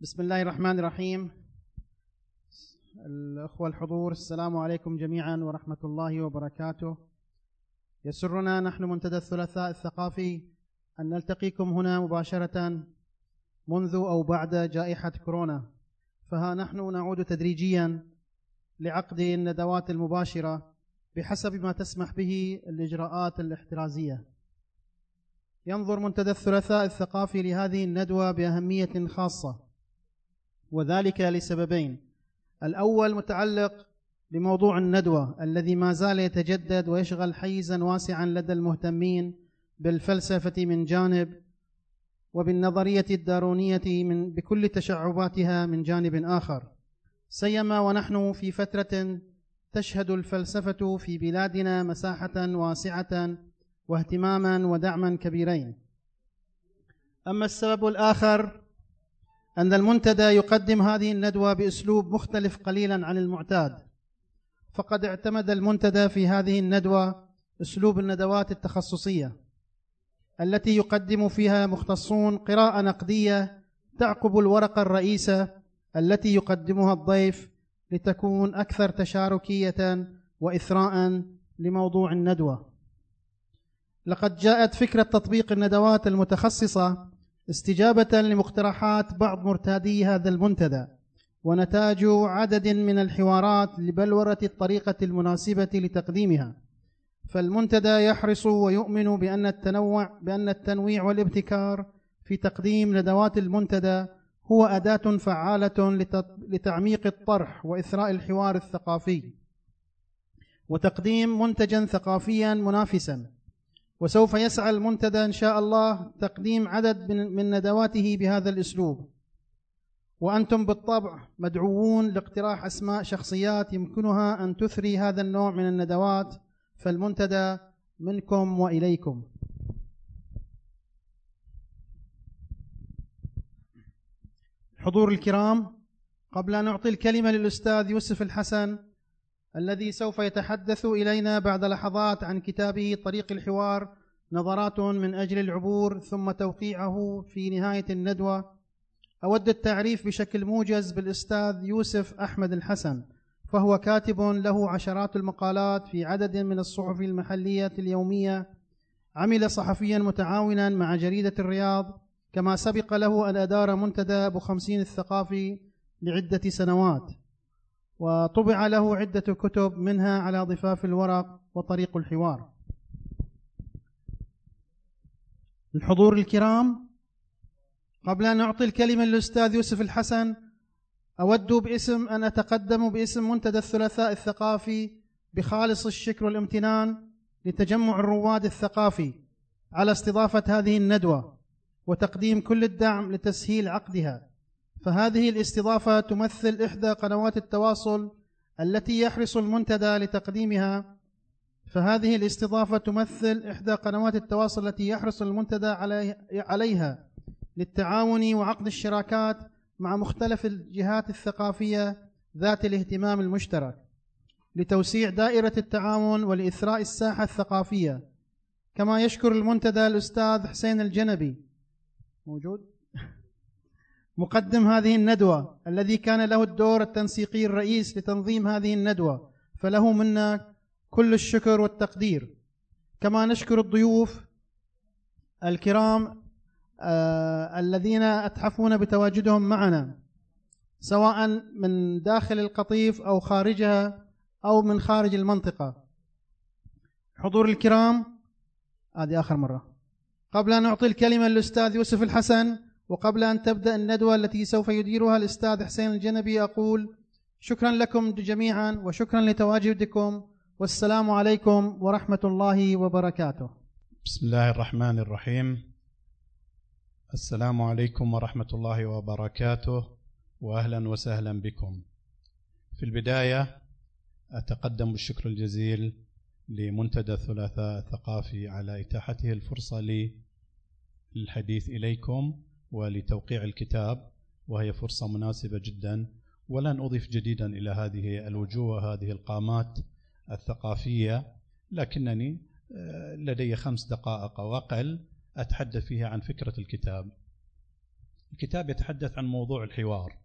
بسم الله الرحمن الرحيم. الأخوة الحضور السلام عليكم جميعا ورحمة الله وبركاته. يسرنا نحن منتدى الثلاثاء الثقافي أن نلتقيكم هنا مباشرة منذ أو بعد جائحة كورونا. فها نحن نعود تدريجيا لعقد الندوات المباشرة بحسب ما تسمح به الإجراءات الاحترازية. ينظر منتدى الثلاثاء الثقافي لهذه الندوة بأهمية خاصة. وذلك لسببين. الأول متعلق بموضوع الندوة الذي ما زال يتجدد ويشغل حيزا واسعا لدى المهتمين بالفلسفة من جانب وبالنظرية الدارونية من بكل تشعباتها من جانب آخر. سيما ونحن في فترة تشهد الفلسفة في بلادنا مساحة واسعة واهتماما ودعما كبيرين. أما السبب الآخر أن المنتدى يقدم هذه الندوة بأسلوب مختلف قليلا عن المعتاد. فقد اعتمد المنتدى في هذه الندوة أسلوب الندوات التخصصية التي يقدم فيها مختصون قراءة نقدية تعقب الورقة الرئيسة التي يقدمها الضيف لتكون أكثر تشاركية وإثراء لموضوع الندوة. لقد جاءت فكرة تطبيق الندوات المتخصصة استجابة لمقترحات بعض مرتادي هذا المنتدى ونتاج عدد من الحوارات لبلورة الطريقة المناسبة لتقديمها. فالمنتدى يحرص ويؤمن بأن التنوع بأن التنويع والابتكار في تقديم ندوات المنتدى هو أداة فعالة لتعميق الطرح وإثراء الحوار الثقافي وتقديم منتجا ثقافيا منافسا. وسوف يسعى المنتدى إن شاء الله تقديم عدد من ندواته بهذا الأسلوب. وأنتم بالطبع مدعوون لاقتراح أسماء شخصيات يمكنها أن تثري هذا النوع من الندوات فالمنتدى منكم وإليكم. حضور الكرام قبل أن أعطي الكلمة للأستاذ يوسف الحسن الذي سوف يتحدث إلينا بعد لحظات عن كتابه طريق الحوار نظرات من أجل العبور ثم توقيعه في نهاية الندوة. أود التعريف بشكل موجز بالأستاذ يوسف أحمد الحسن فهو كاتب له عشرات المقالات في عدد من الصحف المحلية اليومية. عمل صحفيا متعاونا مع جريدة الرياض كما سبق له أن أدار منتدى أبو خمسين الثقافي لعدة سنوات. وطبع له عدة كتب منها على ضفاف الورق وطريق الحوار. الحضور الكرام قبل أن أعطي الكلمة للأستاذ يوسف الحسن أود باسم أن أتقدم باسم منتدى الثلاثاء الثقافي بخالص الشكر والامتنان لتجمع الرواد الثقافي على استضافة هذه الندوة وتقديم كل الدعم لتسهيل عقدها. فهذه الاستضافة تمثل إحدى قنوات التواصل التي يحرص المنتدى لتقديمها. فهذه الاستضافة تمثل إحدى قنوات التواصل التي يحرص المنتدى عليها للتعاون وعقد الشراكات مع مختلف الجهات الثقافية ذات الاهتمام المشترك لتوسيع دائرة التعاون ولإثراء الساحة الثقافية. كما يشكر المنتدى الأستاذ حسين الجنبي. موجود؟ مقدم هذه الندوة الذي كان له الدور التنسيقي الرئيس لتنظيم هذه الندوة فله منا كل الشكر والتقدير. كما نشكر الضيوف الكرام آه الذين أتحفون بتواجدهم معنا سواء من داخل القطيف أو خارجها أو من خارج المنطقة. حضور الكرام هذه آخر مرة. قبل أن أعطي الكلمة للأستاذ يوسف الحسن وقبل أن تبدأ الندوة التي سوف يديرها الأستاذ حسين الجنبي أقول شكرا لكم جميعا وشكرا لتواجدكم. والسلام عليكم ورحمة الله وبركاته. بسم الله الرحمن الرحيم. السلام عليكم ورحمة الله وبركاته وأهلا وسهلا بكم. في البداية أتقدم بالشكر الجزيل لمنتدى الثلاثاء الثقافي على إتاحته الفرصة لي للحديث إليكم. ولتوقيع الكتاب وهي فرصة مناسبة جدا. ولن أضيف جديدا إلى هذه الوجوه هذه القامات الثقافية لكنني لدي خمس دقائق أو أقل أتحدث فيها عن فكرة الكتاب. الكتاب يتحدث عن موضوع الحوار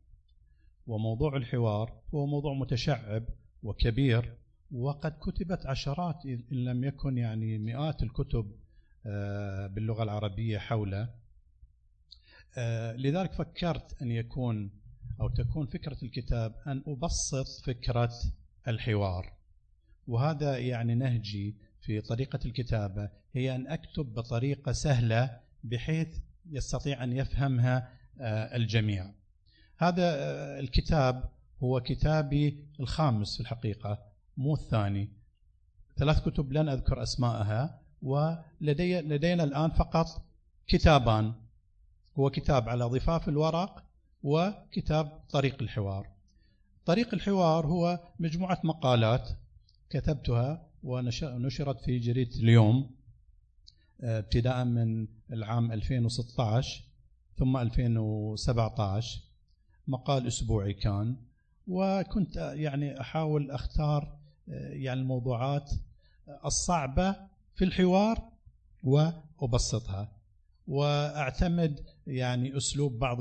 وموضوع الحوار هو موضوع متشعب وكبير وقد كتبت عشرات إن لم يكن يعني مئات الكتب آه، باللغة العربية حوله. آه، لذلك فكرت أن يكون أو تكون فكرة الكتاب أن أبسط فكرة الحوار. وهذا يعني نهجي في طريقة الكتابة هي أن أكتب بطريقة سهلة بحيث يستطيع أن يفهمها آه، الجميع. هذا الكتاب هو كتابي الخامس في الحقيقة مو الثاني. ثلاث كتب لن أذكر أسماءها ولدي لدينا الآن فقط كتابان. هو كتاب على ضفاف الورق وكتاب طريق الحوار. طريق الحوار هو مجموعة مقالات كتبتها ونشرت في جريدة اليوم آه، ابتداء من العام 2016 ثم 2017 مقال أسبوعي كان وكنت يعني أحاول أختار آه، يعني الموضوعات الصعبة في الحوار وأبسطها. وأعتمد يعني أسلوب بعض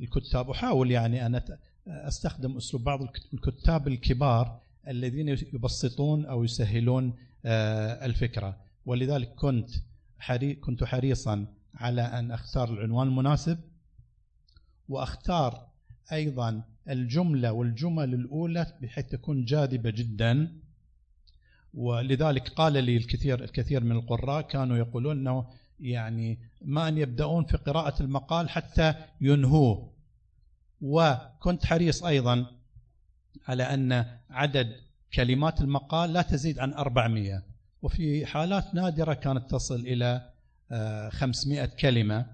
الكتاب. أحاول يعني أن أستخدم أسلوب بعض الكتاب الكبار الذين يبسطون أو يسهلون آه، الفكرة. ولذلك كنت حري كنت حريصا على أن أختار العنوان المناسب وأختار أيضا الجملة والجمل الأولى بحيث تكون جاذبة جدا. ولذلك قال لي الكثير الكثير من القراء كانوا يقولون أنه يعني ما أن يبدأون في قراءة المقال حتى ينهوه. وكنت حريص أيضا على أن عدد كلمات المقال لا تزيد عن 400 وفي حالات نادرة كانت تصل إلى 500 آه، كلمة.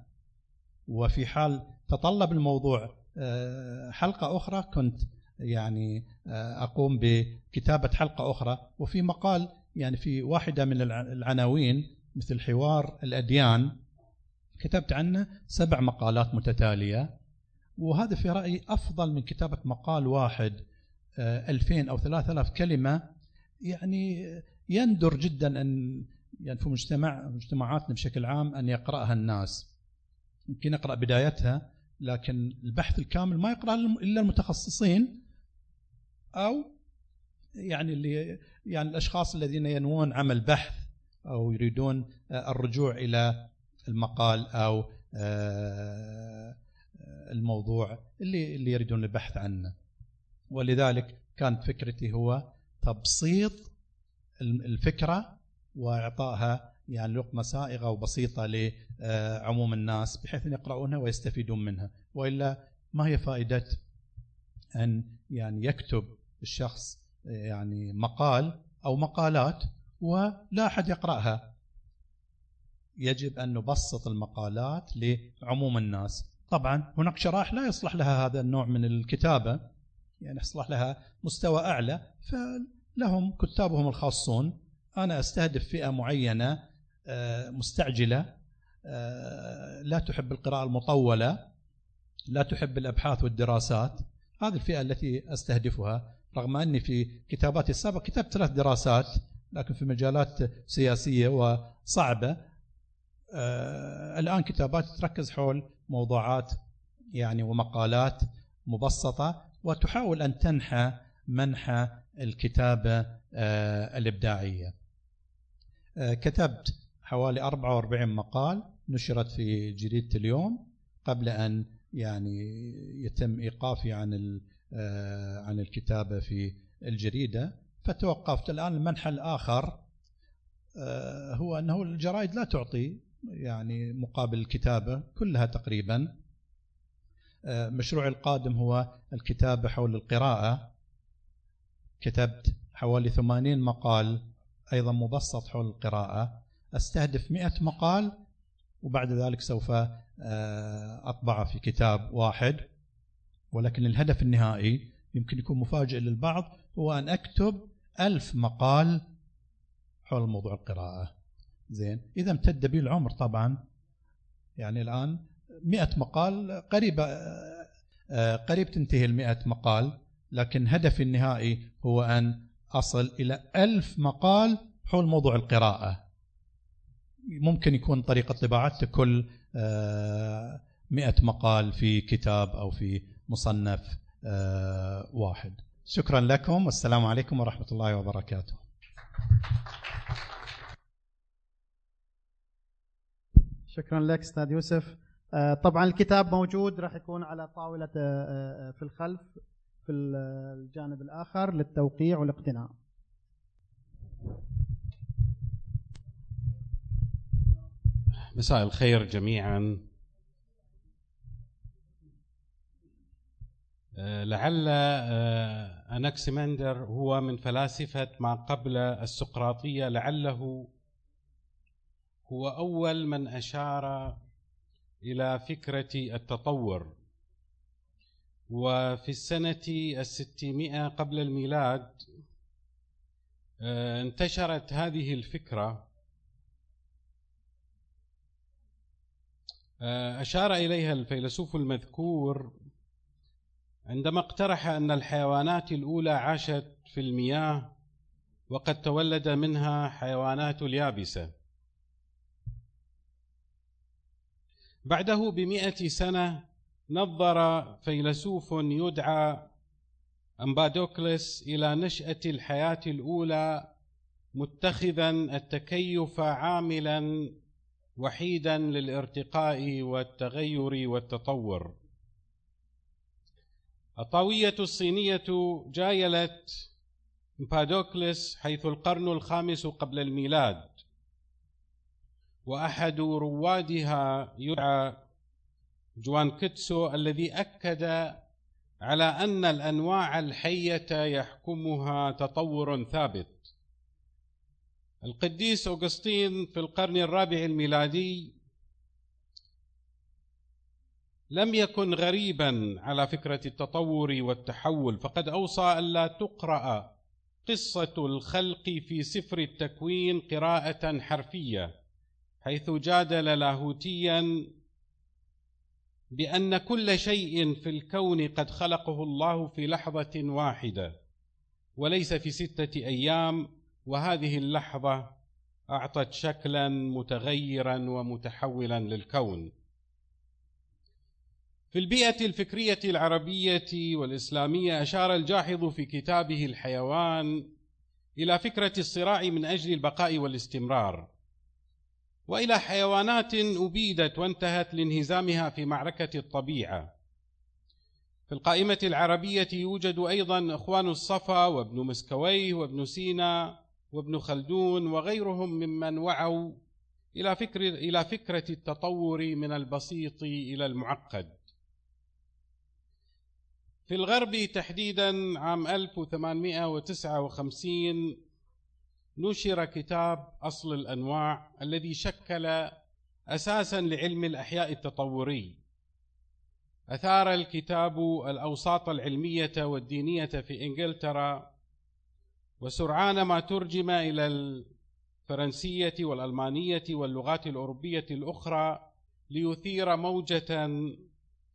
وفي حال تطلب الموضوع آه، حلقة أخرى كنت يعني آه، أقوم بكتابة حلقة أخرى. وفي مقال يعني في واحدة من العناوين مثل حوار الأديان كتبت عنه سبع مقالات متتالية وهذا في رأيي أفضل من كتابة مقال واحد 2000 أو 3000 كلمة. يعني يندر جدا أن يعني في مجتمع مجتمعاتنا بشكل عام أن يقرأها الناس. يمكن يقرأ بدايتها لكن البحث الكامل ما يقرأ إلا المتخصصين أو يعني اللي يعني الأشخاص الذين ينوون عمل بحث. أو يريدون الرجوع إلى المقال أو آه، الموضوع اللي اللي يريدون البحث عنه. ولذلك كانت فكرتي هو تبسيط الفكرة وإعطائها يعني لقمة سائغة وبسيطة لعموم الناس بحيث أن يقرؤونها ويستفيدون منها. وإلا ما هي فائدة أن يعني يكتب الشخص يعني مقال أو مقالات ولا أحد يقرأها. يجب أن نبسط المقالات لعموم الناس. طبعا هناك شرائح لا يصلح لها هذا النوع من الكتابة يعني يصلح لها مستوى أعلى فلهم كتابهم الخاصون. أنا أستهدف فئة معينة آه، مستعجلة آه، لا تحب القراءة المطولة لا تحب الأبحاث والدراسات. هذه الفئة التي أستهدفها رغم أني في كتاباتي السابقة كتبت ثلاث دراسات. لكن في مجالات سياسية وصعبة آه، الآن كتاباتي تركز حول موضوعات يعني ومقالات مبسطة وتحاول أن تنحى منحى الكتابة الإبداعية. كتبت حوالي 44 مقال نشرت في جريدة اليوم قبل أن يعني يتم إيقافي عن آه، عن الكتابة في الجريدة. فتوقفت. الآن المنحى الآخر آه، هو أنه الجرائد لا تعطي يعني مقابل الكتابة كلها تقريبا. آه، مشروعي القادم هو الكتابة حول القراءة. كتبت حوالي 80 مقال أيضا مبسط حول القراءة. أستهدف مئة مقال وبعد ذلك سوف آه، أطبعه في كتاب واحد. ولكن الهدف النهائي يمكن يكون مفاجئ للبعض هو أن أكتب ألف مقال حول موضوع القراءة. زين. إذا امتد بي العمر طبعا. يعني الآن مئة مقال قريبة آه، قريب تنتهي المئة مقال لكن هدفي النهائي هو أن أصل إلى ألف مقال حول موضوع القراءة. ممكن يكون طريقة طباعته كل آه، مئة مقال في كتاب أو في مصنف آه، واحد. شكرا لكم والسلام عليكم ورحمة الله وبركاته. شكرا لك أستاذ يوسف. آه، طبعا الكتاب موجود راح يكون على طاولة آه، في الخلف في الجانب الآخر للتوقيع والاقتناء مساء الخير جميعا. لعل آه، أناكسيمندر هو من فلاسفة ما قبل السقراطية لعله هو أول من أشار إلى فكرة التطور. وفي السنة الستمائة قبل الميلاد آه، انتشرت هذه الفكرة. أشار إليها الفيلسوف المذكور عندما اقترح أن الحيوانات الأولى عاشت في المياه وقد تولد منها حيوانات اليابسة. بعده بمئة سنة نظر فيلسوف يدعى أمبادوكلس إلى نشأة الحياة الأولى متخذا التكيف عاملا وحيدا للارتقاء والتغير والتطور. الطاوية الصينية جايلت إمبادوكلس حيث القرن الخامس قبل الميلاد وأحد روادها يدعى جوان كيتسو الذي أكد على أن الأنواع الحية يحكمها تطور ثابت. القديس أوغسطين في القرن الرابع الميلادي لم يكن غريبا على فكرة التطور والتحول فقد أوصى ألا تقرأ قصة الخلق في سفر التكوين قراءة حرفية حيث جادل لاهوتيا بأن كل شيء في الكون قد خلقه الله في لحظة واحدة وليس في ستة أيام وهذه اللحظة أعطت شكلا متغيرا ومتحولا للكون. في البيئة الفكرية العربية والإسلامية أشار الجاحظ في كتابه الحيوان إلى فكرة الصراع من أجل البقاء والاستمرار وإلى حيوانات أبيدت وانتهت لانهزامها في معركة الطبيعة. في القائمة العربية يوجد أيضا إخوان الصفا وابن مسكويه وابن سينا وابن خلدون وغيرهم ممن وعوا إلى فكر إلى فكرة التطور من البسيط إلى المعقد. في الغرب تحديدا عام 1859 نشر كتاب أصل الأنواع الذي شكل أساسا لعلم الأحياء التطوري. أثار الكتاب الأوساط العلمية والدينية في إنجلترا وسرعان ما ترجم إلى الفرنسية والألمانية واللغات الأوروبية الأخرى ليثير موجة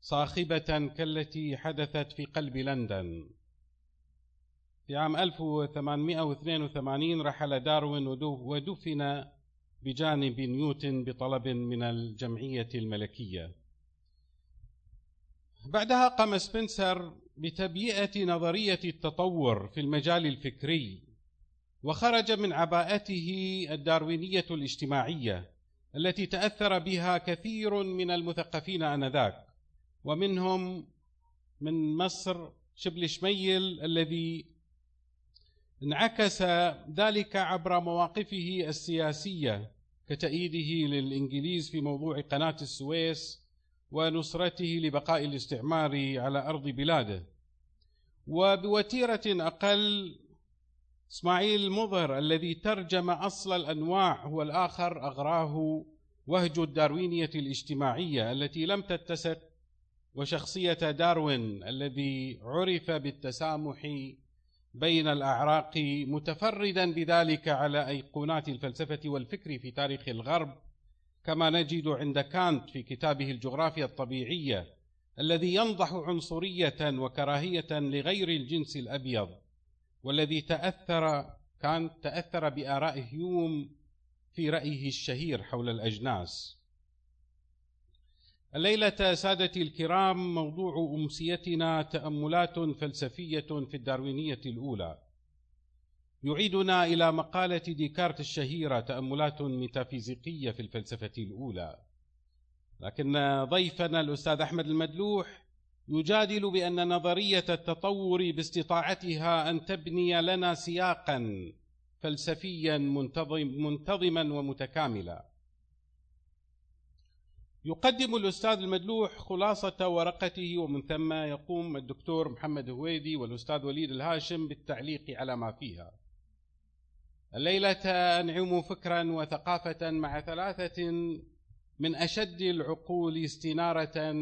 صاخبة كالتي حدثت في قلب لندن. في عام 1882 رحل داروين ودفن بجانب نيوتن بطلب من الجمعية الملكية. بعدها قام سبنسر بتبيئة نظرية التطور في المجال الفكري وخرج من عباءته الداروينية الاجتماعية التي تأثر بها كثير من المثقفين آنذاك. ومنهم من مصر شبل شميل الذي انعكس ذلك عبر مواقفه السياسية كتأييده للإنجليز في موضوع قناة السويس ونصرته لبقاء الاستعمار على أرض بلاده. وبوتيرة أقل إسماعيل المظهر الذي ترجم أصل الأنواع هو الآخر أغراه وهج الداروينية الاجتماعية التي لم تتسق وشخصية داروين الذي عرف بالتسامح بين الأعراق متفردا بذلك على أيقونات الفلسفة والفكر في تاريخ الغرب كما نجد عند كانت في كتابه الجغرافيا الطبيعية الذي ينضح عنصرية وكراهية لغير الجنس الأبيض والذي تأثر كانت تأثر بآراء هيوم في رأيه الشهير حول الأجناس. الليلة سادتي الكرام موضوع أمسيتنا تأملات فلسفية في الداروينية الأولى. يعيدنا إلى مقالة ديكارت الشهيرة تأملات ميتافيزيقية في الفلسفة الأولى. لكن ضيفنا الأستاذ أحمد المدلوح يجادل بأن نظرية التطور باستطاعتها أن تبني لنا سياقا فلسفيا منتظم منتظما ومتكاملا. يقدم الأستاذ المدلوح خلاصة ورقته ومن ثم يقوم الدكتور محمد هويدي والأستاذ وليد الهاشم بالتعليق على ما فيها. الليلة أنعم فكرا وثقافة مع ثلاثة من أشد العقول استنارة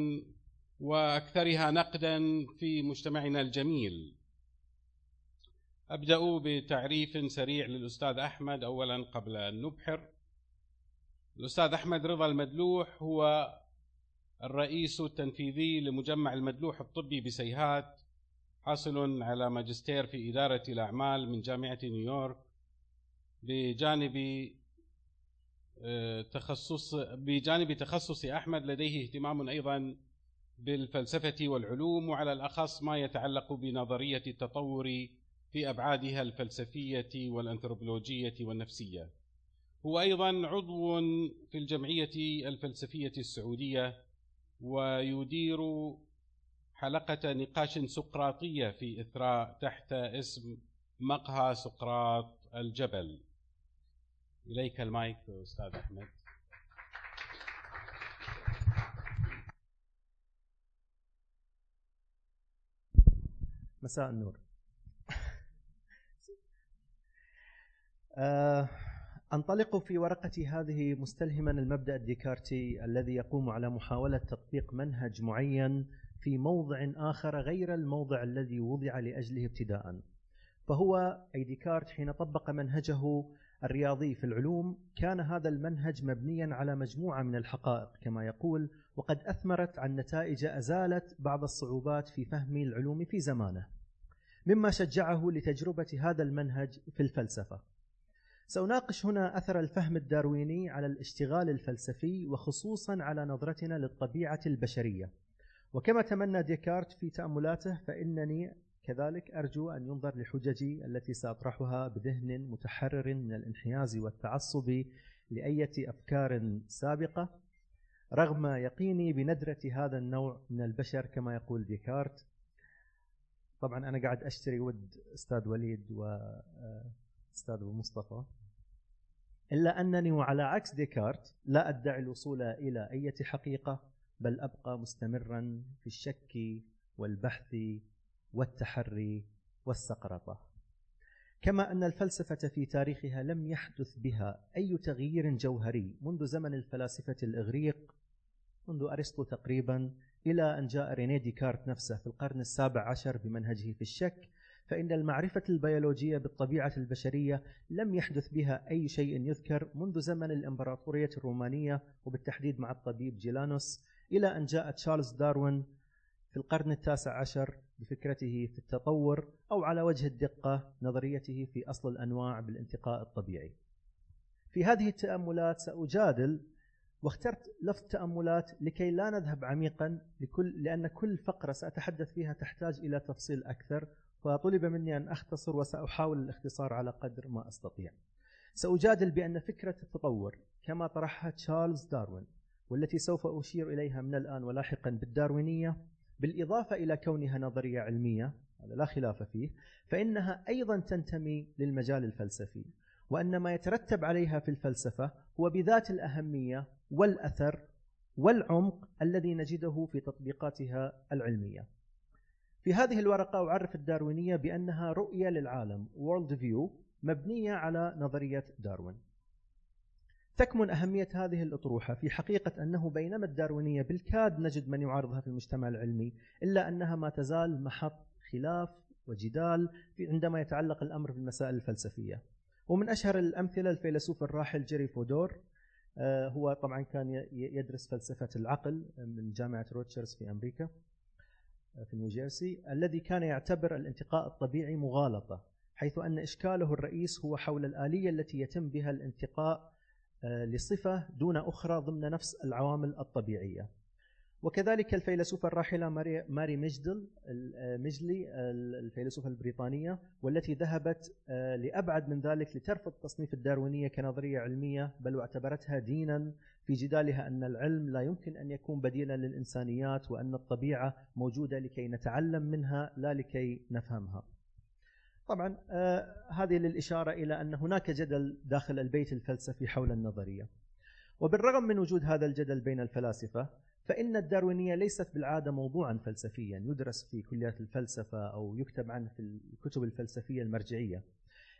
وأكثرها نقدا في مجتمعنا الجميل. أبدأ بتعريف سريع للأستاذ أحمد. أولا قبل أن نبحر الأستاذ أحمد رضا المدلوح هو الرئيس التنفيذي لمجمع المدلوح الطبي بسيهات حاصل على ماجستير في إدارة الأعمال من جامعة نيويورك بجانب آه، تخصص بجانب تخصص أحمد لديه اهتمام أيضا بالفلسفة والعلوم وعلى الأخص ما يتعلق بنظرية التطور في أبعادها الفلسفية والأنثروبولوجية والنفسية. هو أيضا عضو في الجمعية الفلسفية السعودية ويدير حلقة نقاش سقراطية في إثراء تحت اسم مقهى سقراط الجبل. إليك المايك أستاذ أحمد. مساء النور. آه، أنطلق في ورقتي هذه مستلهما المبدأ الديكارتي الذي يقوم على محاولة تطبيق منهج معين في موضع آخر غير الموضع الذي وضع لأجله ابتداء. فهو أي ديكارت حين طبق منهجه الرياضي في العلوم كان هذا المنهج مبنيا على مجموعة من الحقائق كما يقول وقد أثمرت عن نتائج أزالت بعض الصعوبات في فهم العلوم في زمانه مما شجعه لتجربة هذا المنهج في الفلسفة. سأناقش هنا أثر الفهم الدارويني على الاشتغال الفلسفي وخصوصا على نظرتنا للطبيعة البشرية. وكما تمنى ديكارت في تأملاته فإنني كذلك أرجو أن ينظر لحججي التي سأطرحها بذهن متحرر من الانحياز والتعصب لأية أفكار سابقة. رغم يقيني بندرة هذا النوع من البشر كما يقول ديكارت. طبعا أنا قاعد أشتري ود أستاذ وليد وأستاذ أبو مصطفى؟ إلا أنني وعلى عكس ديكارت لا أدعي الوصول إلى أي حقيقة بل أبقى مستمرا في الشك والبحث والتحري والسقرطة كما أن الفلسفة في تاريخها لم يحدث بها أي تغيير جوهري منذ زمن الفلاسفة الإغريق منذ أرسطو تقريبا إلى أن جاء ريني ديكارت نفسه في القرن السابع عشر بمنهجه في الشك فإن المعرفة البيولوجية بالطبيعة البشرية لم يحدث بها أي شيء يذكر منذ زمن الإمبراطورية الرومانية وبالتحديد مع الطبيب جيلانوس إلى أن جاء تشارلز داروين في القرن التاسع عشر بفكرته في التطور أو على وجه الدقة نظريته في أصل الأنواع بالانتقاء الطبيعي. في هذه التأملات سأجادل واخترت لفظ تأملات لكي لا نذهب عميقا لكل لأن كل فقرة سأتحدث فيها تحتاج إلى تفصيل أكثر فطلب مني أن أختصر وسأحاول الاختصار على قدر ما أستطيع. سأجادل بأن فكرة التطور كما طرحها تشارلز داروين والتي سوف أشير إليها من الآن ولاحقا بالداروينية بالإضافة إلى كونها نظرية علمية هذا لا خلاف فيه فإنها أيضا تنتمي للمجال الفلسفي وأن ما يترتب عليها في الفلسفة هو بذات الأهمية والأثر والعمق الذي نجده في تطبيقاتها العلمية. في هذه الورقة أعرف الداروينية بأنها رؤية للعالم world view مبنية على نظرية داروين. تكمن أهمية هذه الأطروحة في حقيقة أنه بينما الداروينية بالكاد نجد من يعارضها في المجتمع العلمي إلا أنها ما تزال محط خلاف وجدال عندما يتعلق الأمر بالمسائل الفلسفية. ومن أشهر الأمثلة الفيلسوف الراحل جيري فودور آه، هو طبعا كان يدرس فلسفة العقل من جامعة روتجرز في أمريكا. في نيوجيرسي الذي كان يعتبر الانتقاء الطبيعي مغالطة حيث أن إشكاله الرئيس هو حول الآلية التي يتم بها الانتقاء آه، لصفة دون أخرى ضمن نفس العوامل الطبيعية. وكذلك الفيلسوفة الراحلة ماري, مجدل مجلي الفيلسوفة البريطانية والتي ذهبت آه، لأبعد من ذلك لترفض تصنيف الداروينية كنظرية علمية بل واعتبرتها دينا في جدالها أن العلم لا يمكن أن يكون بديلا للإنسانيات وأن الطبيعة موجودة لكي نتعلم منها لا لكي نفهمها. طبعا آه هذه للإشارة إلى أن هناك جدل داخل البيت الفلسفي حول النظرية. وبالرغم من وجود هذا الجدل بين الفلاسفة فإن الداروينية ليست بالعادة موضوعا فلسفيا يدرس في كليات الفلسفة أو يكتب عنه في الكتب الفلسفية المرجعية.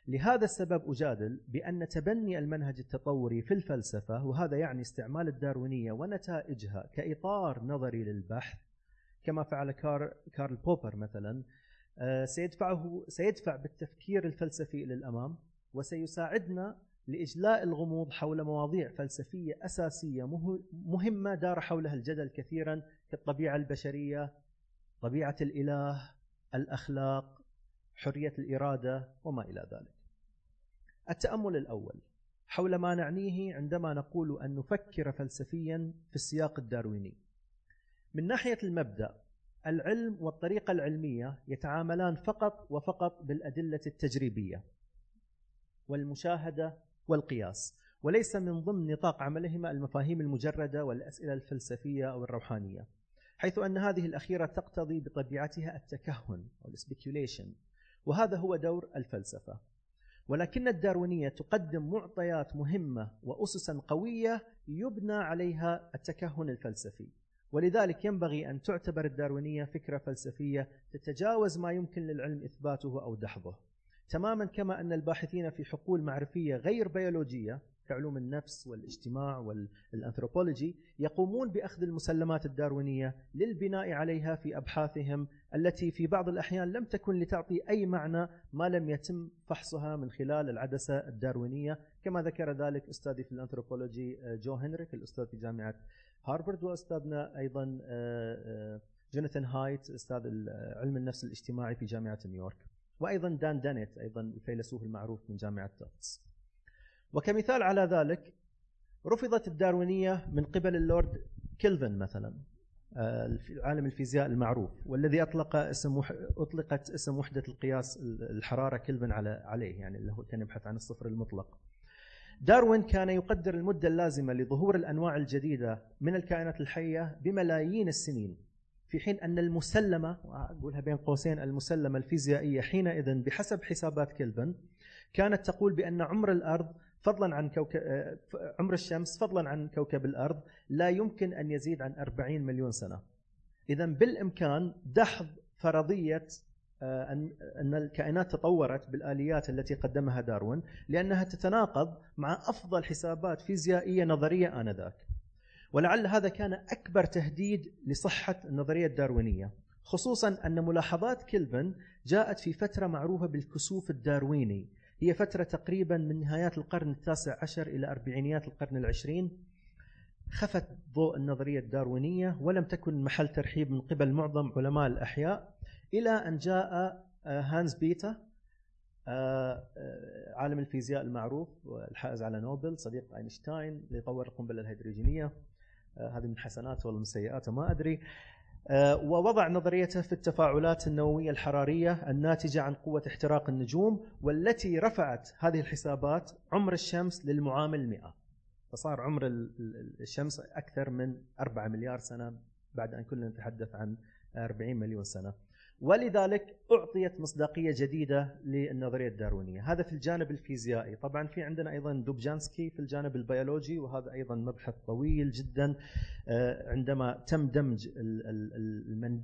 لهذا السبب أجادل بأن تبني المنهج التطوري في الفلسفة وهذا يعني استعمال الداروينية ونتائجها كإطار نظري للبحث كما فعل كارل بوبر مثلا. آه، سيدفعه سيدفع بالتفكير الفلسفي إلى الأمام وسيساعدنا لإجلاء الغموض حول مواضيع فلسفية أساسية مهمة دار حولها الجدل كثيرا كالطبيعة البشرية، طبيعة الإله، الأخلاق، حرية الإرادة وما إلى ذلك. التأمل الأول حول ما نعنيه عندما نقول أن نفكر فلسفيا في السياق الدارويني. من ناحية المبدأ العلم والطريقة العلمية يتعاملان فقط وفقط بالأدلة التجريبية والمشاهدة والقياس وليس من ضمن نطاق عملهما المفاهيم المجردة والأسئلة الفلسفية أو الروحانية حيث أن هذه الأخيرة تقتضي بطبيعتها التكهن أو السبيكيوليشن وهذا هو دور الفلسفة. ولكن الداروينية تقدم معطيات مهمة وأسسا قوية يبنى عليها التكهن الفلسفي ولذلك ينبغي أن تعتبر الداروينية فكرة فلسفية تتجاوز ما يمكن للعلم إثباته أو دحضه. تماما كما أن الباحثين في حقول معرفية غير بيولوجية كعلوم النفس والاجتماع والأنثروبولوجي يقومون بأخذ المسلمات الداروينية للبناء عليها في أبحاثهم التي في بعض الأحيان لم تكن لتعطي أي معنى ما لم يتم فحصها من خلال العدسة الداروينية كما ذكر ذلك أستاذي في الأنثروبولوجي جو هنريك الأستاذ في جامعة هارفرد وأستاذنا أيضا جوناثان هايت أستاذ علم النفس الاجتماعي في جامعة نيويورك. وأيضا دان دينيت أيضا الفيلسوف المعروف من جامعة تافتس وكمثال على ذلك رفضت الداروينية من قبل اللورد كيلفن مثلا آه، عالم الفيزياء المعروف والذي أطلق اسم أطلقت اسم وحدة القياس الحرارة كلفن على عليه يعني اللي هو كان يبحث عن الصفر المطلق. داروين كان يقدر المدة اللازمة لظهور الأنواع الجديدة من الكائنات الحية بملايين السنين. في حين أن المسلمة أقولها بين قوسين المسلمة الفيزيائية حينئذ بحسب حسابات كلفن كانت تقول بأن عمر الأرض فضلا عن كوكب عمر الشمس فضلا عن كوكب الأرض لا يمكن أن يزيد عن 40 مليون سنة. إذا بالإمكان دحض فرضية آه، أن الكائنات تطورت بالآليات التي قدمها داروين لأنها تتناقض مع أفضل حسابات فيزيائية نظرية آنذاك. ولعل هذا كان أكبر تهديد لصحة النظرية الداروينية خصوصا أن ملاحظات كيلفن جاءت في فترة معروفة بالكسوف الدارويني هي فترة تقريبا من نهايات القرن التاسع عشر إلى أربعينيات القرن العشرين. خفت ضوء النظرية الداروينية ولم تكن محل ترحيب من قبل معظم علماء الأحياء إلى أن جاء آه، هانز بيتا آه، آه، عالم الفيزياء المعروف والحائز على نوبل صديق أينشتاين اللي طور القنبلة الهيدروجينية. هذه من حسناته ولا من سيئاته ما أدري. ووضع نظريته في التفاعلات النووية الحرارية الناتجة عن قوة احتراق النجوم والتي رفعت هذه الحسابات عمر الشمس للمعامل 100 فصار عمر الشمس أكثر من 4 مليار سنة بعد أن كنا نتحدث عن 40 مليون سنة. ولذلك أعطيت مصداقية جديدة للنظرية الداروينية هذا في الجانب الفيزيائي. طبعا في عندنا أيضا دوبجانسكي في الجانب البيولوجي وهذا أيضا مبحث طويل جدا آه، عندما تم دمج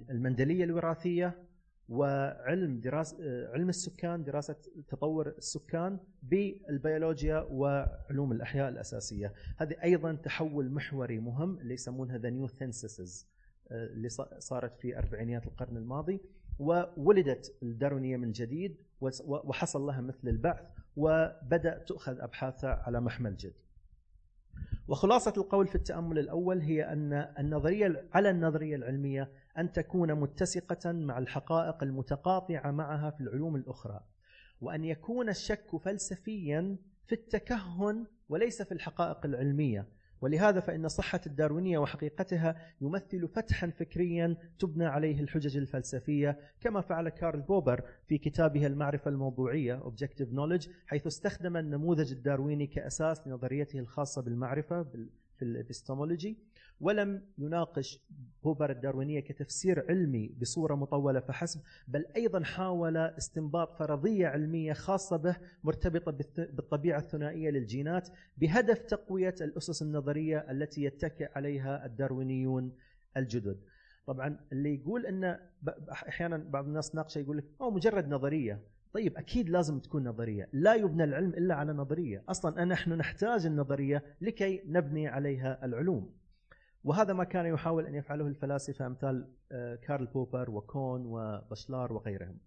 المندلية الوراثية وعلم دراسة آه، علم السكان دراسة تطور السكان بالبيولوجيا وعلوم الأحياء الأساسية. هذه أيضا تحول محوري مهم اللي يسمونها the new synthesis اللي صارت في أربعينيات القرن الماضي. وولدت الداروينية من جديد وحصل لها مثل البعث وبدأ تؤخذ أبحاثها على محمل جد وخلاصة القول في التأمل الأول هي أن النظرية على النظرية العلمية أن تكون متسقة مع الحقائق المتقاطعة معها في العلوم الأخرى وأن يكون الشك فلسفيا في التكهن وليس في الحقائق العلمية ولهذا فإن صحة الداروينية وحقيقتها يمثل فتحا فكريا تبنى عليه الحجج الفلسفية كما فعل كارل بوبر في كتابه المعرفة الموضوعية Objective Knowledge حيث استخدم النموذج الدارويني كأساس لنظريته الخاصة بالمعرفة في الإبستمولوجي. ولم يناقش بوبر الداروينية كتفسير علمي بصورة مطولة فحسب بل أيضا حاول استنباط فرضية علمية خاصة به مرتبطة بالطبيعة الثنائية للجينات بهدف تقوية الأسس النظرية التي يتكئ عليها الداروينيون الجدد. طبعا اللي يقول أن أحيانا بعض الناس ناقشة يقول لك أو مجرد نظرية. طيب أكيد لازم تكون نظرية، لا يبنى العلم إلا على نظرية، أصلا نحن نحتاج النظرية لكي نبني عليها العلوم. وهذا ما كان يحاول أن يفعله الفلاسفة أمثال آه، كارل بوبر وكون وبشلار وغيرهم.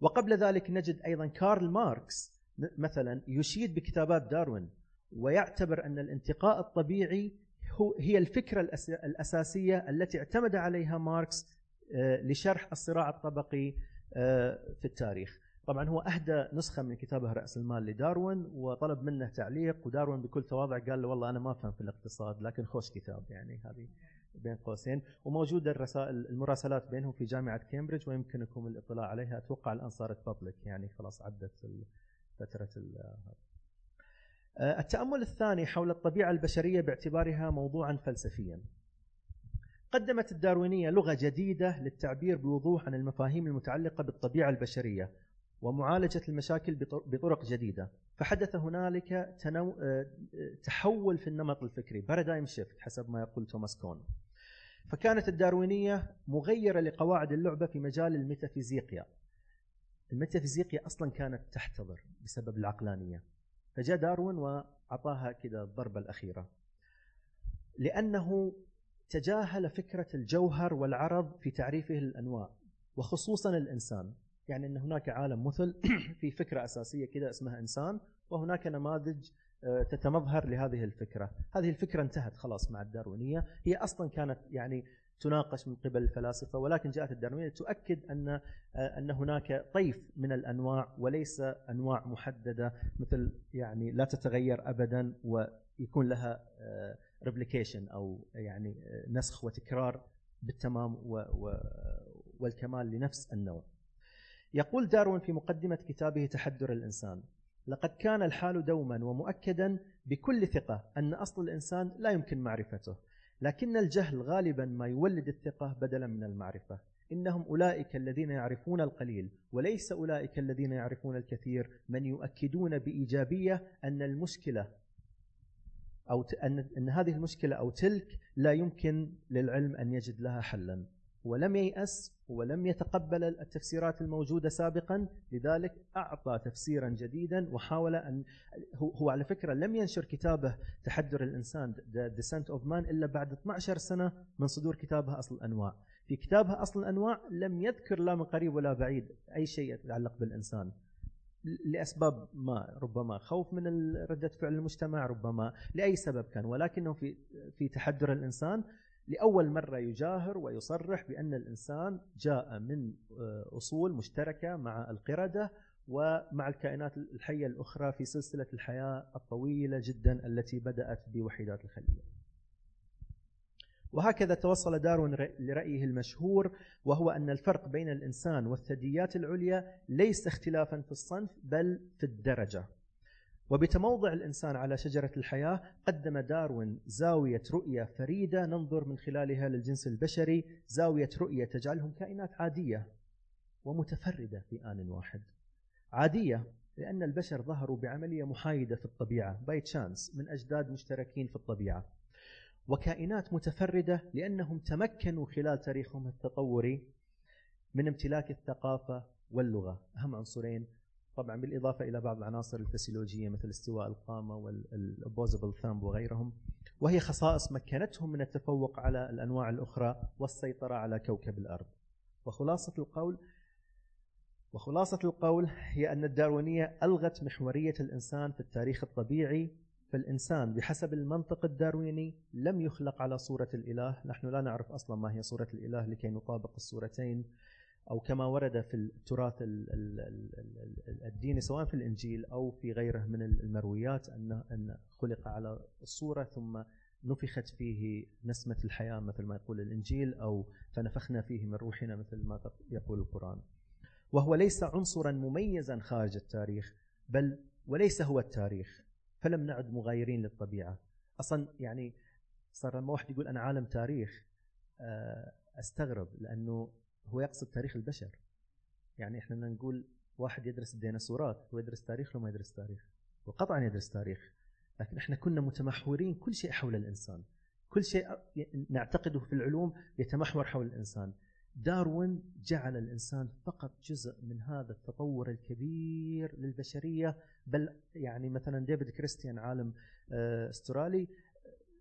وقبل ذلك نجد أيضا كارل ماركس مثلا يشيد بكتابات داروين ويعتبر أن الانتقاء الطبيعي هو هي الفكرة الأساسية التي اعتمد عليها ماركس آه، لشرح الصراع الطبقي آه، في التاريخ. طبعا هو أهدى نسخة من كتابه رأس المال لداروين وطلب منه تعليق وداروين بكل تواضع قال له والله أنا ما أفهم في الاقتصاد لكن خوش كتاب يعني هذه بين قوسين. وموجودة الرسائل المراسلات بينهم في جامعة كامبريدج ويمكنكم الإطلاع عليها. أتوقع الان صارت public يعني خلاص عدت فترة آه، التأمل الثاني حول الطبيعة البشرية باعتبارها موضوعا فلسفيا. قدمت الداروينية لغة جديدة للتعبير بوضوح عن المفاهيم المتعلقة بالطبيعة البشرية. ومعالجة المشاكل بطرق جديدة. فحدث هنالك تنو... آه، تحول في النمط الفكري بارادايم شيفت حسب ما يقول توماس كون. فكانت الداروينية مغيرة لقواعد اللعبة في مجال الميتافيزيقيا. الميتافيزيقيا أصلا كانت تحتضر بسبب العقلانية. فجاء داروين وأعطاها كذا الضربة الأخيرة. لأنه تجاهل فكرة الجوهر والعرض في تعريفه للأنواع وخصوصا الإنسان. يعني إن هناك عالم مثل في فكرة أساسية كذا اسمها إنسان وهناك نماذج آه، تتمظهر لهذه الفكرة، هذه الفكرة انتهت خلاص مع الداروينية، هي أصلا كانت يعني تناقش من قبل الفلاسفة ولكن جاءت الداروينية تؤكد أن آه، أن هناك طيف من الأنواع وليس أنواع محددة مثل يعني لا تتغير ابدا ويكون لها ريبليكيشن آه، أو يعني نسخ وتكرار بالتمام والكمال لنفس النوع. يقول داروين في مقدمة كتابه تحدر الإنسان لقد كان الحال دوما ومؤكدا بكل ثقة أن أصل الإنسان لا يمكن معرفته لكن الجهل غالبا ما يولد الثقة بدلا من المعرفة. إنهم أولئك الذين يعرفون القليل وليس أولئك الذين يعرفون الكثير. من يؤكدون بإيجابية أن المشكلة أو أن هذه المشكلة أو تلك لا يمكن للعلم أن يجد لها حلا. ولم ييأس ولم يتقبل التفسيرات الموجودة سابقا لذلك أعطى تفسيرا جديدا وحاول أن هو على فكرة لم ينشر كتابه تحدر الإنسان The Descent of Man إلا بعد 12 سنة من صدور كتابه أصل الأنواع. في كتابها أصل الأنواع لم يذكر لا من قريب ولا بعيد أي شيء يتعلق بالإنسان. لأسباب ما ربما خوف من ردة فعل المجتمع ربما لأي سبب كان ولكنه في في تحدر الإنسان لأول مرة يجاهر ويصرح بأن الإنسان جاء من آه، أصول مشتركة مع القردة ومع الكائنات الحية الأخرى في سلسلة الحياة الطويلة جدا التي بدأت بوحيدات الخلية. وهكذا توصل داروين لرأيه المشهور وهو أن الفرق بين الإنسان والثدييات العليا ليس اختلافا في الصنف بل في الدرجة. وبتموضع الإنسان على شجرة الحياة قدم داروين زاوية رؤية فريدة ننظر من خلالها للجنس البشري. زاوية رؤية تجعلهم كائنات عادية ومتفردة في آن واحد. عادية لأن البشر ظهروا بعملية محايدة في الطبيعة by chance من أجداد مشتركين في الطبيعة. وكائنات متفردة لأنهم تمكنوا خلال تاريخهم التطوري من امتلاك الثقافة واللغة. أهم عنصرين طبعا بالإضافة إلى بعض العناصر الفسيولوجية مثل استواء القامة وال opposable thumb وغيرهم وهي خصائص مكنتهم من التفوق على الأنواع الأخرى والسيطرة على كوكب الأرض. وخلاصة القول وخلاصة القول هي أن الداروينية ألغت محورية الإنسان في التاريخ الطبيعي فالإنسان بحسب المنطق الدارويني لم يخلق على صورة الإله. نحن لا نعرف أصلا ما هي صورة الإله لكي نطابق الصورتين. أو كما ورد في التراث الديني سواء في الإنجيل أو في غيره من المرويات أن خلق على الصورة ثم نفخت فيه نسمة الحياة مثل ما يقول الإنجيل أو فنفخنا فيه من روحنا مثل ما يقول القرآن. وهو ليس عنصرا مميزا خارج التاريخ بل وليس هو التاريخ فلم نعد مغايرين للطبيعة. أصلا يعني صار لما واحد يقول أنا عالم تاريخ آه، أستغرب لأنه هو يقصد تاريخ البشر. يعني إحنا نقول واحد يدرس الديناصورات هو يدرس تاريخ لو ما يدرس تاريخ. وقطعا يدرس تاريخ. لكن إحنا كنا متمحورين كل شيء حول الإنسان. كل شيء نعتقده في العلوم يتمحور حول الإنسان. داروين جعل الإنسان فقط جزء من هذا التطور الكبير للبشرية. بل يعني مثلا ديفيد كريستيان عالم آه، أسترالي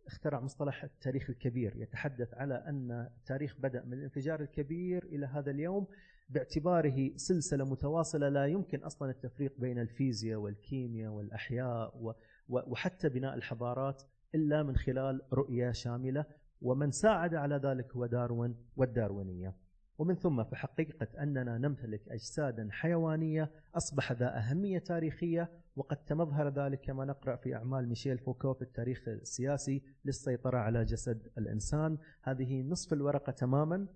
اخترع مصطلح التاريخ الكبير يتحدث على أن التاريخ بدأ من الانفجار الكبير إلى هذا اليوم باعتباره سلسلة متواصلة لا يمكن أصلا التفريق بين الفيزياء والكيمياء والأحياء وحتى بناء الحضارات إلا من خلال رؤية شاملة ومن ساعد على ذلك هو داروين والداروينية. ومن ثم فحقيقه أننا نمتلك أجسادا حيوانية أصبح ذا أهمية تاريخية وقد تمظهر ذلك كما نقرأ في أعمال ميشيل فوكو في التاريخ السياسي للسيطرة على جسد الإنسان، هذه نصف الورقة تماما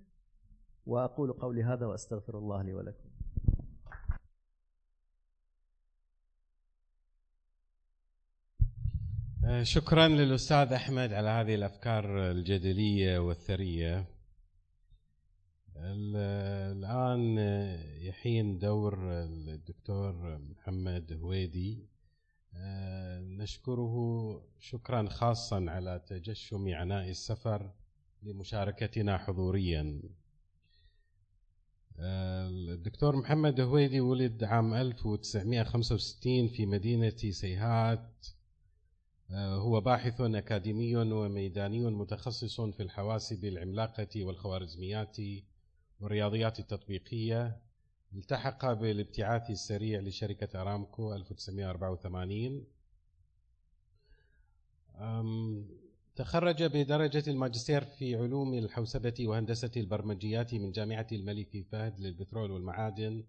وأقول قولي هذا وأستغفر الله لي ولكم. آه، شكرا للأستاذ أحمد على هذه الأفكار الجدلية والثرية. الآن يحين دور الدكتور محمد هويدي. آه، نشكره شكرا خاصا على تجشم عناء السفر لمشاركتنا حضوريا. الدكتور محمد هويدي ولد عام 1965 في مدينة سيهات. آه، هو باحث أكاديمي وميداني متخصص في الحواسب العملاقة والخوارزميات والرياضيات التطبيقية التحق بالابتعاث السريع لشركة أرامكو 1984 تخرج بدرجة الماجستير في علوم الحوسبة وهندسة البرمجيات من جامعة الملك فهد للبترول والمعادن.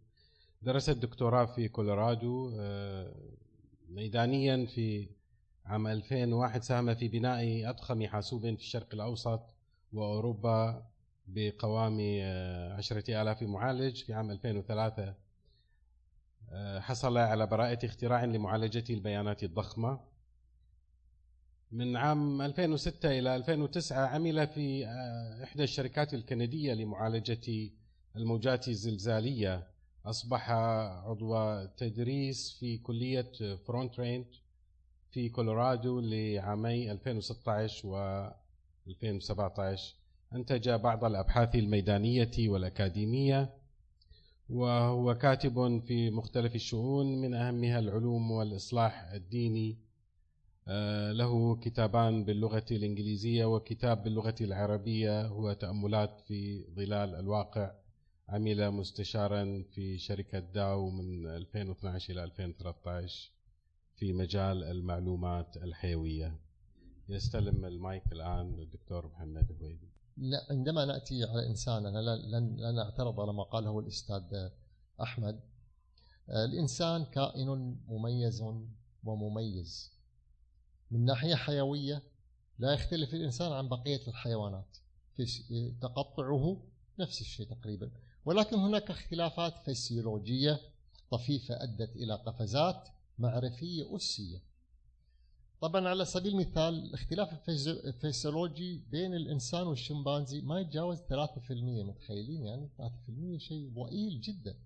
درس الدكتوراه في كولورادو آه، ميدانيا في عام 2001 ساهم في بناء أضخم حاسوب في الشرق الأوسط وأوروبا بقوام آه، عشرة آلاف معالج في عام 2003 آه، حصل على براءة اختراع لمعالجة البيانات الضخمة. من عام 2006 إلى 2009 عمل في آه، إحدى الشركات الكندية لمعالجة الموجات الزلزالية. أصبح عضو تدريس في كلية فرونت رينج في كولورادو لعامي 2016 و 2017 أنتج بعض الأبحاث الميدانية والأكاديمية وهو كاتب في مختلف الشؤون من أهمها العلوم والإصلاح الديني. آه، له كتابان باللغة الإنجليزية وكتاب باللغة العربية. هو تأملات في ظلال الواقع. عمل مستشارا في شركة داو من 2012 إلى 2013 في مجال المعلومات الحيوية. يستلم المايك الآن الدكتور محمد هويدي. عندما نأتي على إنسان أنا لن لن أعترض على ما قاله الأستاذ أحمد. آه، الإنسان كائن مميز ومميز. من ناحية حيوية لا يختلف الإنسان عن بقية الحيوانات. في تقطعه نفس الشيء تقريبا. ولكن هناك اختلافات فسيولوجية طفيفة أدت إلى قفزات معرفية أسية. طبعا على سبيل المثال الاختلاف الفيسيولوجي بين الإنسان والشمبانزي ما يتجاوز 3% متخيلين؟ يعني 3% شيء ضئيل جدا.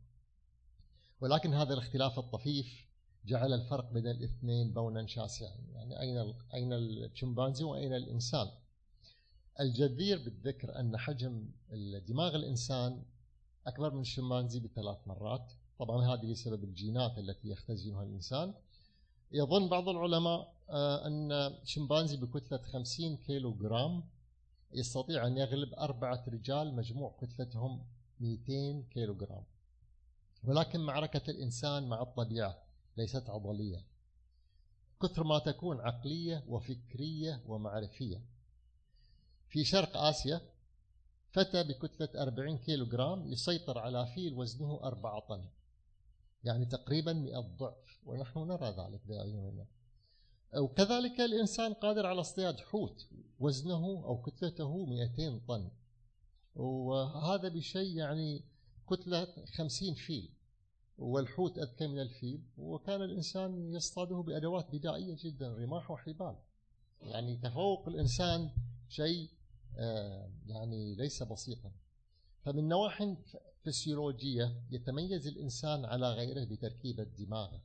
ولكن هذا الاختلاف الطفيف جعل الفرق بين الاثنين بونا شاسعا. يعني أين أين الشمبانزي وأين الإنسان؟ الجدير بالذكر أن حجم دماغ الإنسان أكبر من الشمبانزي بثلاث مرات. طبعا هذه بسبب الجينات التي يختزنها الإنسان. يظن بعض العلماء أن شمبانزي بكتلة 50 كيلو جرام يستطيع أن يغلب أربعة رجال مجموع كتلتهم 200 كيلو جرام ولكن معركة الإنسان مع الطبيعة ليست عضلية. كثر ما تكون عقلية وفكرية ومعرفية. في شرق آسيا فتى بكتلة 40 كيلو جرام يسيطر على فيل وزنه 4 طن. يعني تقريبا 100 ضعف. ونحن نرى ذلك بأعيننا. وكذلك الإنسان قادر على اصطياد حوت وزنه أو كتلته 200 طن. وهذا بشيء يعني كتلة 50 فيل والحوت أذكى من الفيل. وكان الإنسان يصطاده بأدوات بدائية جدا رماح وحبال. يعني تفوق الإنسان شيء آه، يعني ليس بسيطا. فمن نواحي فسيولوجية يتميز الإنسان على غيره بتركيبة دماغه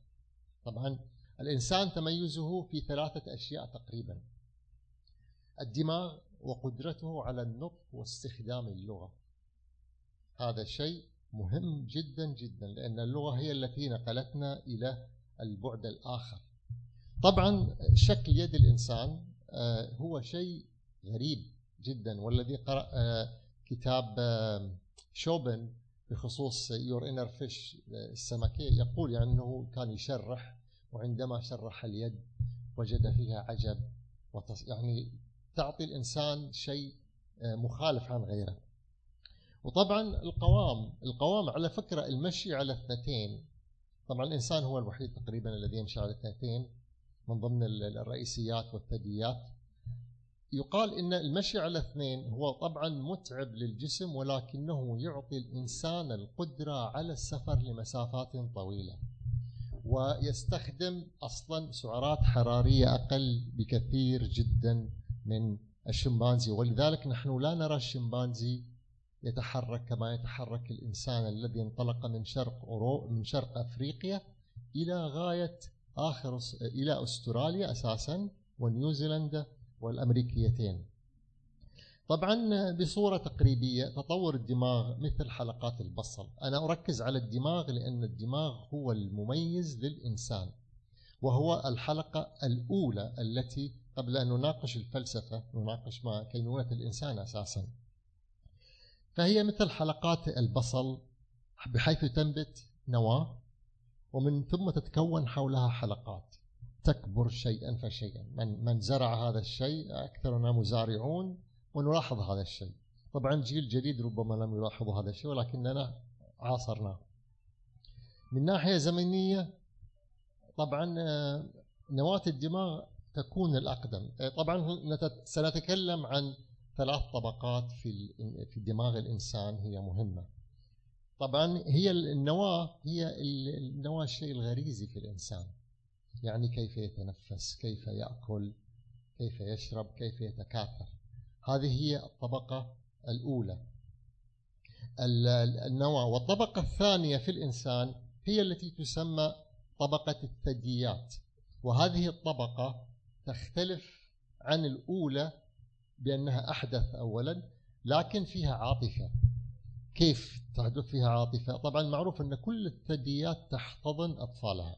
طبعا الإنسان تميزه في ثلاثة أشياء تقريبا. الدماغ وقدرته على النطق واستخدام اللغة. هذا شيء مهم جدا جدا لأن اللغة هي التي نقلتنا إلى البعد الآخر. طبعا شكل يد الإنسان آه، هو شيء غريب جدا والذي قرأ آه، كتاب شوبن بخصوص يور انر فيش السمكية يقول يعني أنه كان يشرح وعندما شرح اليد وجد فيها عجب يعني تعطي الإنسان شيء مخالف عن غيره. وطبعا القوام القوام على فكرة المشي على اثنتين طبعا الإنسان هو الوحيد تقريبا الذي يمشي على اثنتين من ضمن الرئيسيات والثدييات. يقال إن المشي على اثنين هو طبعا متعب للجسم ولكنه يعطي الإنسان القدرة على السفر لمسافات طويلة. ويستخدم أصلا سعرات حرارية أقل بكثير جدا من الشمبانزي ولذلك نحن لا نرى الشمبانزي يتحرك كما يتحرك الإنسان الذي انطلق من شرق أورو من شرق أفريقيا إلى غاية آخر إلى أستراليا أساسا ونيوزيلندا والأمريكيتين. طبعا بصورة تقريبية تطور الدماغ مثل حلقات البصل، أنا أركز على الدماغ لأن الدماغ هو المميز للإنسان. وهو الحلقة الأولى التي قبل أن نناقش الفلسفة نناقش ما كينونه الإنسان أساسا. فهي مثل حلقات البصل بحيث تنبت نواة ومن ثم تتكون حولها حلقات تكبر شيئا فشيئا من, من زرع هذا الشيء أكثرنا مزارعون ونلاحظ هذا الشيء. طبعا جيل جديد ربما لم يلاحظوا هذا الشيء ولكننا عاصرناه من ناحية زمنية طبعا آه، نواة الدماغ تكون الأقدم. آه، طبعا سنتكلم عن ثلاث طبقات في في دماغ الإنسان هي مهمة. طبعا هي النواة هي النواة الشيء الغريزي في الإنسان. يعني كيف يتنفس كيف يأكل كيف يشرب كيف يتكاثر. هذه هي الطبقة الأولى. النواة والطبقة الثانية في الإنسان هي التي تسمى طبقة الثدييات. وهذه الطبقة تختلف عن الأولى بأنها أحدث أولا لكن فيها عاطفة. كيف تحدث فيها عاطفة؟ طبعا معروف أن كل الثدييات تحتضن أطفالها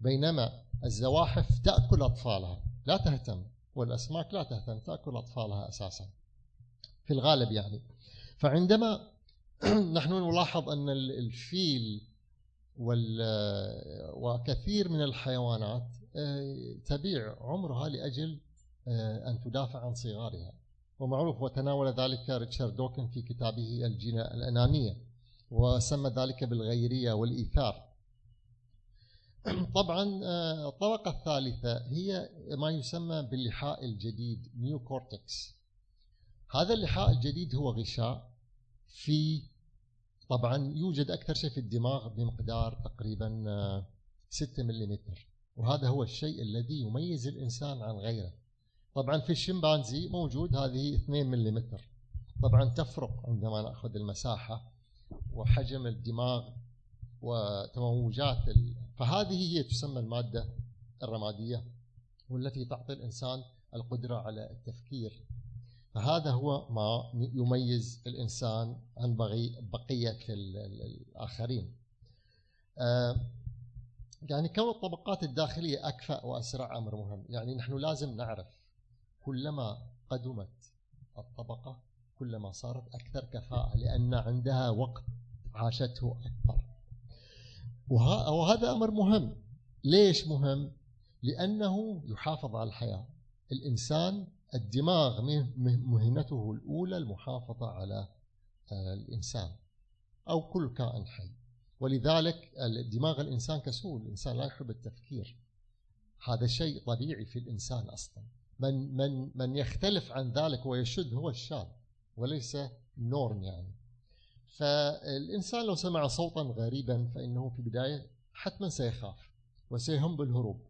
بينما الزواحف تأكل أطفالها لا تهتم. والأسماك لا تهتم تأكل أطفالها أساسا. في الغالب يعني. فعندما نحن نلاحظ أن الفيل وكثير من الحيوانات آه، تبيع عمرها لأجل آه، أن تدافع عن صغارها. ومعروف وتناول ذلك ريتشارد دوكن في كتابه الجينة الأنانية وسمى ذلك بالغيرية والإيثار. طبعا آه، الطبقة الثالثة هي ما يسمى باللحاء الجديد نيو كورتكس هذا اللحاء الجديد هو غشاء. في طبعا يوجد أكثر شيء في الدماغ بمقدار تقريبا 6 آه، ملم وهذا هو الشيء الذي يميز الإنسان عن غيره. طبعا في الشمبانزي موجود هذه 2 ملم طبعا تفرق عندما نأخذ المساحة وحجم الدماغ. وتموجات. فهذه هي تسمى المادة الرمادية والتي تعطي الإنسان القدرة على التفكير فهذا هو ما يميز الإنسان عن بقية الآخرين. آه، يعني كون الطبقات الداخلية أكفأ وأسرع أمر مهم، يعني نحن لازم نعرف كلما قدمت الطبقة كلما صارت أكثر كفاءة لأن عندها وقت عاشته أكثر وهذا أمر مهم. ليش مهم؟ لأنه يحافظ على الحياة. الإنسان الدماغ مهنته الأولى المحافظة على آه، الإنسان أو كل كائن حي. ولذلك دماغ الإنسان كسول. الإنسان لا يحب التفكير. هذا شيء طبيعي في الإنسان أصلا. من, من, من يختلف عن ذلك ويشد هو الشاذ وليس نورم يعني. فالإنسان لو سمع صوتا غريبا فإنه في البداية حتما سيخاف وسيهم بالهروب.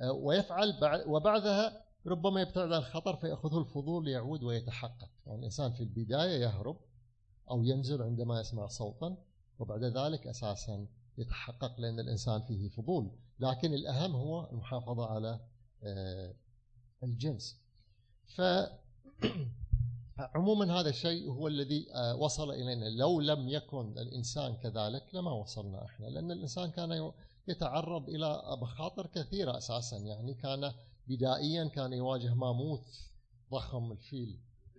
آه، ويفعل وبعدها ربما يبتعد عن الخطر فيأخذه الفضول ليعود ويتحقق. يعني الإنسان في البداية يهرب أو ينزل عندما يسمع صوتا وبعد ذلك أساسا يتحقق لأن الإنسان فيه فضول. لكن الأهم هو المحافظة على آه، الجنس. ف عموما هذا الشيء هو الذي آه، وصل إلينا. لو لم يكن الإنسان كذلك لما وصلنا إحنا. لأن الإنسان كان يتعرض إلى مخاطر كثيرة أساسا. يعني كان بدائيا كان يواجه ماموث ضخم الفيل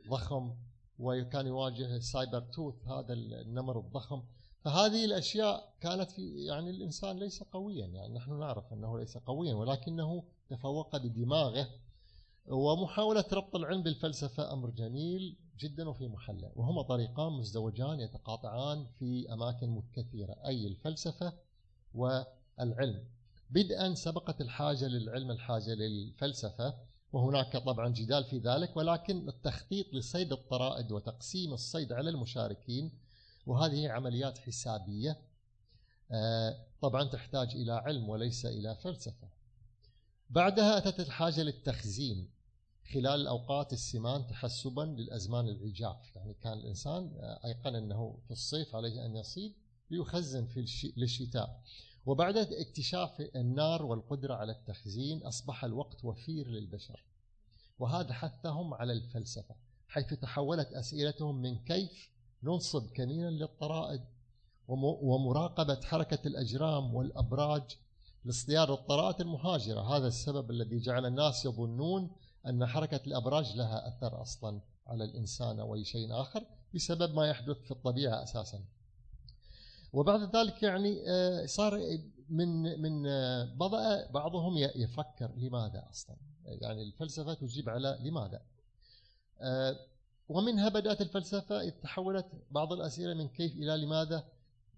ضخم وكان يواجه السايبر توث هذا النمر الضخم. فهذه الأشياء كانت في يعني الإنسان ليس قويا. يعني نحن نعرف أنه ليس قويا ولكنه تفوق بدماغه ومحاولة ربط العلم بالفلسفة أمر جميل جدا وفي محلة. وهما طريقان مزدوجان يتقاطعان في أماكن كثيرة أي الفلسفة والعلم. بدءا سبقت الحاجة للعلم الحاجة للفلسفة وهناك طبعا جدال في ذلك ولكن التخطيط لصيد الطرائد وتقسيم الصيد على المشاركين وهذه عمليات حسابية آه، طبعا تحتاج إلى علم وليس إلى فلسفة. بعدها أتت الحاجة للتخزين خلال الأوقات السمان تحسبا للأزمان العجاف يعني كان الإنسان أيقن أنه في الصيف عليه أن يصيد ليخزن في للشتاء. وبعد اكتشاف النار والقدرة على التخزين أصبح الوقت وفير للبشر. وهذا حثهم على الفلسفة حيث تحولت أسئلتهم من كيف ننصب كمينا للطرائد ومراقبة حركة الأجرام والأبراج لاصطياد الطرائد المهاجرة. هذا السبب الذي جعل الناس يظنون أن حركة الأبراج لها أثر أصلا على الإنسان أو أي شيء آخر بسبب ما يحدث في الطبيعة أساسا. وبعد ذلك يعني آه، صار من من آه، بدأ بعضهم يفكر لماذا أصلا؟ يعني الفلسفة تجيب على لماذا؟ آه، ومنها بدأت الفلسفة تحولت بعض الأسئلة من كيف إلى لماذا؟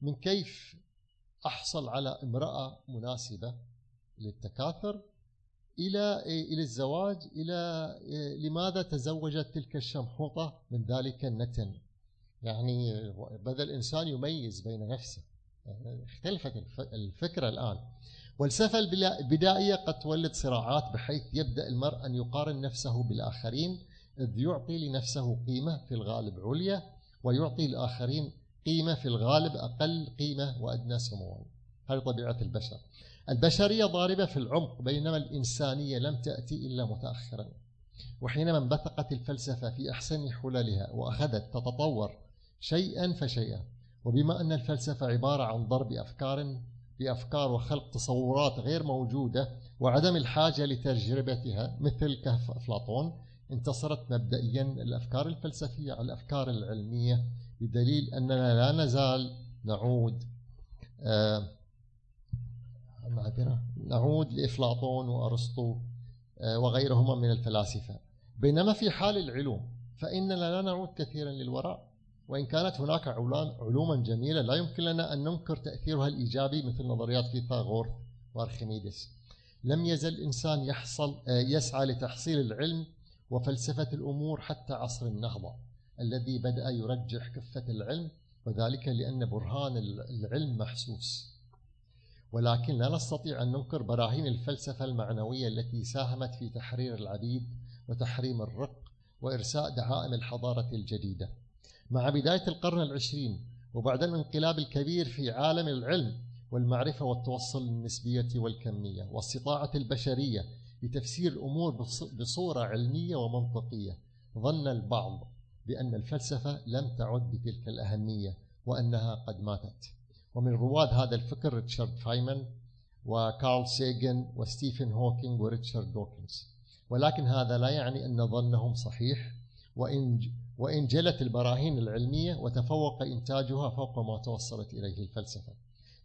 من كيف أحصل على امرأة مناسبة للتكاثر إلى إلى الزواج إلى لماذا تزوجت تلك الشمحوطة من ذلك النتن؟ يعني بدأ الإنسان يميز بين نفسه. اختلفت الفكرة الآن. والفلسفة البدائية قد تولد صراعات بحيث يبدأ المرء أن يقارن نفسه بالآخرين إذ يعطي لنفسه قيمة في الغالب عليا ويعطي الآخرين قيمة في الغالب أقل قيمة وأدنى سموا هذه طبيعة البشر. البشرية ضاربة في العمق بينما الإنسانية لم تأتي إلا متأخرا. وحينما انبثقت الفلسفة في أحسن حللها وأخذت تتطور شيئا فشيئا وبما أن الفلسفة عبارة عن ضرب أفكار بأفكار وخلق تصورات غير موجودة وعدم الحاجة لتجربتها مثل كهف أفلاطون انتصرت مبدئيا الأفكار الفلسفية على الأفكار العلمية بدليل أننا لا نزال نعود آه نعود لأفلاطون وأرسطو آه وغيرهما من الفلاسفة. بينما في حال العلوم فإننا لا نعود كثيرا للوراء. وإن كانت هناك علوما جميلة لا يمكن لنا أن ننكر تأثيرها الإيجابي مثل نظريات فيثاغورث وأرخميدس. لم يزل الإنسان يحصل آه، يسعى لتحصيل العلم وفلسفة الأمور حتى عصر النهضة. الذي بدأ يرجح كفة العلم وذلك لأن برهان العلم محسوس. ولكن لا نستطيع أن ننكر براهين الفلسفة المعنوية التي ساهمت في تحرير العبيد وتحريم الرق وإرساء دعائم الحضارة الجديدة. مع بداية القرن العشرين وبعد الانقلاب الكبير في عالم العلم والمعرفة والتوصل للنسبية والكمية واستطاعة البشرية لتفسير الأمور بصورة علمية ومنطقية ظن البعض بأن الفلسفة لم تعد بتلك الأهمية وأنها قد ماتت. ومن رواد هذا الفكر ريتشارد فايمن وكارل سيجن وستيفن هوكينج وريتشارد دوكنز. ولكن هذا لا يعني أن ظنهم صحيح. وإن وإن جلت البراهين العلمية وتفوق إنتاجها فوق ما توصلت إليه الفلسفة.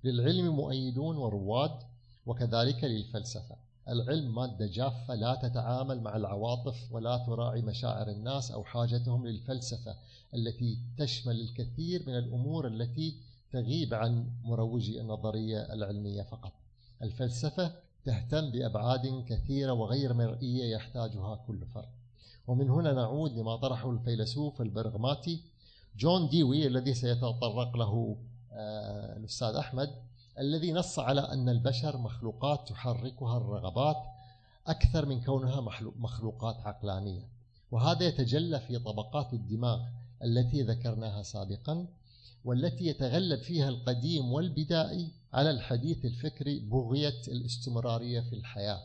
للعلم مؤيدون ورواد وكذلك للفلسفة. العلم مادة جافة لا تتعامل مع العواطف ولا تراعي مشاعر الناس أو حاجتهم للفلسفة التي تشمل الكثير من الأمور التي تغيب عن مروجي النظرية العلمية فقط. الفلسفة تهتم بأبعاد كثيرة وغير مرئية يحتاجها كل فرد. ومن هنا نعود لما طرحه الفيلسوف البرغماتي جون ديوي الذي سيتطرق له آه، الأستاذ أحمد الذي نص على أن البشر مخلوقات تحركها الرغبات أكثر من كونها مخلوقات عقلانية. وهذا يتجلى في طبقات الدماغ التي ذكرناها سابقا والتي يتغلب فيها القديم والبدائي على الحديث الفكري بغية الاستمرارية في الحياة.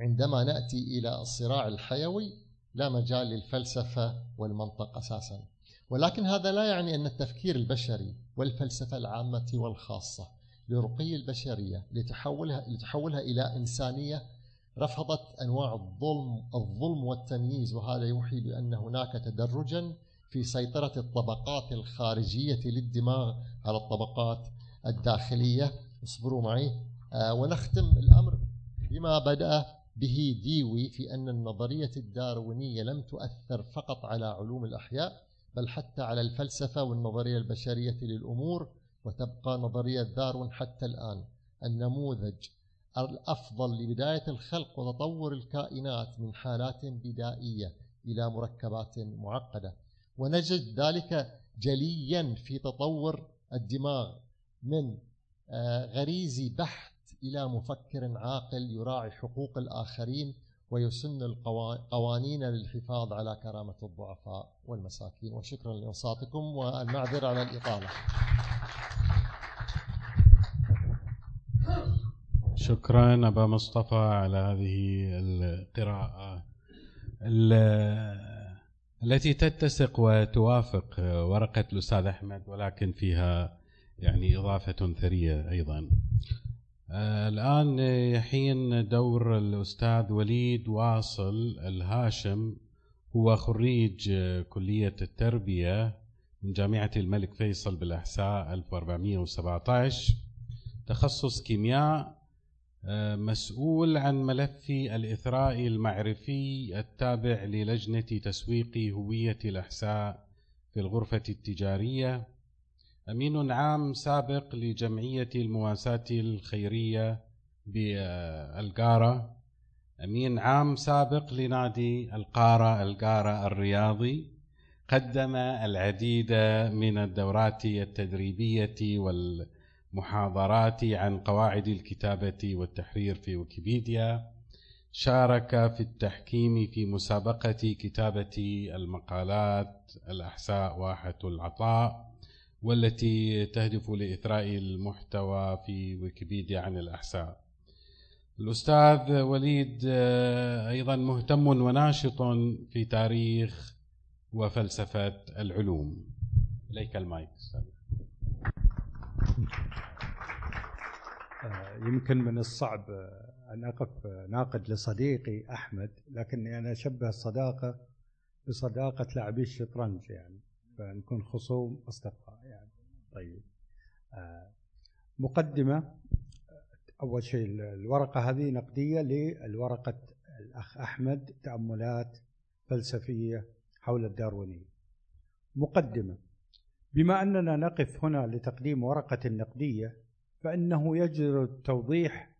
عندما نأتي إلى الصراع الحيوي لا مجال للفلسفة والمنطق أساسا. ولكن هذا لا يعني أن التفكير البشري والفلسفة العامة والخاصة لرقي البشرية لتحولها, لتحولها إلى إنسانية رفضت أنواع الظلم الظلم والتمييز. وهذا يوحي بأن هناك تدرجا في سيطرة الطبقات الخارجية للدماغ على الطبقات الداخلية. اصبروا معي. آه ونختم الأمر بما بدأ به ديوي في أن النظرية الداروينية لم تؤثر فقط على علوم الأحياء بل حتى على الفلسفة والنظرية البشرية للأمور. وتبقى نظرية داروين حتى الآن النموذج الأفضل لبداية الخلق وتطور الكائنات من حالات بدائية إلى مركبات معقدة. ونجد ذلك جليا في تطور الدماغ من آه، غريزي بحت إلى مفكر عاقل يراعي حقوق الآخرين ويسن القوانين للحفاظ على كرامة الضعفاء والمساكين. وشكرا لإنصاتكم والمعذرة على الإطالة شكرا أبا مصطفى على هذه القراءة التي تتسق وتوافق ورقة الأستاذ أحمد ولكن فيها يعني إضافة ثرية أيضا. الآن يحين دور الأستاذ وليد واصل الهاشم. هو خريج كلية التربية من جامعة الملك فيصل بالأحساء 1417 تخصص كيمياء مسؤول عن ملف الإثراء المعرفي التابع للجنة تسويق هوية الأحساء في الغرفة التجارية. أمين عام سابق لجمعية المواساة الخيرية بألقارة. أمين عام سابق لنادي القارة القارة الرياضي. قدم العديد من الدورات التدريبية وال محاضرات عن قواعد الكتابة والتحرير في ويكيبيديا. شارك في التحكيم في مسابقة كتابة المقالات الأحساء واحة العطاء. والتي تهدف لإثراء المحتوى في ويكيبيديا عن الأحساء. الأستاذ وليد آه، أيضا مهتم وناشط في تاريخ وفلسفة العلوم. إليك المايك أستاذ. يمكن من الصعب أن أقف ناقد لصديقي أحمد لكني أنا أشبه الصداقة بصداقة لاعبي الشطرنج يعني. فنكون خصوم أصدقاء. طيب. آه، مقدمة. أول شيء الورقة هذه نقدية للورقة الأخ أحمد تأملات فلسفية حول الداروينية مقدمة. بما أننا نقف هنا لتقديم ورقة نقدية فإنه يجدر التوضيح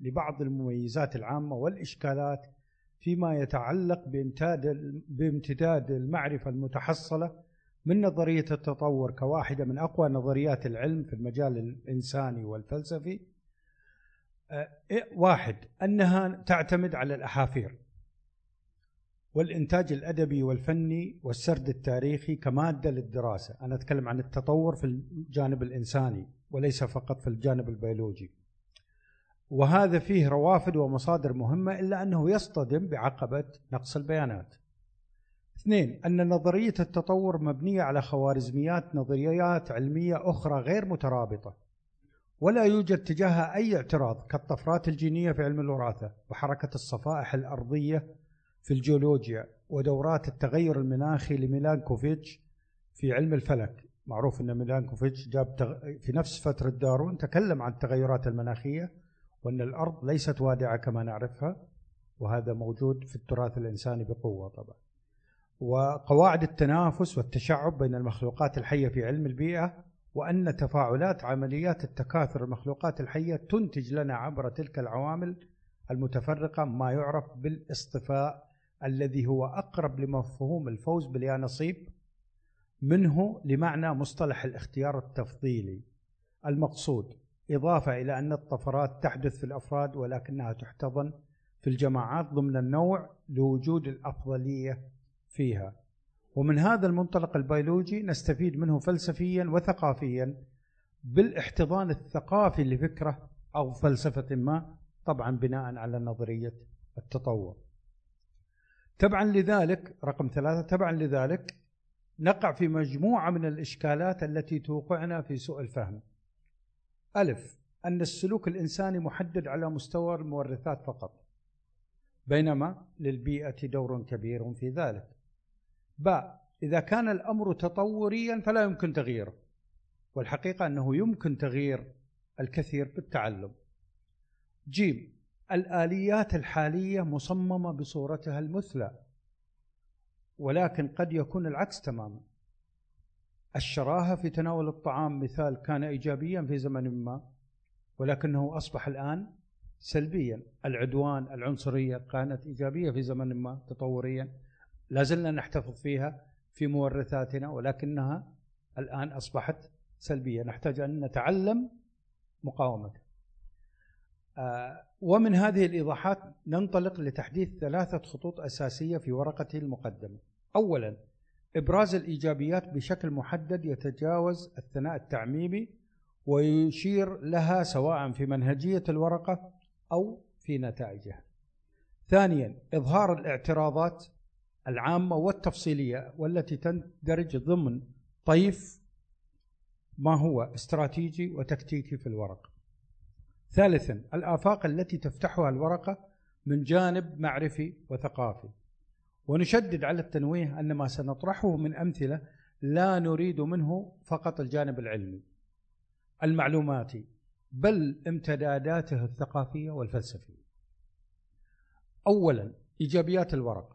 لبعض المميزات العامة والإشكالات فيما يتعلق بامتداد بامتداد المعرفة المتحصلة من نظرية التطور كواحدة من أقوى نظريات العلم في المجال الإنساني والفلسفي أه، واحد أنها تعتمد على الأحافير والإنتاج الأدبي والفني والسرد التاريخي كمادة للدراسة. أنا أتكلم عن التطور في الجانب الإنساني وليس فقط في الجانب البيولوجي. وهذا فيه روافد ومصادر مهمة إلا أنه يصطدم بعقبة نقص البيانات. اثنين أن نظرية التطور مبنية على خوارزميات نظريات علمية أخرى غير مترابطة ولا يوجد تجاهها أي اعتراض كالطفرات الجينية في علم الوراثة وحركة الصفائح الأرضية في الجيولوجيا ودورات التغير المناخي لميلانكوفيتش في علم الفلك. معروف أن ميلانكوفيتش جاب في نفس فترة دارون تكلم عن التغيرات المناخية وأن الأرض ليست وادعة كما نعرفها وهذا موجود في التراث الإنساني بقوة طبعا. وقواعد التنافس والتشعب بين المخلوقات الحية في علم البيئة وأن تفاعلات عمليات التكاثر المخلوقات الحية تنتج لنا عبر تلك العوامل المتفرقة ما يعرف بالاصطفاء الذي هو أقرب لمفهوم الفوز باليانصيب منه لمعنى مصطلح الاختيار التفضيلي. المقصود إضافة إلى أن الطفرات تحدث في الأفراد ولكنها تحتضن في الجماعات ضمن النوع لوجود الأفضلية فيها. ومن هذا المنطلق البيولوجي نستفيد منه فلسفيا وثقافيا بالاحتضان الثقافي لفكرة أو فلسفة ما طبعا بناء على نظرية التطور. تبعا لذلك رقم ثلاثة تبعا لذلك نقع في مجموعة من الإشكالات التي توقعنا في سوء الفهم. ألف أن السلوك الإنساني محدد على مستوى المورثات فقط بينما للبيئة دور كبير في ذلك. باء إذا كان الأمر تطوريا فلا يمكن تغييره. والحقيقة أنه يمكن تغيير الكثير بالتعلم. جيم الآليات الحالية مصممة بصورتها المثلى ولكن قد يكون العكس تماما. الشراهة في تناول الطعام مثال كان إيجابيا في زمن ما ولكنه أصبح الآن سلبيا. العدوان العنصرية كانت إيجابية في زمن ما تطوريا. لا زلنا نحتفظ فيها في مورثاتنا ولكنها الآن أصبحت سلبية. نحتاج أن نتعلم مقاومتها. آه، ومن هذه الإيضاحات ننطلق لتحديث ثلاثة خطوط أساسية في ورقة المقدمة. أولا إبراز الإيجابيات بشكل محدد يتجاوز الثناء التعميمي ويشير لها سواء في منهجية الورقة أو في نتائجها. ثانيا إظهار الاعتراضات العامة والتفصيلية والتي تندرج ضمن طيف ما هو استراتيجي وتكتيكي في الورقة ثالثا الآفاق التي تفتحها الورقة من جانب معرفي وثقافي. ونشدد على التنويه أن ما سنطرحه من أمثلة لا نريد منه فقط الجانب العلمي. المعلوماتي بل امتداداته الثقافية والفلسفية. أولا إيجابيات الورقة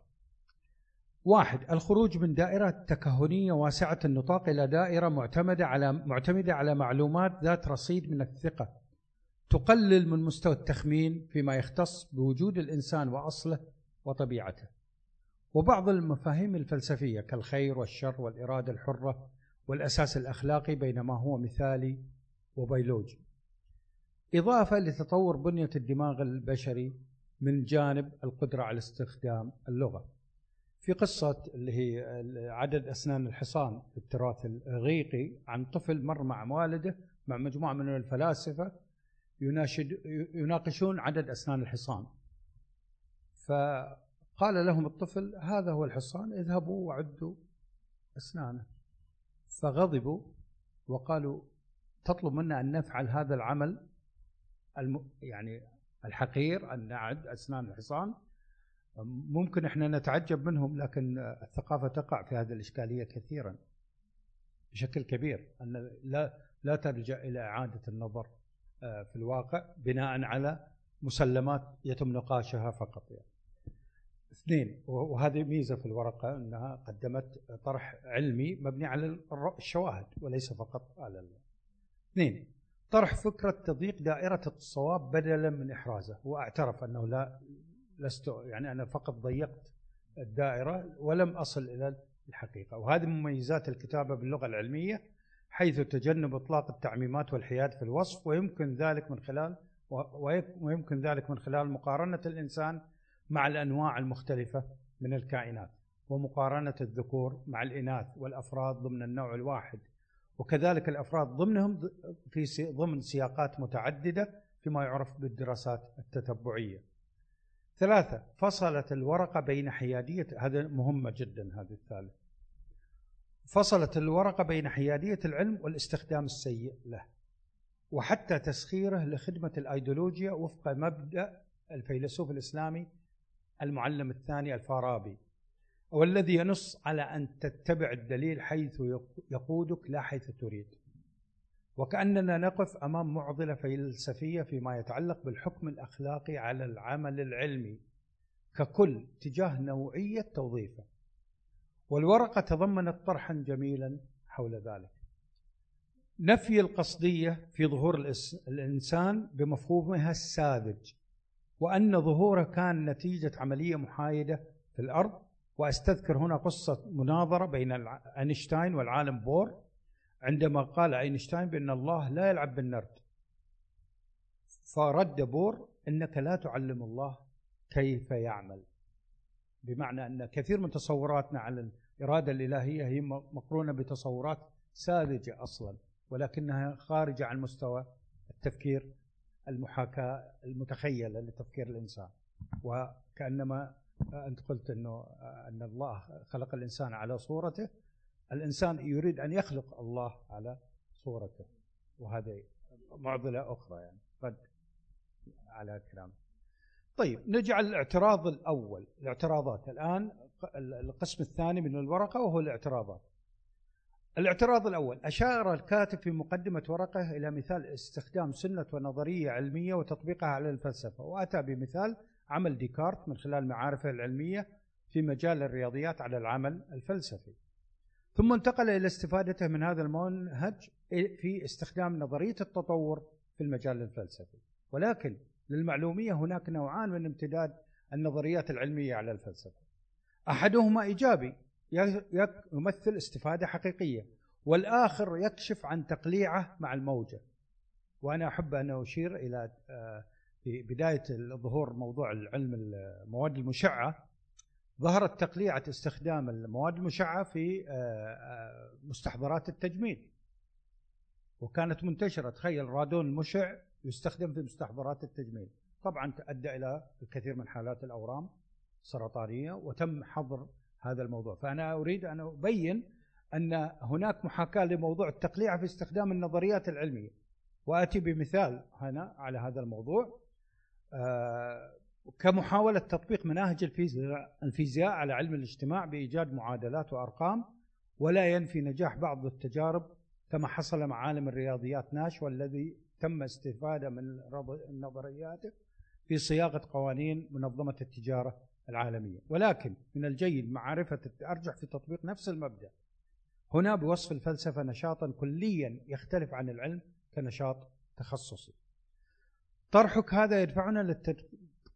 واحد الخروج من دائرة تكهنية واسعة النطاق إلى دائرة معتمدة على معتمدة على معلومات ذات رصيد من الثقة. تقلل من مستوى التخمين فيما يختص بوجود الإنسان وأصله وطبيعته. وبعض المفاهيم الفلسفية كالخير والشر والإرادة الحرة والأساس الأخلاقي بينما هو مثالي وبيولوجي. إضافة لتطور بنية الدماغ البشري من جانب القدرة على استخدام اللغة. في قصة اللي هي عدد أسنان الحصان في التراث الإغريقي عن طفل مر مع والده مع مجموعة من الفلاسفة يناشد يناقشون عدد أسنان الحصان. فقال لهم الطفل هذا هو الحصان اذهبوا وعدوا أسنانه. فغضبوا وقالوا تطلب منا أن نفعل هذا العمل الم يعني الحقير أن نعد أسنان الحصان ممكن إحنا نتعجب منهم لكن الثقافة تقع في هذه الإشكالية كثيرا بشكل كبير أن لا لا ترجع إلى إعادة النظر آه، في الواقع بناء على مسلمات يتم نقاشها فقط يعني. اثنين وهذه ميزة في الورقة أنها قدمت طرح علمي مبني على الشواهد وليس فقط على اثنين طرح فكرة تضييق دائرة الصواب بدلا من إحرازه واعترف أنه لا لست يعني أنا فقط ضيقت الدائرة ولم أصل إلى الحقيقة وهذه مميزات الكتابة باللغة العلمية حيث تجنب إطلاق التعميمات والحياد في الوصف ويمكن ذلك من خلال ويمكن ذلك من خلال مقارنة الإنسان مع الأنواع المختلفة من الكائنات ومقارنة الذكور مع الإناث والأفراد ضمن النوع الواحد وكذلك الأفراد ضمنهم في ضمن سياقات متعددة فيما يعرف بالدراسات التتبعية. ثلاثة فصلت الورقه بين حياديه هذا مهمة جدا هذه الثالث. فصلت الورقه بين حيادية العلم والاستخدام السيء له. وحتى تسخيره لخدمة الأيديولوجيا وفق مبدأ الفيلسوف الإسلامي المعلم الثاني الفارابي والذي ينص على أن تتبع الدليل حيث يقودك لا حيث تريد وكأننا نقف أمام معضلة فلسفية فيما يتعلق بالحكم الأخلاقي على العمل العلمي ككل تجاه نوعية توظيفه. والورقة تضمنت طرحا جميلا حول ذلك. نفي القصدية في ظهور الإنسان بمفهومها الساذج وأن ظهوره كان نتيجة عملية محايدة في الأرض. وأستذكر هنا قصة مناظرة بين أينشتاين والعالم بور. عندما قال أينشتاين بأن الله لا يلعب بالنرد. فرد بور إنك لا تعلم الله كيف يعمل. بمعنى أن كثير من تصوراتنا على الإرادة الإلهية هي م- مقرونة بتصورات ساذجة أصلا ولكنها خارجة عن مستوى التفكير المحاكاة المتخيلة لتفكير الإنسان. وكأنما أنت قلت أنه أن الله خلق الإنسان على صورته الإنسان يريد أن يخلق الله على صورته وهذه معضلة أخرى يعني رد على كلام. طيب نجعل الاعتراض الأول. الاعتراضات. الآن القسم الثاني من الورقة وهو الاعتراضات. الاعتراض الأول. أشار الكاتب في مقدمة ورقة إلى مثال استخدام سنة ونظرية علمية وتطبيقها على الفلسفة وأتى بمثال عمل ديكارت من خلال معارفه العلمية في مجال الرياضيات على العمل الفلسفي. ثم انتقل إلى استفادته من هذا المنهج في استخدام نظرية التطور في المجال الفلسفي. ولكن للمعلومية هناك نوعان من امتداد النظريات العلمية على الفلسفة. أحدهما إيجابي يك- يمثل استفادة حقيقية والآخر يكشف عن تقليعة مع الموجة. وأنا أحب أن أشير إلى آه، في بداية ظهور موضوع العلم المواد المشعة. ظهرت تقليعة استخدام المواد المشعة في آه، آه، مستحضرات التجميل وكانت منتشرة. تخيل رادون المشع يستخدم في مستحضرات التجميل طبعا تؤدى إلى الكثير من حالات الأورام السرطانية وتم حظر هذا الموضوع. فأنا أريد أن أبين أن هناك محاكاة لموضوع التقليع في استخدام النظريات العلمية. وآتي بمثال هنا على هذا الموضوع. آه، كمحاولة تطبيق مناهج الفيزياء على علم الاجتماع بإيجاد معادلات وأرقام ولا ينفي نجاح بعض التجارب كما حصل مع عالم الرياضيات ناش والذي تم استفادة من نظرياته في صياغة قوانين منظمة التجارة العالمية. ولكن من الجيد معرفة الأرجح في تطبيق نفس المبدأ. هنا بوصف الفلسفة نشاطا كليا يختلف عن العلم كنشاط تخصصي. طرحك هذا يدفعنا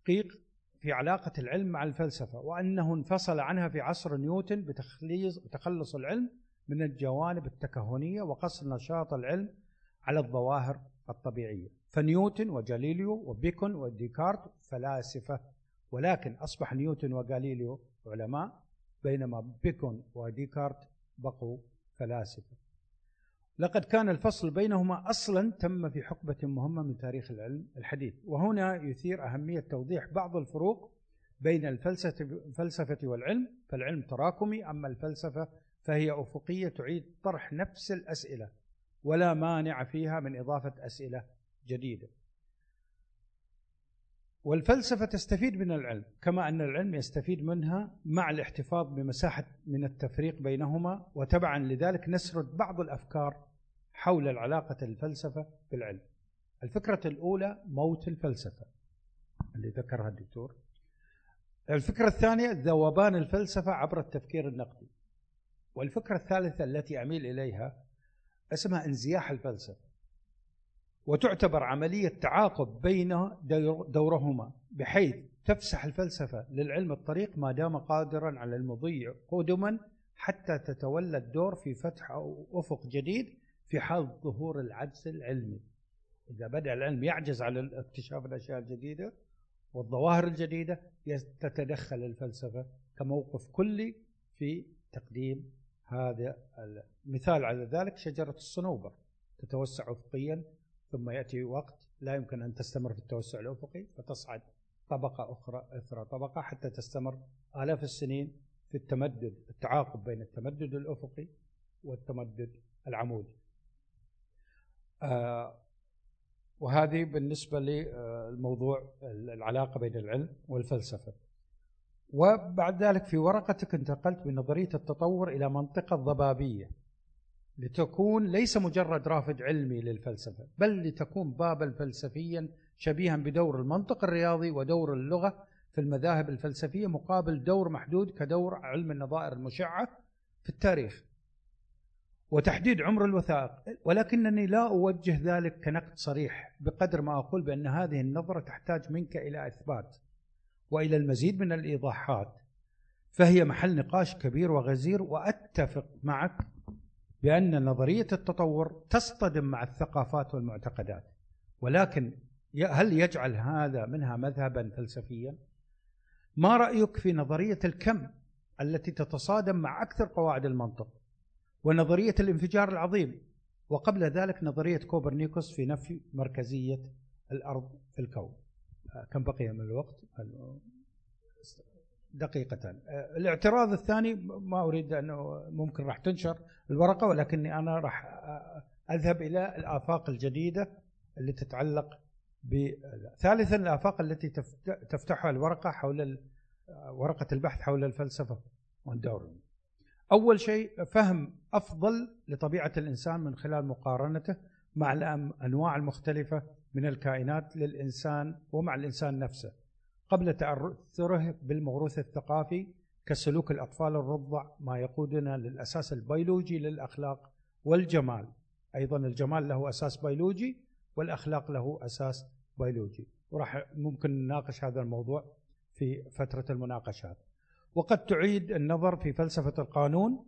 للتدقيق في علاقة العلم مع الفلسفة وأنه انفصل عنها في عصر نيوتن بتخليص بتخلص العلم من الجوانب التكهنية وقصر نشاط العلم على الظواهر الطبيعية. فنيوتن وجاليليو وبيكون وديكارت فلاسفة ولكن أصبح نيوتن وغاليليو علماء بينما بيكون وديكارت بقوا فلاسفة. لقد كان الفصل بينهما أصلا تم في حقبة مهمة من تاريخ العلم الحديث. وهنا يثير أهمية توضيح بعض الفروق بين الفلسفة والعلم فالعلم تراكمي أما الفلسفة فهي أفقية تعيد طرح نفس الأسئلة ولا مانع فيها من إضافة أسئلة جديدة. والفلسفة تستفيد من العلم كما أن العلم يستفيد منها مع الاحتفاظ بمساحة من التفريق بينهما وتبعا لذلك نسرد بعض الأفكار حول العلاقة الفلسفة بالعلم. الفكرة الأولى موت الفلسفة اللي ذكرها الدكتور. الفكرة الثانية ذوبان الفلسفة عبر التفكير النقدي. والفكرة الثالثة التي أميل إليها اسمها انزياح الفلسفة. وتعتبر عملية تعاقب بين دور- دورهما بحيث تفسح الفلسفة للعلم الطريق ما دام قادرا على المضي قدما حتى تتولى الدور في فتح أو أفق جديد في حال ظهور العجز العلمي. إذا بدأ العلم يعجز على اكتشاف الأشياء الجديدة والظواهر الجديدة تتدخل الفلسفة كموقف كلي في تقديم هذا المثال على ذلك شجرة الصنوبر تتوسع أفقيا ثم يأتي وقت لا يمكن أن تستمر في التوسع الأفقي فتصعد طبقة أخرى إثر طبقة حتى تستمر آلاف السنين في التمدد التعاقب بين التمدد الأفقي والتمدد العمودي. آه وهذه بالنسبة للموضوع العلاقة بين العلم والفلسفة. وبعد ذلك في ورقتك انتقلت بنظرية التطور إلى منطقة ضبابية. لتكون ليس مجرد رافد علمي للفلسفة بل لتكون بابا فلسفيا شبيها بدور المنطق الرياضي ودور اللغة في المذاهب الفلسفية مقابل دور محدود كدور علم النظائر المشعة في التاريخ. وتحديد عمر الوثائق. ولكنني لا أوجه ذلك كنقد صريح بقدر ما أقول بأن هذه النظرة تحتاج منك إلى إثبات وإلى المزيد من الإيضاحات. فهي محل نقاش كبير وغزير وأتفق معك بأن نظرية التطور تصطدم مع الثقافات والمعتقدات. ولكن هل يجعل هذا منها مذهبا فلسفيا؟ ما رأيك في نظرية الكم التي تتصادم مع أكثر قواعد المنطق ونظرية الانفجار العظيم؟ وقبل ذلك نظرية كوبرنيكوس في نفي مركزية الأرض في الكون. كم بقي من الوقت؟ دقيقة. الاعتراض الثاني ما أريد أنه ممكن راح تنشر الورقة ولكني أنا راح أذهب إلى الآفاق الجديدة اللي تتعلق ب ثالثا الآفاق التي تفتحها الورقة حول ورقة البحث حول الفلسفة والدور أول شيء فهم أفضل لطبيعة الإنسان من خلال مقارنته مع الأنواع المختلفة من الكائنات للإنسان ومع الإنسان نفسه. قبل تأثره بالموروث الثقافي كسلوك الأطفال الرضع ما يقودنا للأساس البيولوجي للأخلاق والجمال. أيضا الجمال له أساس بيولوجي والأخلاق له أساس بيولوجي. وراح ممكن نناقش هذا الموضوع في فترة المناقشات. وقد تعيد النظر في فلسفة القانون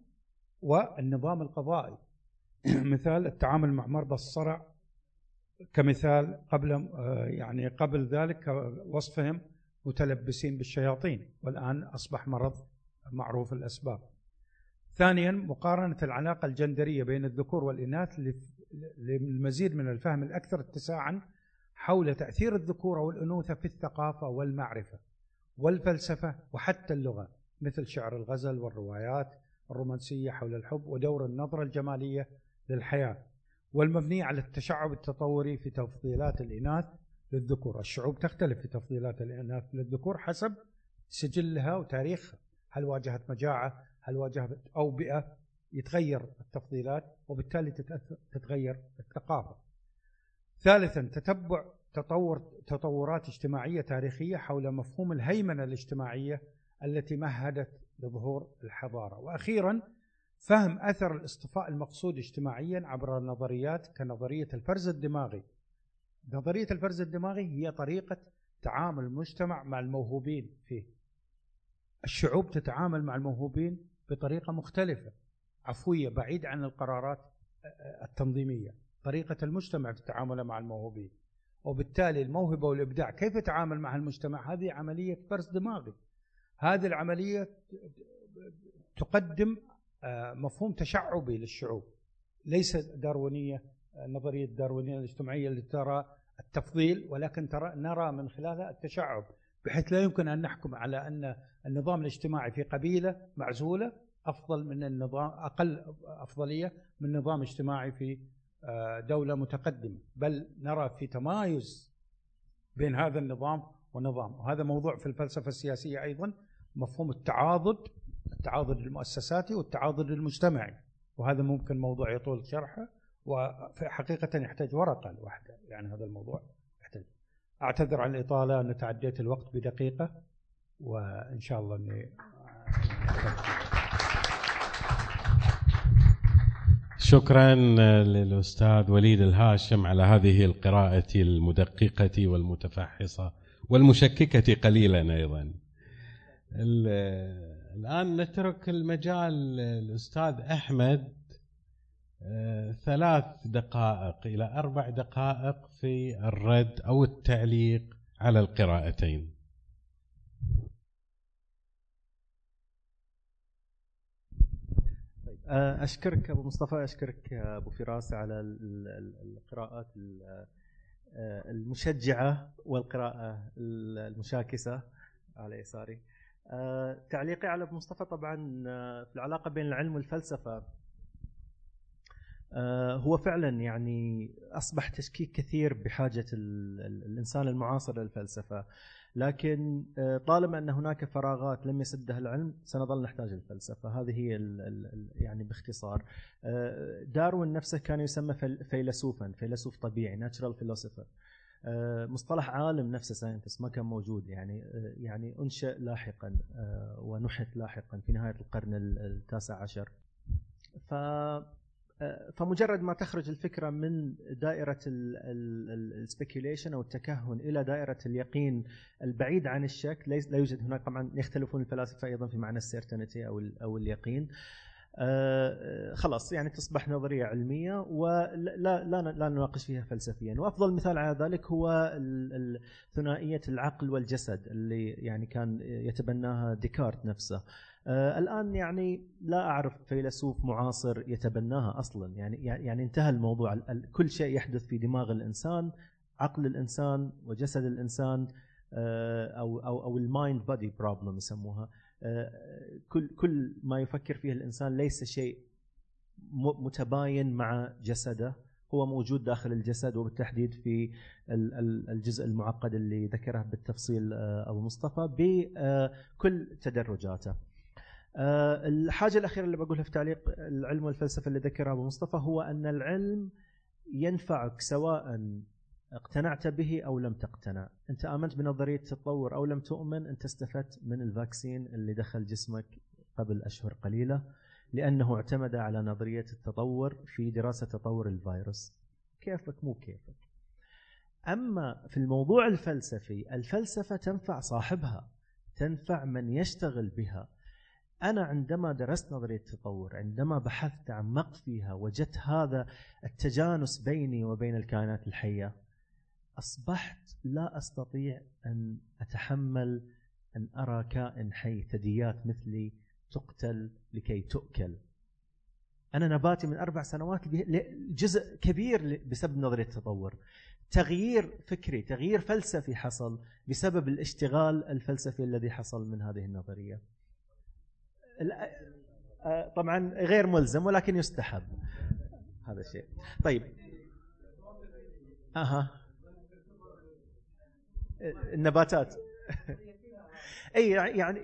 والنظام القضائي. مثال التعامل مع مرضى الصرع كمثال قبل آه، يعني قبل ذلك وصفهم متلبسين بالشياطين والآن أصبح مرض معروف الأسباب. ثانيا مقارنة العلاقة الجندرية بين الذكور والإناث للمزيد من الفهم الأكثر اتساعا حول تأثير الذكورة والأنوثة في الثقافة والمعرفة والفلسفة وحتى اللغة مثل شعر الغزل والروايات الرومانسية حول الحب ودور النظرة الجمالية للحياة والمبنية على التشعب التطوري في تفضيلات الإناث للذكور. الشعوب تختلف في تفضيلات الإناث للذكور حسب سجلها وتاريخها. هل واجهت مجاعة؟ هل واجهت أوبئة يتغير التفضيلات وبالتالي تتغير الثقافة. ثالثا تتبع تطور تطورات اجتماعية تاريخية حول مفهوم الهيمنة الاجتماعية التي مهدت لظهور الحضارة. وأخيرا فهم أثر الاصطفاء المقصود اجتماعيا عبر نظريات كنظرية الفرز الدماغي. نظرية الفرز الدماغي هي طريقة تعامل المجتمع مع الموهوبين فيه. الشعوب تتعامل مع الموهوبين بطريقة مختلفة عفوية بعيد عن القرارات التنظيمية. طريقة المجتمع في التعامل مع الموهوبين. وبالتالي الموهبة والإبداع كيف يتعامل مع المجتمع؟ هذه عملية فرز دماغي. هذه العملية تقدم آه، مفهوم تشعبي للشعوب. ليس داروينية نظرية الداروينية الاجتماعية اللي ترى التفضيل ولكن ترى نرى من خلالها التشعب بحيث لا يمكن أن نحكم على أن النظام الاجتماعي في قبيلة معزولة أفضل من النظام أقل أفضلية من نظام اجتماعي في آه، دولة متقدمة. بل نرى في تمايز بين هذا النظام ونظام. وهذا موضوع في الفلسفة السياسية أيضا مفهوم التعاضد التعاضد المؤسساتي والتعاضد المجتمعي وهذا ممكن موضوع يطول شرحه. وحقيقة يحتاج ورقة لوحده يعني هذا الموضوع يحتاج. أعتذر عن الإطالة أن تعديت الوقت بدقيقة وإن شاء الله أني شكرا للأستاذ وليد الهاشم على هذه القراءة المدققة والمتفحصة والمشككة قليلا أيضا. الآن نترك المجال للأستاذ أحمد ثلاث دقائق إلى أربع دقائق في الرد أو التعليق على القراءتين. طيب، أشكرك أبو مصطفى أشكرك أبو فراس على القراءات المشجعة والقراءة المشاكسة على يساري. تعليقي على أبو مصطفى طبعا في العلاقة بين العلم والفلسفة. هو فعلا يعني أصبح تشكيك كثير بحاجة الإنسان المعاصر للفلسفة. لكن آه، طالما أن هناك فراغات لم يسدها العلم سنظل نحتاج الفلسفة. هذه هي يعني باختصار. آه، داروين نفسه كان يسمى فيلسوفا فيلسوف طبيعي natural philosopher مصطلح عالم نفسه scientist ما كان موجود. يعني يعني أنشأ لاحقا ونحت لاحقا في نهاية القرن التاسع عشر. ف آه، فمجرد ما تخرج الفكرة من دائرة ال speculation أو التكهن إلى دائرة اليقين البعيد عن الشك لا يوجد هناك طبعا يختلفون الفلاسفة أيضا في معنى ال certainty أو أو اليقين. آه، خلاص يعني تصبح نظرية علمية ولا لا لا نناقش فيها فلسفيا. وأفضل مثال على ذلك هو ثنائية العقل والجسد اللي يعني كان يتبناها ديكارت نفسه. آه الآن يعني لا أعرف فيلسوف معاصر يتبناها أصلا. يعني يعني انتهى الموضوع. كل شيء يحدث في دماغ الإنسان عقل الإنسان وجسد الإنسان آه أو أو أو ال mind body problem يسموها. آه كل كل ما يفكر فيه الإنسان ليس شيء متباين مع جسده. هو موجود داخل الجسد وبالتحديد في الجزء المعقد اللي ذكره بالتفصيل آه، أبو مصطفى بكل تدرجاته. آه، الحاجة الأخيرة اللي بقولها في تعليق العلم والفلسفة اللي ذكرها أبو مصطفى هو أن العلم ينفعك سواء اقتنعت به أو لم تقتنع، أنت آمنت بنظرية التطور أو لم تؤمن أنت استفدت من الفاكسين اللي دخل جسمك قبل أشهر قليلة لأنه اعتمد على نظرية التطور في دراسة تطور الفيروس. كيفك مو كيفك. أما في الموضوع الفلسفي، الفلسفة تنفع صاحبها، تنفع من يشتغل بها، أنا عندما درست نظرية التطور عندما بحثت عمقت فيها وجدت هذا التجانس بيني وبين الكائنات الحية أصبحت لا أستطيع أن أتحمل أن أرى كائن حي ثدييات مثلي تقتل لكي تؤكل. أنا نباتي من أربع سنوات جزء كبير بسبب نظرية التطور. تغيير فكري تغيير فلسفي حصل بسبب الاشتغال الفلسفي الذي حصل من هذه النظرية. طبعا غير ملزم ولكن يستحب. هذا الشيء طيب. أها. النباتات. إي يعني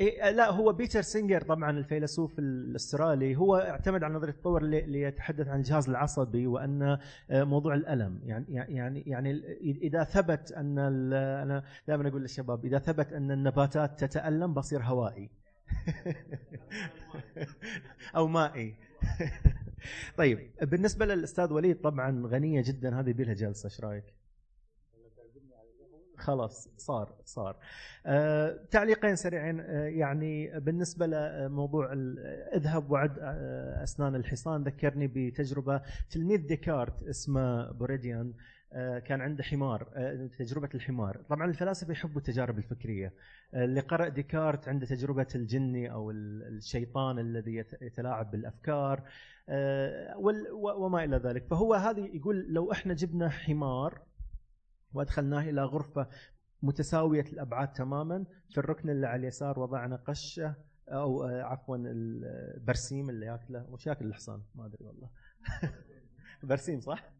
إيه لا هو بيتر سينجر طبعا الفيلسوف الأسترالي هو اعتمد على نظرية التطور ليتحدث عن الجهاز العصبي وأن آه، موضوع الألم. يعني يعني يعني إذا ثبت أن أنا دائما أقول للشباب إذا ثبت أن النباتات تتألم بصير هوائي. أو مائي طيب بالنسبة للأستاذ وليد طبعا غنية جدا هذه بيلها جلسة إيش رأيك؟ خلاص صار صار. آه تعليقين سريعين آه يعني بالنسبة لموضوع اذهب وعد آه أسنان الحصان ذكرني بتجربة تلميذ ديكارت اسمه بوريديان. كان عنده حمار آه، تجربة الحمار. طبعا الفلاسفة يحبوا التجارب الفكرية. آه، اللي قرأ ديكارت عنده تجربة الجني أو الشيطان الذي يتلاعب بالأفكار وما إلى ذلك. فهو هذه يقول لو إحنا جبنا حمار وأدخلناه إلى غرفة متساوية الأبعاد تماما في الركن اللي على اليسار وضعنا قشة أو عفوا البرسيم اللي ياكله. وش ياكل الحصان؟ ما أدري والله. برسيم صح؟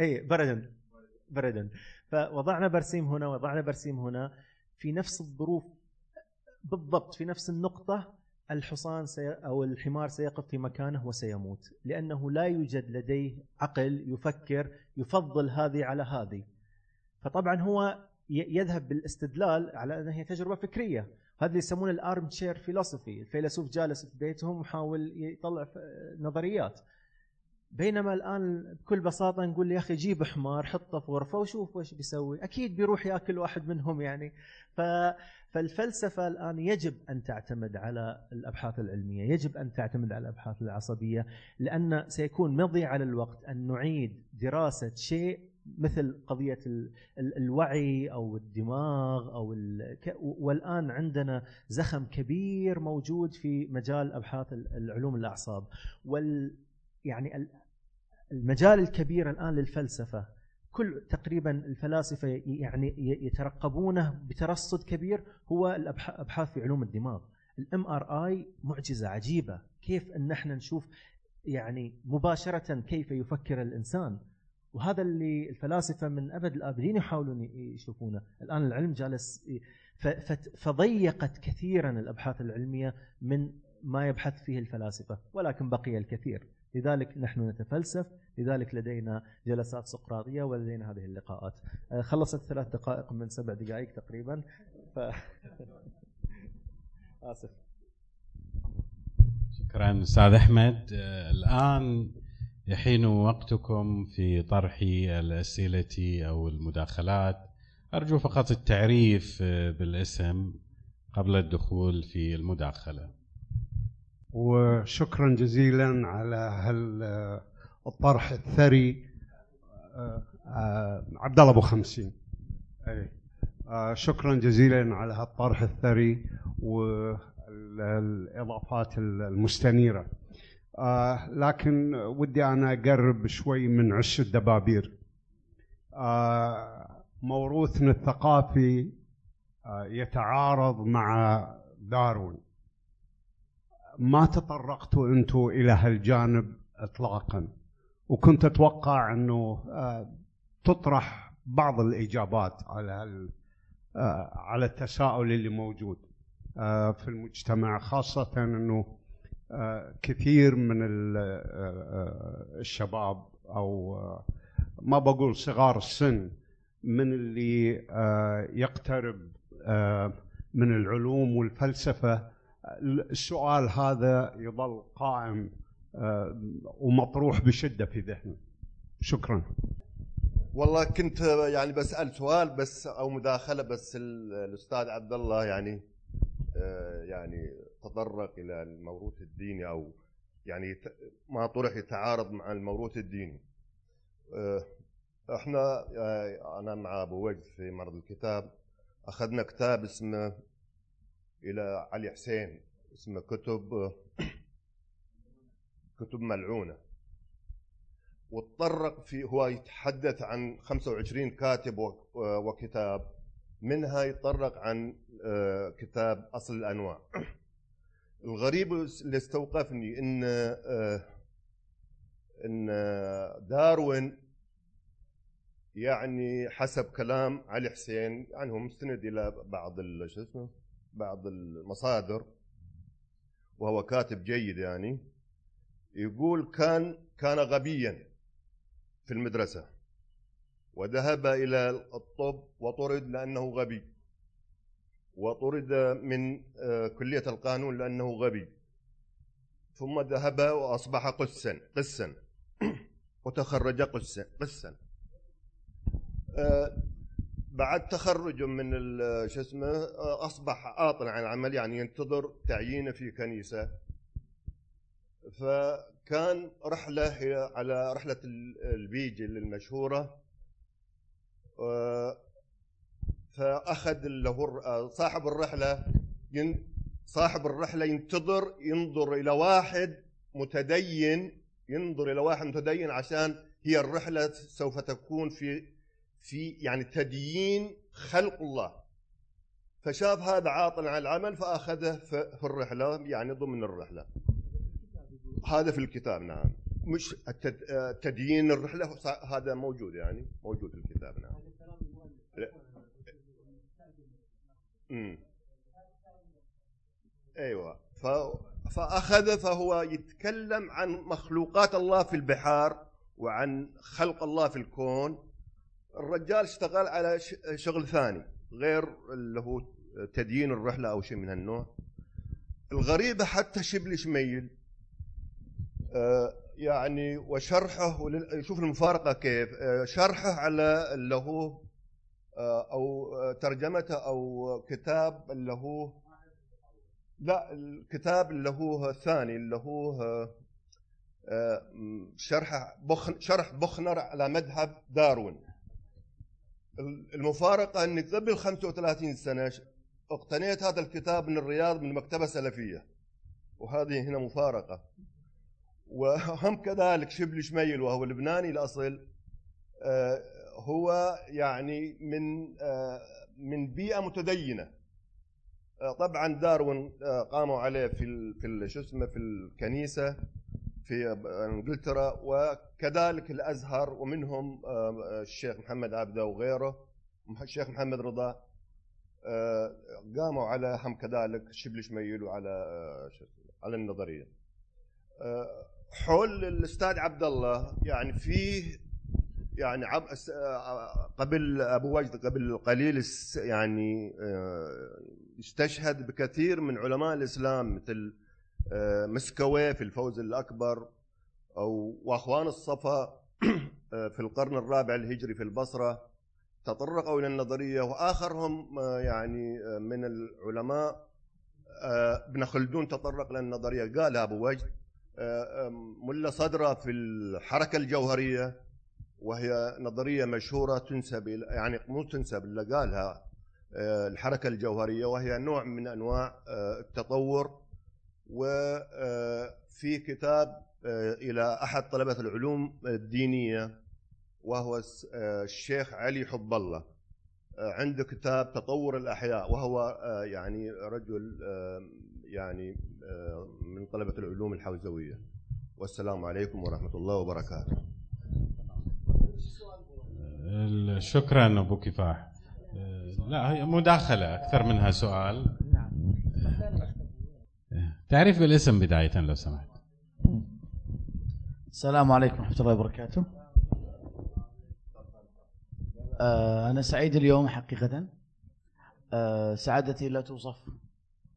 اي بوريدان بوريدان فوضعنا برسيم هنا وضعنا برسيم هنا. في نفس الظروف بالضبط في نفس النقطة الحصان سي أو الحمار سيقف في مكانه وسيموت لأنه لا يوجد لديه عقل يفكر يفضل هذه على هذه. فطبعا هو يذهب بالاستدلال على أنها هي تجربة فكرية. هذا اللي يسمونه ال armchair philosophy الفيلسوف جالس في بيتهم وحاول يطلع نظريات. بينما الآن بكل بساطة نقول يا أخي جيب حمار حطه في غرفه وشوف وش بيسوي. أكيد بيروح يأكل واحد منهم يعني. ف فالفلسفة الآن يجب أن تعتمد على الأبحاث العلمية يجب أن تعتمد على الأبحاث العصبية لأن سيكون مضي على الوقت أن نعيد دراسة شيء مثل قضية الوعي أو الدماغ أو والآن عندنا زخم كبير موجود في مجال أبحاث العلوم الأعصاب. وال يعني المجال الكبير الآن للفلسفة. كل تقريبا الفلاسفة يعني يترقبونه بترصد كبير هو الابحاث في علوم الدماغ. الام آر آي معجزة عجيبة. كيف أن إحنا نشوف يعني مباشرة كيف يفكر الإنسان. وهذا اللي الفلاسفة من أبد الآبدين يحاولون يشوفونه. الآن العلم جالس فضيقت كثيرا الأبحاث العلمية من ما يبحث فيه الفلاسفة ولكن بقي الكثير. لذلك نحن نتفلسف لذلك لدينا جلسات سقراطية ولدينا هذه اللقاءات. آه، خلصت ثلاث دقائق من سبع دقائق تقريبا. ف... آسف. شكرا أستاذ أحمد. آه، الآن يحين وقتكم في طرح الأسئلة أو المداخلات. أرجو فقط التعريف آه، بالاسم قبل الدخول في المداخلة. وشكرا جزيلا على هال الطرح الثري آه، آه، عبد الله أبو خمسين. آه، شكرا جزيلا على هالطرح الثري والإضافات المستنيرة. لكن ودي أنا أقرب شوي من عش الدبابير. موروثنا الثقافي يتعارض مع داروين. ما تطرقتوا أنتم إلى هالجانب اطلاقا. وكنت أتوقع إنه آه، تطرح بعض الإجابات على آه، على التساؤل اللي موجود آه، في المجتمع خاصة إنه كثير من ال- الشباب أو ما بقول صغار السن من اللي يقترب من العلوم والفلسفة السؤال هذا يظل قائم آه، ومطروح بشدة في ذهنه. شكرا. والله كنت يعني بسأل سؤال بس أو مداخلة بس ال- الأستاذ عبد الله يعني آه، يعني تطرق إلى الموروث الديني أو يعني ما طرح يتعارض مع الموروث الديني. آه، إحنا أنا مع أبو وجد في معرض الكتاب. أخذنا كتاب اسمه إلى علي حسين اسمه كتب كتب ملعونة. وتطرق في هو يتحدث عن 25 كاتب وكتاب. منها يتطرق عن آه، كتاب أصل الأنواع. الغريب اللي استوقفني إن آه، إن داروين يعني حسب كلام علي حسين يعني هو مستند إلى بعض شو اسمه؟ بعض المصادر وهو كاتب جيد يعني يقول كان كان غبيا في المدرسة وذهب إلى الطب وطرد لأنه غبي وطرد من آه، كلية القانون لأنه غبي ثم ذهب وأصبح قسا قسا وتخرج قسا قسا. آه، بعد تخرجه من شو اسمه أصبح عاطل عن العمل يعني ينتظر تعيينه في كنيسة. فكان رحلة هي على رحلة ال- البيجل المشهورة. آه، فأخذ له صاحب الرحلة ين- صاحب الرحلة ينتظر ينظر إلى واحد متدين ينظر إلى واحد متدين عشان هي الرحلة سوف تكون في في يعني تديين خلق الله. فشاف هذا عاطل عن العمل فأخذه في الرحلة يعني ضمن الرحلة. هذا في الكتاب نعم. مش الرحلة ص- هذا موجود يعني موجود في الكتاب نعم. امم أيوه. ف... فاخذ فهو يتكلم عن مخلوقات الله في البحار وعن خلق الله في الكون الرجال اشتغل على. شغل ثاني غير اللي هو تديين الرحلة أو شيء من هالنوع. الغريبة حتى شبل شميل آه، يعني وشرحه شوف المفارقة كيف. آه، شرحه على اللي هو آه، أو ترجمته أو كتاب اللي هو لا الكتاب اللي هو الثاني اللي هو شرح بخن شرح بخنر على مذهب داروين. المفارقة أني قبل 35 سنة ش- اقتنيت هذا الكتاب من الرياض من مكتبة سلفية. وهذه هنا مفارقة. وهم كذلك شبل شميل وهو لبناني الأصل آه، هو يعني من آه، من بيئة متدينة. آه، طبعا داروين قاموا عليه في في شو اسمه في الكنيسة. في إنجلترا وكذلك الأزهر ومنهم آه، الشيخ محمد عبده وغيره. الشيخ محمد رضا آه، قاموا على هم كذلك شبل شميل وعلى آه، على النظرية. آه، حول الأستاذ عبد الله يعني فيه يعني آه، قبل أبو وجد قبل قليل يعني آه، استشهد بكثير من علماء الإسلام مثل آه، مسكوي في الفوز الأكبر أو وأخوان الصفا آه، في القرن الرابع الهجري في البصرة تطرقوا إلى النظرية وآخرهم آه، يعني آه، من العلماء آه، ابن خلدون تطرق للنظرية قالها أبو وجد آه، آه، ملا صدرة في الحركة الجوهرية وهي نظرية مشهورة تنسب يعني مو تنسب إلا قالها آه، الحركة الجوهرية وهي نوع من أنواع آه، التطور وفي كتاب آه، إلى أحد طلبة العلوم الدينية وهو آه، الشيخ علي حب الله. آه، عنده كتاب تطور الأحياء وهو آه، يعني رجل آه، يعني آه، من طلبة العلوم الحوزوية. والسلام عليكم ورحمة الله وبركاته. شكرا أبو كفاح. آه، لا هي مداخلة أكثر منها سؤال. آه، تعريف بالاسم بداية لو سمحت. السلام عليكم ورحمة الله وبركاته. آه أنا سعيد اليوم حقيقة. آه سعادتي لا توصف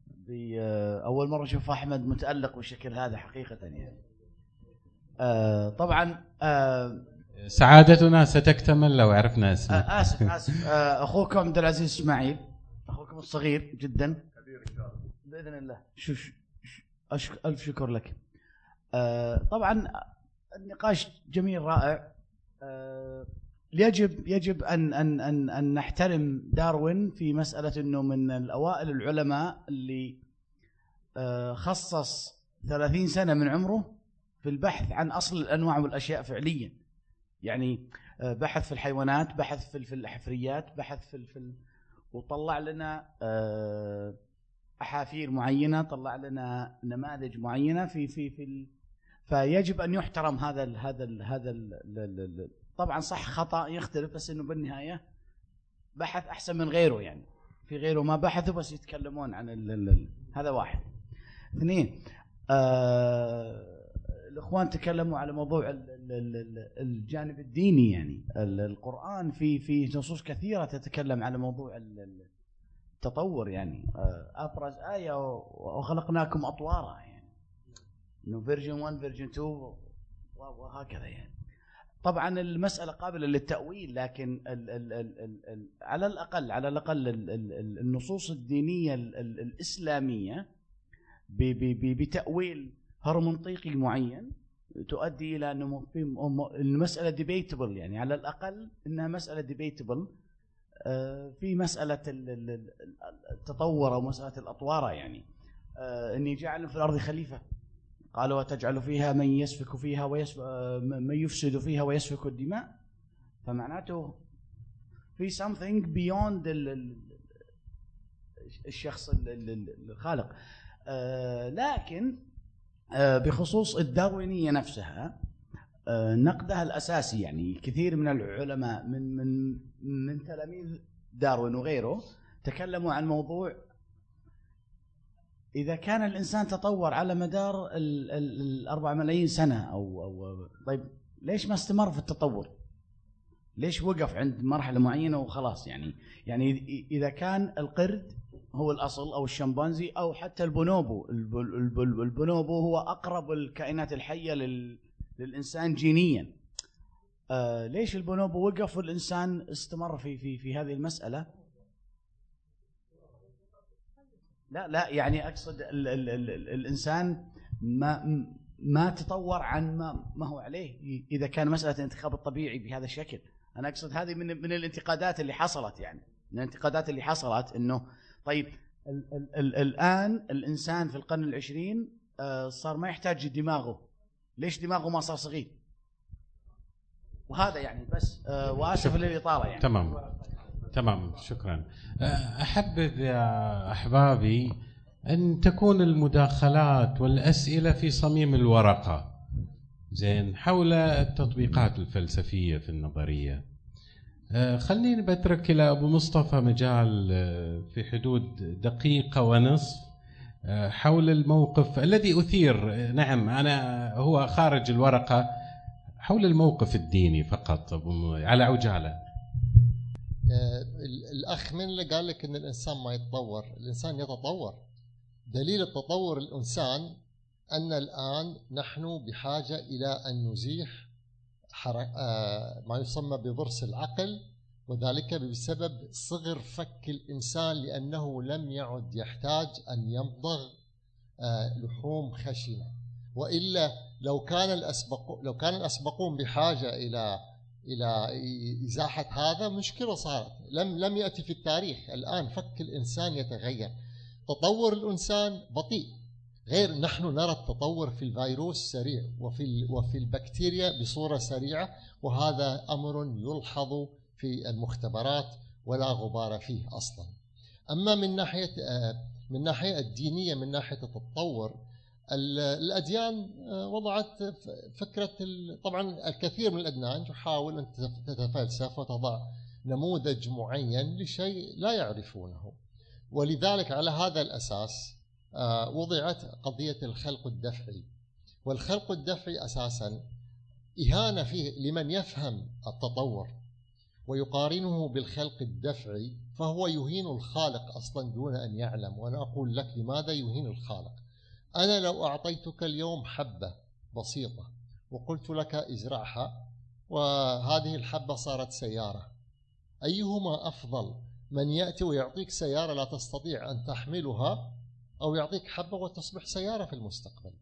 ب- آه، أول مرة أشوف أحمد متألق بالشكل هذا حقيقة يعني. طبعا سعادتنا ستكتمل لو عرفنا اسمك آسف آسف. آه أخوكم عبد العزيز إسماعيل أخوكم الصغير جدا. بإذن الله. شو شو- شو- أشك ألف شكر لك. آه طبعا النقاش جميل رائع. آه يجب يجب ان ان ان أن نحترم داروين في مسألة إنه من الأوائل العلماء اللي آه خصص 30 سنة من عمره في البحث عن أصل الأنواع والأشياء فعليا. يعني آه بحث في الحيوانات بحث في في الحفريات بحث في في وطلع لنا آه أحافير معينة طلع لنا نماذج معينة في في في ال... فيجب أن يحترم هذا ال هذا ال هذا ال طبعا صح خطأ يختلف بس إنه بالنهاية بحث أحسن من غيره يعني. في غيره ما بحثوا بس يتكلمون عن ال ال هذا واحد. اثنين آه الإخوان تكلموا على موضوع ال ال ال ال الجانب الديني يعني. ال- القرآن في في نصوص كثيرة تتكلم على موضوع التطور يعني. آه، ابرز آية و- وخلقناكم أطوارا يعني. إنه version 1 version 2 و- وهكذا يعني. طبعا المسألة قابلة للتأويل لكن ال ال ال ال ال على الأقل على الأقل ال ال ال النصوص الدينية ال ال الإسلامية ب- ب- ب- بتأويل هرمنطيقي معين تؤدي إلى إنه المسألة debatable يعني. على الأقل إنها مسألة debatable في مسألة ال- ال- ال- التطور أو مسألة الأطوار يعني. آه، إني جعل في الأرض خليفة. قال وتجعل فيها من يسفك فيها. آه، من يفسد فيها ويسفك الدماء. فمعناته في something beyond ال... ال- الشخص ال- ال- ال- الخالق. آه، لكن آه، بخصوص الداروينية نفسها آه، نقدها الأساسي يعني كثير من العلماء من من من تلاميذ داروين وغيره تكلموا عن موضوع إذا كان الإنسان تطور على مدار ال- ال- الاربع ملايين سنة أو أو طيب ليش ما استمر في التطور؟ ليش وقف عند مرحلة معينة وخلاص يعني يعني إذا كان القرد هو الأصل أو الشمبانزي أو حتى البونوبو الب- الب- الب- البونوبو هو أقرب الكائنات الحية لل للإنسان جينيا. آه ليش البونوبو وقف والإنسان استمر في في في هذه المسألة؟ لا لا يعني أقصد ال ال ال ال الإنسان ما ما تطور عن ما ما هو عليه إذا كان مسألة الانتخاب الطبيعي بهذا الشكل. أنا أقصد هذه من من الانتقادات اللي حصلت يعني. من الانتقادات اللي حصلت إنه طيب ال ال ال الآن الإنسان في القرن العشرين آه، صار ما يحتاج دماغه ليش دماغه ما صار صغير؟ وهذا يعني بس آه، وأسف للإطالة يعني. تمام. تمام. شكرا. أحبذ يا أحبابي أن تكون المداخلات والأسئلة في صميم الورقة. زين. حول التطبيقات الفلسفية في النظرية. آه، خليني بترك إلى أبو مصطفى مجال آه، في حدود دقيقة ونصف. آه، حول الموقف الذي أثير نعم أنا هو خارج الورقة حول الموقف الديني فقط على عجالة آه، ال- الأخ من اللي قال لك إن الإنسان ما يتطور؟ الإنسان يتطور. دليل التطور الإنسان أن الآن نحن بحاجة إلى أن نزيح آه، ما يسمى بضرس العقل وذلك بسبب صغر فك الإنسان لأنه لم يعد يحتاج أن يمضغ آه، لحوم خشنة. وإلا لو كان الأسبق لو كان الأسبقون بحاجة إلى إلى إزاحة هذا مشكلة صارت. لم لم يأتي في التاريخ. الآن فك الإنسان يتغير. تطور الإنسان بطيء. غير نحن نرى التطور في الفيروس سريع وفي وفي البكتيريا بصورة سريعة وهذا أمر يلحظ في المختبرات ولا غبار فيه أصلا. أما من ناحية آه، من ناحية الدينية من ناحية التطور ال- الأديان آه، وضعت فكرة طبعا الكثير من الأديان تحاول أن تتف- تتفلسف وتضع نموذج معين لشيء لا يعرفونه. ولذلك على هذا الأساس آه، وضعت قضية الخلق الدفعي. والخلق الدفعي أساسا إهانة فيه لمن يفهم التطور. ويقارنه بالخلق الدفعي فهو يهين الخالق أصلا دون أن يعلم. وأنا أقول لك لماذا يهين الخالق؟ أنا لو أعطيتك اليوم حبة بسيطة وقلت لك ازرعها وهذه الحبة صارت سيارة أيهما أفضل؟ من يأتي ويعطيك سيارة لا تستطيع أن تحملها أو يعطيك حبة وتصبح سيارة في المستقبل؟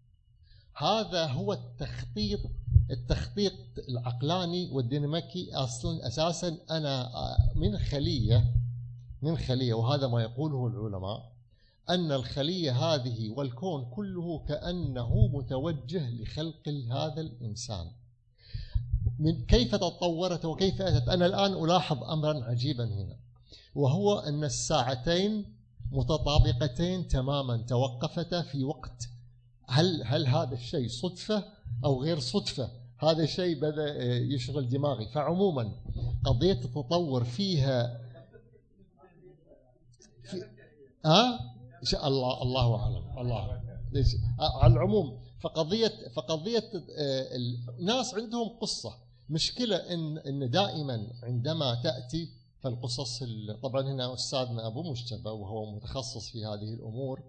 هذا هو التخطيط التخطيط العقلاني والديناميكي أصلا أساسا أنا من خلية من خلية وهذا ما يقوله العلماء أن الخلية هذه والكون كله كأنه متوجه لخلق هذا الإنسان. من كيف تطورت وكيف أتت؟ أنا الآن ألاحظ امرا عجيبا هنا وهو أن الساعتين متطابقتين تماما توقفتا في وقت هل هل هذا الشيء صدفة أو غير صدفة؟ هذا الشيء بدأ يشغل دماغي. فعموما قضية التطور فيها في ها؟ آه؟ الله الله أعلم الله ليش؟ على العموم فقضية فقضية آه، الناس عندهم قصة. مشكلة إن إن دائما عندما تأتي فالقصص ال- طبعا هنا أستاذنا أبو مجتبى وهو متخصص في هذه الأمور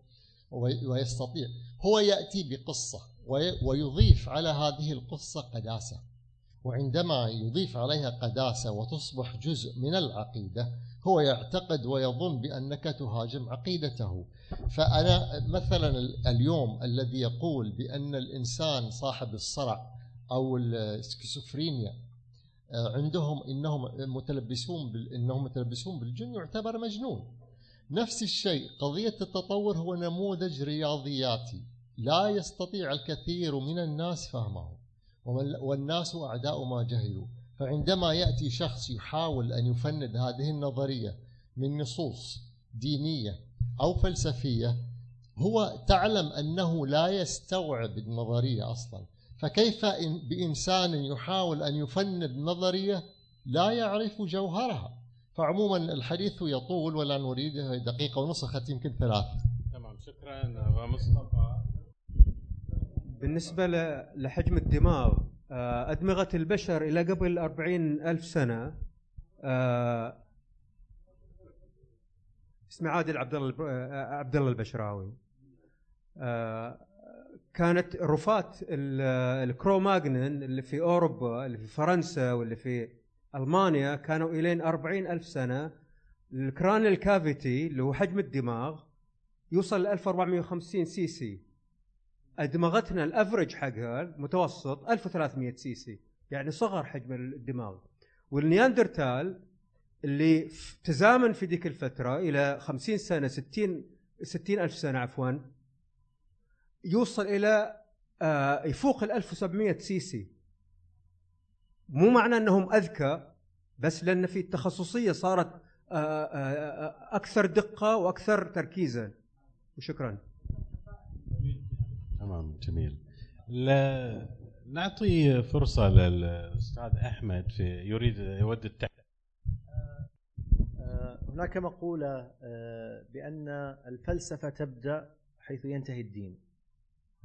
وي- ويستطيع. هو يأتي بقصة وي- ويضيف على هذه القصة قداسة وعندما يضيف عليها قداسة وتصبح جزء من العقيدة هو يعتقد ويظن بأنك تهاجم عقيدته فأنا مثلا ال- اليوم الذي يقول بأن الإنسان صاحب الصرع أو السكيزوفرينيا آه، عندهم إنهم متلبسون. إنهم متلبسون بالجن يعتبر مجنون نفس الشيء قضية التطور هو نموذج رياضياتي. لا يستطيع الكثير من الناس فهمه والناس أعداء ما جهلوا. فعندما يأتي شخص يحاول أن يفند هذه النظرية من نصوص دينية أو فلسفية هو تعلم أنه لا يستوعب النظرية أصلا. فكيف إن- بإنسان يحاول أن يفند نظرية لا يعرف جوهرها؟ فعموما الحديث يطول ولا نريد دقيقة ونص يمكن ثلاث. تمام شكرا مصطفى. بالنسبة لحجم الدماغ آه، أدمغة البشر إلى قبل أربعين ألف سنة آه، اسمه عادل عبد الله آه، عبد الله البشراوي. كانت رفات ال- الكروماغنن اللي في أوروبا اللي في فرنسا واللي في ألمانيا كانوا إلين أربعين ألف سنة. ال cranial cavity اللي هو حجم الدماغ يوصل ل 1450 سي سي. أدمغتنا ال average حقها متوسط 1300 سي سي يعني صغر حجم الدماغ. والنياندرتال اللي تزامن في ذيك الفترة إلى 50 سنة 60 60 ألف سنة عفوا يوصل إلى آه، يفوق ال 1700 سي سي. مو معنى أنهم أذكى بس لأن في التخصصية صارت آه، آه، آه، أكثر دقة وأكثر تركيزا. وشكرا. تمام جميل. لا نعطي فرصة للأستاذ أحمد في يريد يود التعليق. آه، هناك مقولة آه، بأن الفلسفة تبدأ حيث ينتهي الدين.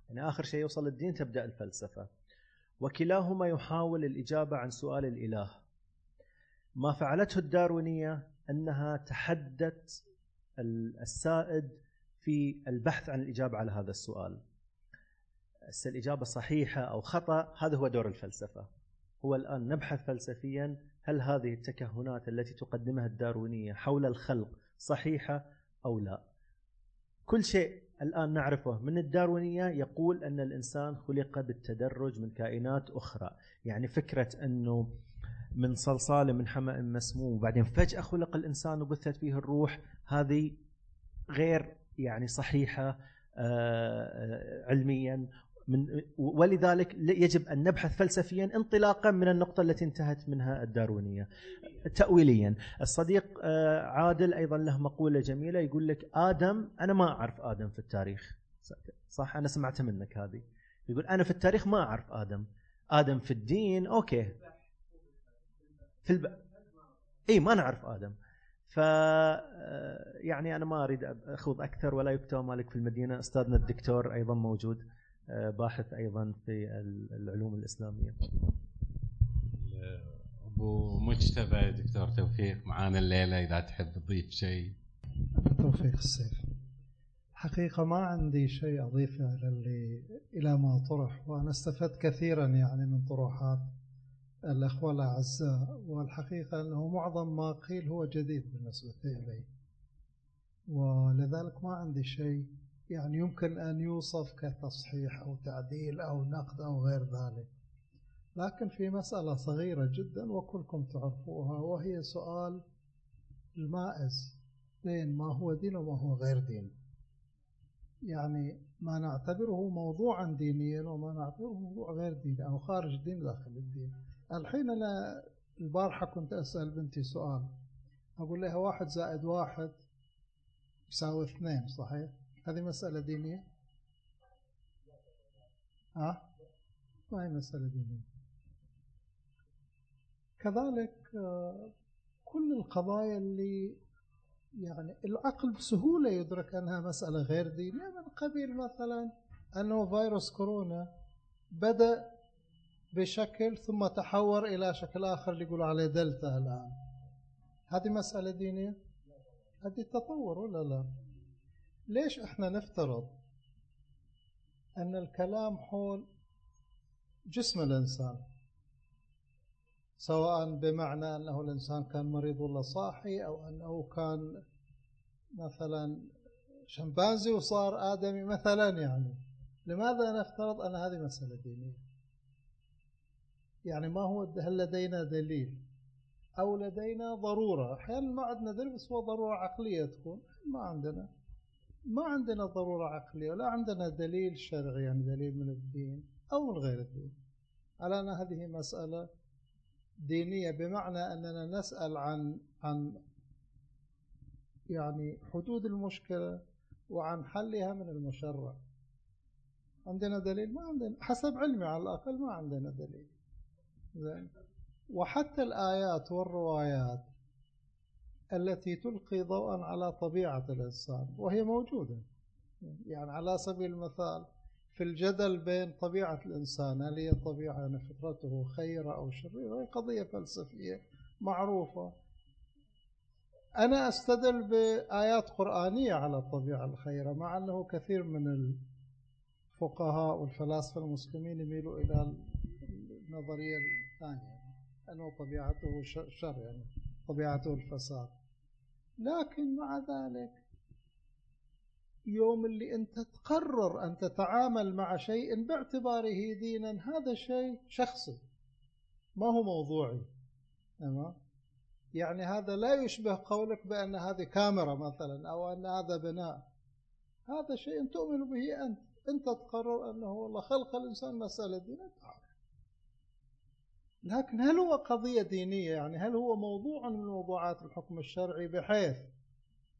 يعني آخر شيء يوصل الدين تبدأ الفلسفة. وكلاهما يحاول الإجابة عن سؤال الإله. ما فعلته الداروينية أنها تحدت ال- السائد في البحث عن الإجابة على هذا السؤال. هسه الإجابة صحيحة أو خطأ هذا هو دور الفلسفة. هو الآن نبحث فلسفيا هل هذه التكهنات التي تقدمها الداروينية حول الخلق صحيحة أو لا؟ كل شيء الآن نعرفه. من الداروينية يقول أن الإنسان خلق بالتدرج من كائنات أخرى. يعني فكرة أنه من صلصال من حمأ مسموم وبعدين فجأة خلق الإنسان وبثت فيه الروح هذه غير يعني صحيحة آه، علميا. من ولذلك يجب أن نبحث فلسفيا انطلاقا من النقطة التي انتهت منها الداروينية. تاويليا الصديق آه، عادل أيضا له مقولة جميلة يقول لك آدم أنا ما أعرف آدم في التاريخ. صح؟ أنا سمعتها منك هذه. يقول أنا في التاريخ ما أعرف آدم. آدم في الدين أوكي. في الب... إي ما نعرف آدم. ف آه، يعني أنا ما أريد أخوض أكثر ولا يكتب مالك في المدينة. أستاذنا الدكتور أيضا موجود. باحث أيضا في العلوم الإسلامية. أبو مجتبى دكتور توفيق معانا الليلة إذا تحب تضيف شيء. توفيق السيف. حقيقة ما عندي شيء أضيفه للي إلى ما طرح وأنا استفدت كثيرا يعني من طروحات الأخوة الأعزاء والحقيقة أنه معظم ما قيل هو جديد بالنسبة إلي ولذلك ما عندي شيء يعني يمكن أن يوصف كتصحيح أو تعديل أو نقد أو غير ذلك. لكن في مسألة صغيرة جدا وكلكم تعرفوها وهي سؤال المائز بين ما هو دين وما هو غير دين. يعني ما نعتبره موضوعا دينيا وما نعتبره موضوع غير ديني أو خارج الدين داخل الدين. الحين أنا البارحة كنت أسأل بنتي سؤال. أقول لها واحد زائد واحد يساوي اثنين صحيح؟ هذه مسألة دينية؟ ها؟ ما هي مسألة دينية؟ كذلك آه، كل القضايا اللي يعني العقل بسهولة يدرك أنها مسألة غير دينية. من قبيل مثلا أنه فيروس كورونا بدأ بشكل ثم تحور إلى شكل آخر اللي يقولوا عليه دلتا الآن. هذه مسألة دينية؟ هذه تطور ولا لا؟ ليش إحنا نفترض أن الكلام حول جسم الإنسان سواء بمعنى أنه الإنسان كان مريض ولا صاحي أو أنه كان مثلا شمبانزي وصار آدمي مثلا يعني لماذا نفترض أن هذه مسألة دينية؟ يعني ما هو هل لدينا دليل؟ أو لدينا ضرورة؟ أحيانا ما عندنا دليل بس هو ضرورة عقلية تكون ما عندنا. ما عندنا ضرورة عقلية ولا عندنا دليل شرعي يعني دليل من الدين أو من غير الدين. على أن هذه مسألة دينية بمعنى أننا نسأل عن عن يعني حدود المشكلة وعن حلها من المشرع. عندنا دليل؟ ما عندنا. حسب علمي على الأقل ما عندنا دليل. زين. وحتى الآيات والروايات التي تلقي ضوءا على طبيعة الإنسان وهي موجودة. يعني على سبيل المثال في الجدل بين طبيعة الإنسان هل هي طبيعة يعني فطرته خيرة أو شريرة؟ هي قضية فلسفية معروفة. أنا أستدل بآيات قرآنية على الطبيعة الخيرة مع أنه كثير من الفقهاء والفلاسفة المسلمين يميلوا إلى النظرية الثانية أنه طبيعته شر يعني طبيعته الفساد. لكن مع ذلك يوم اللي أنت تقرر أن تتعامل مع شيء باعتباره دينا هذا شيء شخصي ما هو موضوعي. تمام؟ يعني هذا لا يشبه قولك بأن هذه كاميرا مثلا أو أن هذا بناء. هذا شيء تؤمن به أنت. أنت تقرر أنه والله خلق الإنسان مسألة دينية لكن هل هو قضية دينية؟ يعني هل هو موضوع من موضوعات الحكم الشرعي؟ بحيث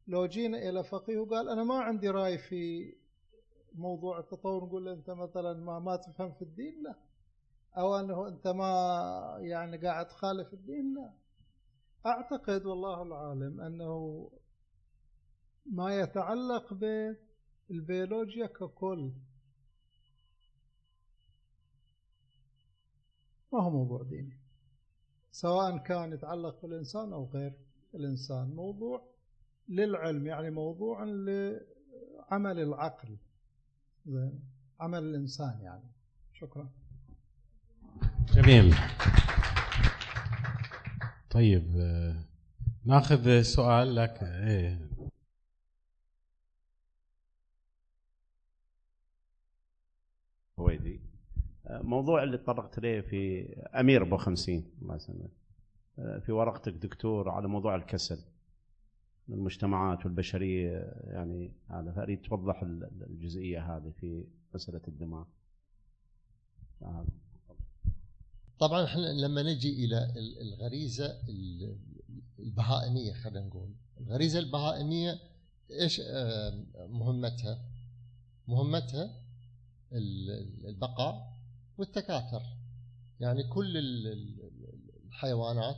لو جينا إلى فقيه وقال أنا ما عندي رأي في موضوع التطور نقول له أنت مثلا ما, ما تفهم في الدين؟ لا. أو أنه أنت ما يعني قاعد تخالف الدين؟ لا. أعتقد والله العالم أنه ما يتعلق بالبيولوجيا ككل. ما هو موضوع ديني. سواء كان يتعلق بالإنسان أو غير الإنسان. موضوع للعلم يعني موضوع لعمل العقل. زين. عمل الإنسان يعني. شكرا. جميل. طيب آه، ناخذ سؤال لك إيه هويدي موضوع اللي تطرقت اليه في أمير أبو خمسين الله يسلمك. في ورقتك دكتور على موضوع الكسل المجتمعات والبشرية يعني هذا فاريد توضح الجزئية هذه في مسألة الدماغ. طبعا إحنا لما نجي إلى الغريزة البهائمية خلينا نقول. الغريزة البهائمية إيش آه، مهمتها؟ مهمتها البقاء. والتكاثر. يعني كل الحيوانات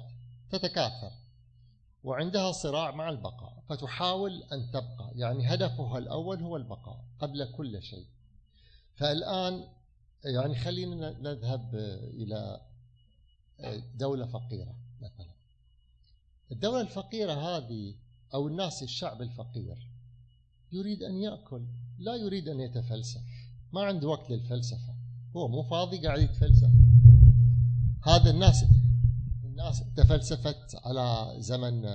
تتكاثر. وعندها صراع مع البقاء فتحاول أن تبقى. يعني هدفها الأول هو البقاء قبل كل شيء. فالآن يعني خلينا نذهب إلى دولة فقيرة مثلا. الدولة الفقيرة هذه أو الناس الشعب الفقير يريد أن يأكل لا يريد أن يتفلسف. ما عنده وقت للفلسفة. هو مو فاضي قاعد يتفلسف. هذا الناس الناس تفلسفت على زمن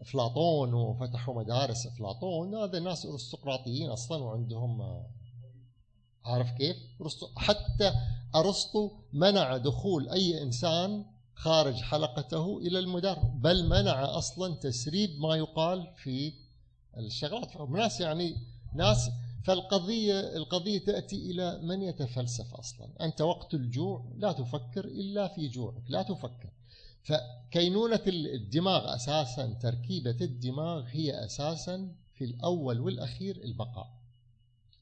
أفلاطون وفتحوا مدارس أفلاطون. هذا الناس أرستقراطيين أصلا وعندهم عارف كيف؟ حتى أرسطو منع دخول أي إنسان خارج حلقته إلى المدر بل منع أصلا تسريب ما يقال في الشغلات. ناس يعني ناس فالقضية القضية تأتي إلى من يتفلسف أصلا؟ أنت وقت الجوع لا تفكر إلا في جوعك لا تفكر. فكينونة الدماغ أساسا تركيبة الدماغ هي أساسا في الأول والأخير البقاء.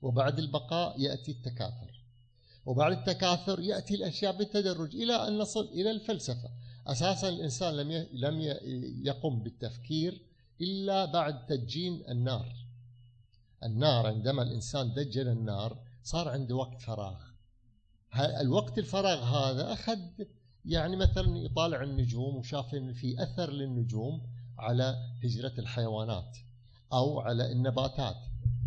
وبعد البقاء يأتي التكاثر. وبعد التكاثر يأتي الأشياء بالتدرج إلى أن نصل إلى الفلسفة. أساسا الإنسان لم لم يقم بالتفكير إلا بعد تدجين النار. النار عندما الإنسان دجل النار صار عنده وقت فراغ. الوقت الفراغ هذا أخذ يعني مثلا يطالع النجوم وشاف إن في أثر للنجوم على هجرة الحيوانات أو على النباتات.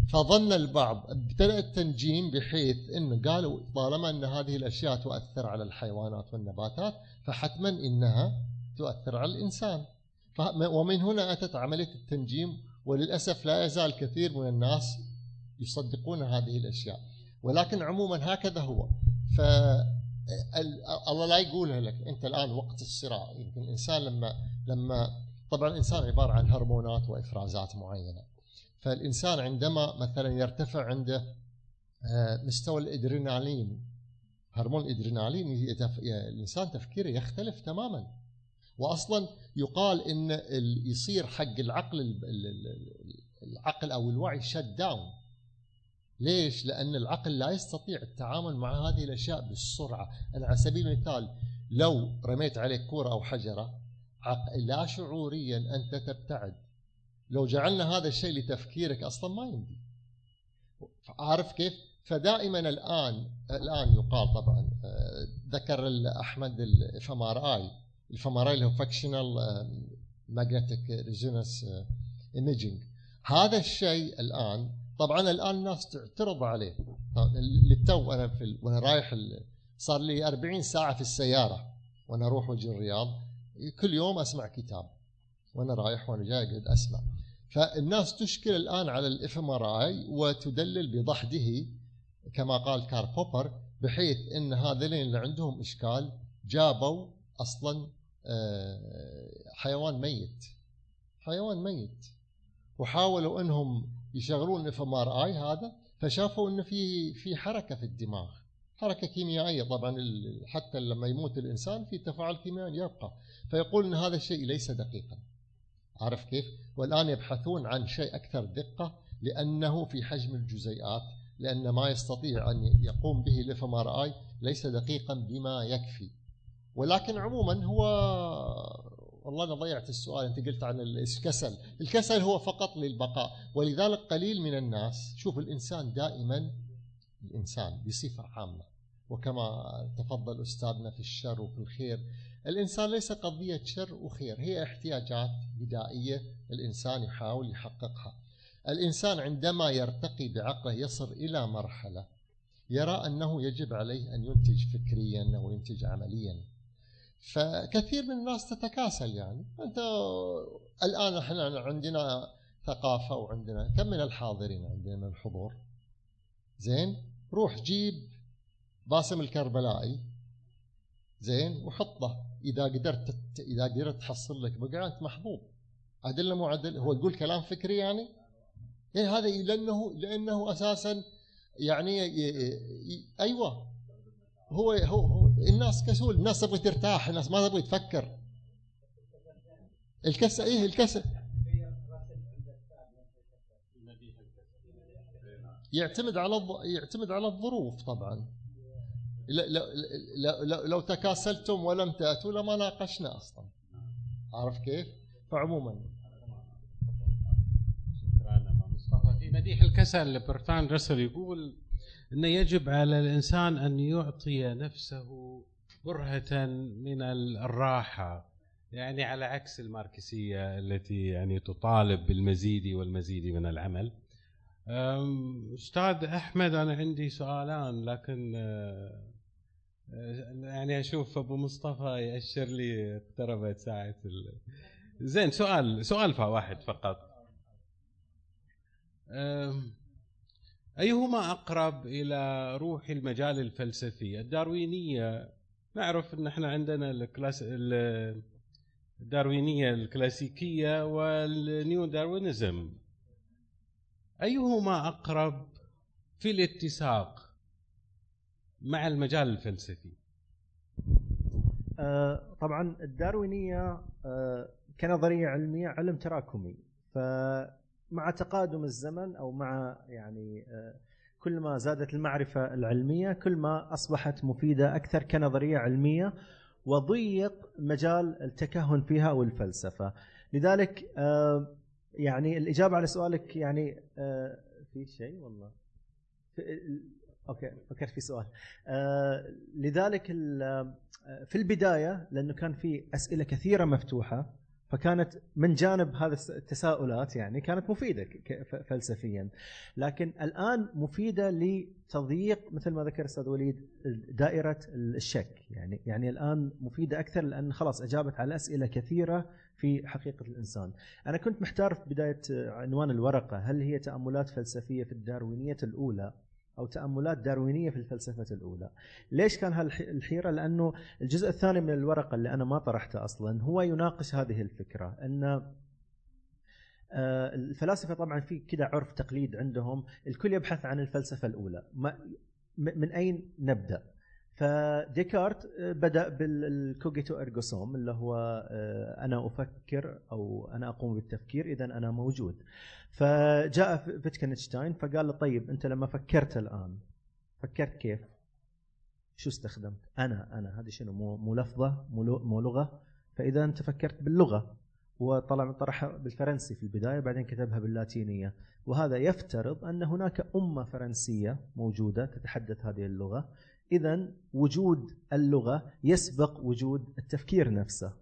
فظن البعض ابتدأ التنجيم بحيث انه قالوا طالما إن هذه الأشياء تؤثر على الحيوانات والنباتات فحتما إنها تؤثر على الإنسان. ومن هنا أتت عملية التنجيم وللأسف لا يزال كثير من الناس يصدقون هذه الأشياء. ولكن عموما هكذا هو. ف الله لا يقولها لك. أنت الآن وقت الصراع. يمكن الانسان لما لما طبعا الإنسان عبارة عن هرمونات وإفرازات معينة. فالإنسان عندما مثلا يرتفع عنده آه، مستوى الإدرينالين هرمون الإدرينالين الإنسان تفكيره يختلف تماما. واصلا يقال إن يصير حق العقل العقل أو الوعي شت داون ليش؟ لأن العقل لا يستطيع التعامل مع هذه الأشياء بالسرعة. أنا على سبيل المثال لو رميت عليك كورة أو حجرة لا شعوريا أنت تبتعد. لو جعلنا هذا الشيء لتفكيرك أصلا ما يمدي. عارف كيف؟ فدائما الآن الآن يقال طبعا آه، ذكر أحمد الاف ام ار اي الاف ام ار اي اللي هو functional magnetic resonance imaging هذا الشيء الآن طبعا الآن الناس تعترض عليه. للتو أنا في وأنا رايح صار لي 40 ساعة في السيارة وأنا أروح وجه الرياض كل يوم أسمع كتاب. وأنا رايح وأنا جاي أقعد أسمع. فالناس تشكل الآن على ال fMRI وتدلل بضحده كما قال كارل بوبر بحيث إن هذين اللي عندهم إشكال جابوا أصلا آه، حيوان ميت. حيوان ميت. وحاولوا إنهم يشغلون ال fMRI هذا فشافوا إنه في في حركة في الدماغ. حركة كيميائية. طبعا حتى لما يموت الإنسان في تفاعل كيميائي يبقى. فيقول إن هذا الشيء ليس دقيقا. عارف كيف؟ والآن يبحثون عن شيء أكثر دقة لأنه في حجم الجزيئات لأن ما يستطيع أن يقوم به ال fMRI ليس دقيقا بما يكفي. ولكن عموما هو والله أنا ضيعت السؤال أنت قلت عن الكسل. الكسل هو فقط للبقاء ولذلك قليل من الناس. شوف الإنسان دائما الإنسان بصفة عامة وكما تفضل أستاذنا في الشر وفي الخير الإنسان ليس قضية شر وخير هي احتياجات بدائية الإنسان يحاول يحققها. الإنسان عندما يرتقي بعقله يصل إلى مرحلة يرى أنه يجب عليه أن ينتج فكريا أو ينتج عمليا. فكثير من الناس تتكاسل يعني. أنت الآن إحنا عندنا ثقافة وعندنا كم من الحاضرين عندنا من الحضور؟ زين؟ روح جيب باسم الكربلائي. زين؟ وحطه. إذا قدرت إذا قدرت تحصل لك بقعة أنت محظوظ عدل مو عدل؟ هو تقول كلام فكري يعني؟ إيه هذا لأنه لأنه أساسا يعني أيوه. هو هو, هو الناس كسول الناس تبغى ترتاح الناس ما تبغى تفكر. الكسل إيه الكسل؟ يعتمد على يعتمد على الظروف طبعا. لو, لو, لو تكاسلتم ولم تأتوا لما ناقشنا أصلا. عارف كيف؟ فعموما. مصطفى. في مديح الكسل برتان رسل يقول أنه يجب على الإنسان أن يعطي نفسه برهة من الراحة يعني على عكس الماركسية التي يعني تطالب بالمزيد والمزيد من العمل. أستاذ أحمد أنا عندي سؤالان لكن أه، يعني أشوف أبو مصطفى يأشر لي اقتربت ساعة ال... زين سؤال سؤال واحد فقط. أيهما أقرب إلى روح المجال الفلسفي؟ الداروينية نعرف إن إحنا عندنا الكلاس الداروينية الكلاسيكية والنيو داروينزم أيهما أقرب في الاتساق مع المجال الفلسفي؟ آه طبعا الداروينية آه كنظرية علمية علم تراكمي. فمع تقادم الزمن أو مع يعني آه كل ما زادت المعرفة العلمية كل ما أصبحت مفيدة أكثر كنظرية علمية وضيق مجال التكهن فيها أو الفلسفة لذلك آه يعني الإجابة على سؤالك يعني آه في شيء والله؟ أوكي فكرت في سؤال. لذلك في البداية لأنه كان في أسئلة كثيرة مفتوحة فكانت من جانب هذا التساؤلات يعني كانت مفيدة فلسفيا. لكن الآن مفيدة لتضييق مثل ما ذكر الاستاذ وليد دائرة الشك. يعني يعني الآن مفيدة أكثر لأن خلاص أجابت على أسئلة كثيرة في حقيقة الإنسان. أنا كنت محتار في بداية عنوان الورقة. هل هي تأملات فلسفية في الداروينية الأولى؟ أو تأملات داروينية في الفلسفة الأولى. ليش كان هالحيرة؟ لأنه الجزء الثاني من الورقة اللي أنا ما طرحته أصلا هو يناقش هذه الفكرة إن آه، الفلاسفة طبعا في كذا عرف تقليد عندهم الكل يبحث عن الفلسفة الأولى ما من أين نبدأ فديكارت آه، بدأ بالكوجيتو ارجوسوم اللي هو آه، أنا أفكر أو أنا أقوم بالتفكير اذا أنا موجود. فجاء فيتكنشتاين فقال له طيب أنت لما فكرت الآن فكرت كيف؟ شو استخدمت؟ أنا أنا هذه شنو؟ مو, مو لفظة مو, مو لغة. فإذا أنت فكرت باللغة وطلع طرحها بالفرنسي في البداية بعدين كتبها باللاتينية. وهذا يفترض أن هناك أمة فرنسية موجودة تتحدث هذه اللغة. اذا وجود اللغة يسبق وجود التفكير نفسه.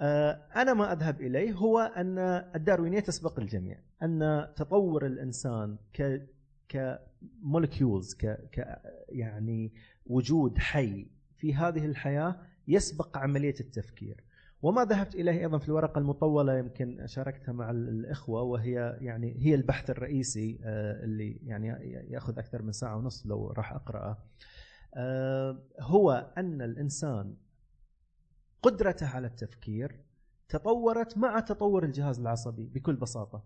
آه، أنا ما أذهب إليه هو أن الداروينية تسبق الجميع، أن تطور الإنسان ك كمولكيولز ك ك يعني وجود حي في هذه الحياة يسبق عملية التفكير. وما ذهبت إليه أيضا في الورقة المطولة يمكن شاركتها مع الإخوة وهي يعني هي البحث الرئيسي آه، اللي يعني يأخذ أكثر من ساعة ونصف لو راح أقرأه. آه، هو أن الإنسان قدرته على التفكير تطورت مع تطور الجهاز العصبي بكل بساطة.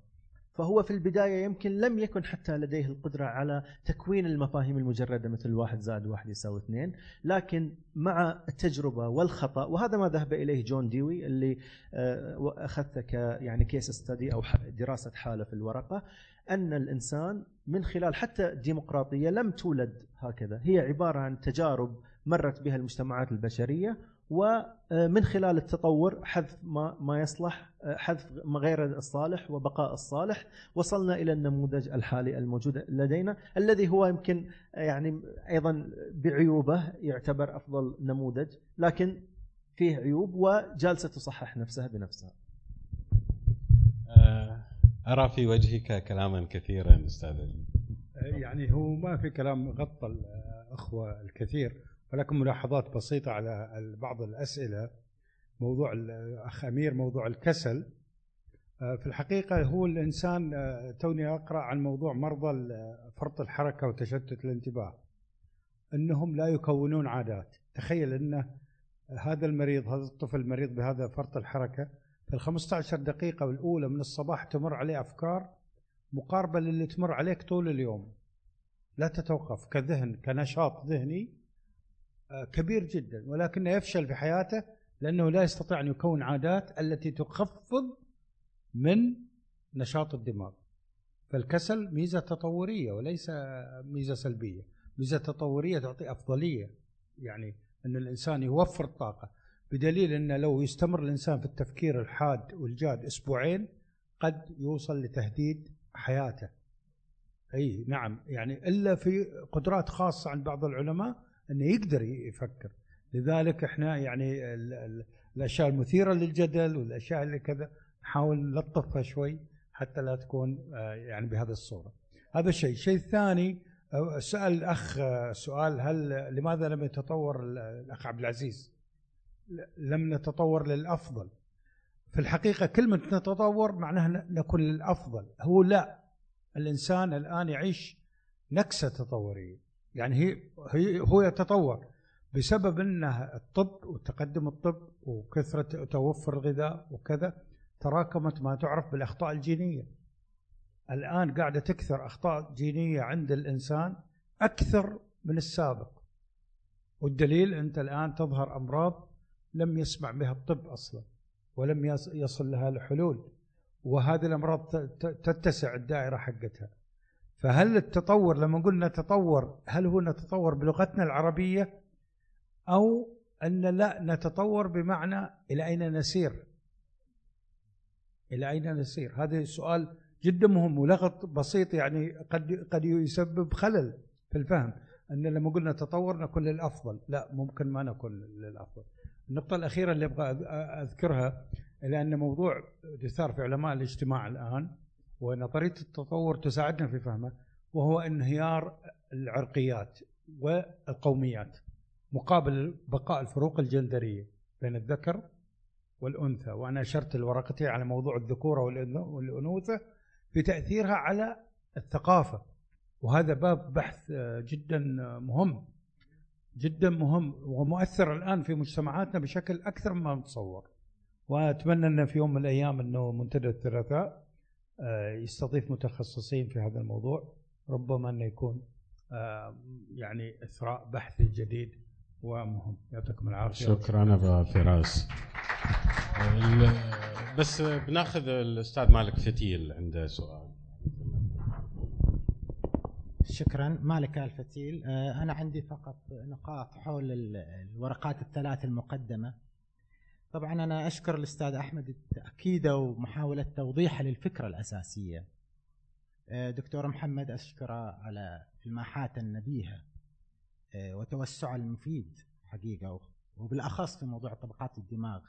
فهو في البداية يمكن لم يكن حتى لديه القدرة على تكوين المفاهيم المجردة مثل واحد زائد واحد يساوي اثنين لكن مع التجربة والخطأ وهذا ما ذهب إليه جون ديوي اللي آه، أخذته ك يعني كيس ستدي أو دراسة حالة في الورقة أن الإنسان من خلال حتى الديمقراطية لم تولد هكذا. هي عبارة عن تجارب مرت بها المجتمعات البشرية ومن خلال التطور حذف ما ما يصلح حذف غير الصالح وبقاء الصالح. وصلنا إلى النموذج الحالي الموجود لدينا الذي هو يمكن يعني أيضا بعيوبه يعتبر أفضل نموذج لكن فيه عيوب وجالسة تصحح نفسها بنفسها. آه، أرى في وجهك كلاما كثيرا أستاذ. يعني هو ما في كلام غطى الأخوة الكثير. ولكن ملاحظات بسيطة على بعض الأسئلة. موضوع الأخ أمير موضوع الكسل. آه، في الحقيقة هو الإنسان آه، توني أقرأ عن موضوع مرضى فرط الحركة وتشتت الانتباه. أنهم لا يكونون عادات. تخيل أن هذا المريض هذا الطفل المريض بهذا فرط الحركة في ال 15 دقيقة الأولى من الصباح تمر عليه أفكار مقاربة للي تمر عليك طول اليوم. لا تتوقف. كذهن كنشاط ذهني كبير جدا ولكنه يفشل في حياته لأنه لا يستطيع أن يكون عادات التي تخفض من نشاط الدماغ. فالكسل ميزة تطورية وليس ميزة سلبية. ميزة تطورية تعطي أفضلية يعني أن الإنسان يوفر الطاقة. بدليل أن لو يستمر الإنسان في التفكير الحاد والجاد أسبوعين قد يوصل لتهديد حياته. أي نعم يعني إلا في قدرات خاصة عند بعض العلماء أنه يقدر يفكر لذلك إحنا يعني الأشياء المثيرة للجدل والأشياء اللي كذا نحاول نلطفها شوي حتى لا تكون آه، يعني بهذه الصورة. هذا الشيء، الشيء الثاني سأل الاخ آه، سؤال هل لماذا لم يتطور الأخ عبد العزيز؟ لم نتطور للأفضل. في الحقيقة كلمة نتطور معناها نكون للأفضل، هو لا الإنسان الآن يعيش نكسة تطورية، يعني هي, هي هو يتطور بسبب إنه الطب وتقدم الطب وكثرة توفر الغذاء وكذا تراكمت ما تعرف بالأخطاء الجينية. الآن قاعدة تكثر أخطاء جينية عند الإنسان أكثر من السابق. والدليل أنت الآن تظهر أمراض لم يسمع بها الطب أصلا ولم يصل لها الحلول وهذه الأمراض تتسع الدائرة حقتها. فهل التطور لما قلنا تطور هل هو نتطور بلغتنا العربية؟ أو أن لا نتطور بمعنى إلى أين نسير؟ إلى أين نسير؟ هذا سؤال جدا مهم ولغط بسيط يعني قد قد يسبب خلل في الفهم. أن لما قلنا تطور نكون للأفضل. لا ممكن ما نكون للأفضل. النقطة الأخيرة اللي أبغى أذكرها لأن موضوع يثار في علماء الاجتماع الآن. ونظرية التطور تساعدنا في فهمه وهو انهيار العرقيات والقوميات مقابل بقاء الفروق الجندرية بين الذكر والأنثى. وأنا أشرت الورقتين على موضوع الذكورة والأنوثة بتأثيرها على الثقافة وهذا باب بحث جدا مهم جدا مهم ومؤثر الآن في مجتمعاتنا بشكل أكثر مما نتصور وأتمنى أن في يوم من الأيام أنه منتدى الثلاثاء. يستضيف متخصصين في هذا الموضوع ربما أنه يكون آه، يعني إثراء بحثي جديد ومهم. يعطيكم العافية. شكرا ابو فراس. بس بناخذ الأستاذ مالك فتيل عنده سؤال. شكرا. مالك الفتيل آه، أنا عندي فقط نقاط حول الورقات الثلاث المقدمة. طبعا أنا أشكر الأستاذ أحمد التأكيد ومحاولة توضيحه للفكرة الأساسية. آه، دكتور محمد اشكره على الماحات النبيهة آه، وتوسع المفيد حقيقة وبالأخص في موضوع طبقات الدماغ.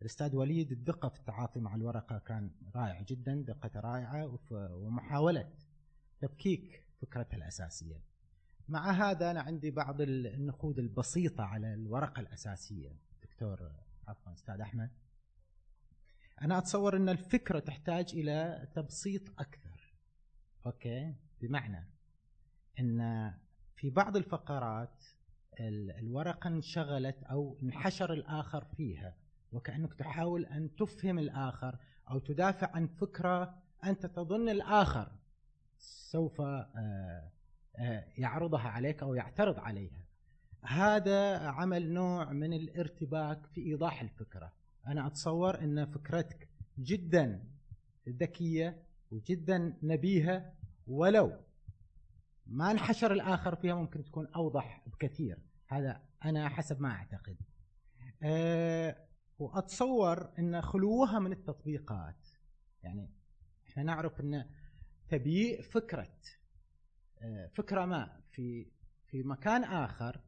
الأستاذ وليد الدقة في التعاطي مع الورقة كان رائع جدا دقة رائعة ومحاولة تفكيك فكرتها الأساسية. مع هذا أنا عندي بعض النقود البسيطة على الورقة الأساسية. دكتور عفوا أستاذ أحمد. أنا أتصور أن الفكرة تحتاج إلى تبسيط أكثر. أوكي؟ بمعنى أن في بعض الفقرات الورقة انشغلت أو انحشر الآخر فيها وكأنك تحاول أن تفهم الآخر أو تدافع عن فكرة أنت تظن الآخر سوف آه، آه، يعرضها عليك أو يعترض عليها. هذا عمل نوع من الارتباك في إيضاح الفكرة. أنا أتصور أن فكرتك جدا ذكية وجدا نبيهة ولو ما انحشر الآخر فيها ممكن تكون أوضح بكثير. هذا أنا حسب ما أعتقد. أه وأتصور أن خلوها من التطبيقات. يعني إحنا نعرف أن تبييء فكرة أه فكرة ما في في مكان آخر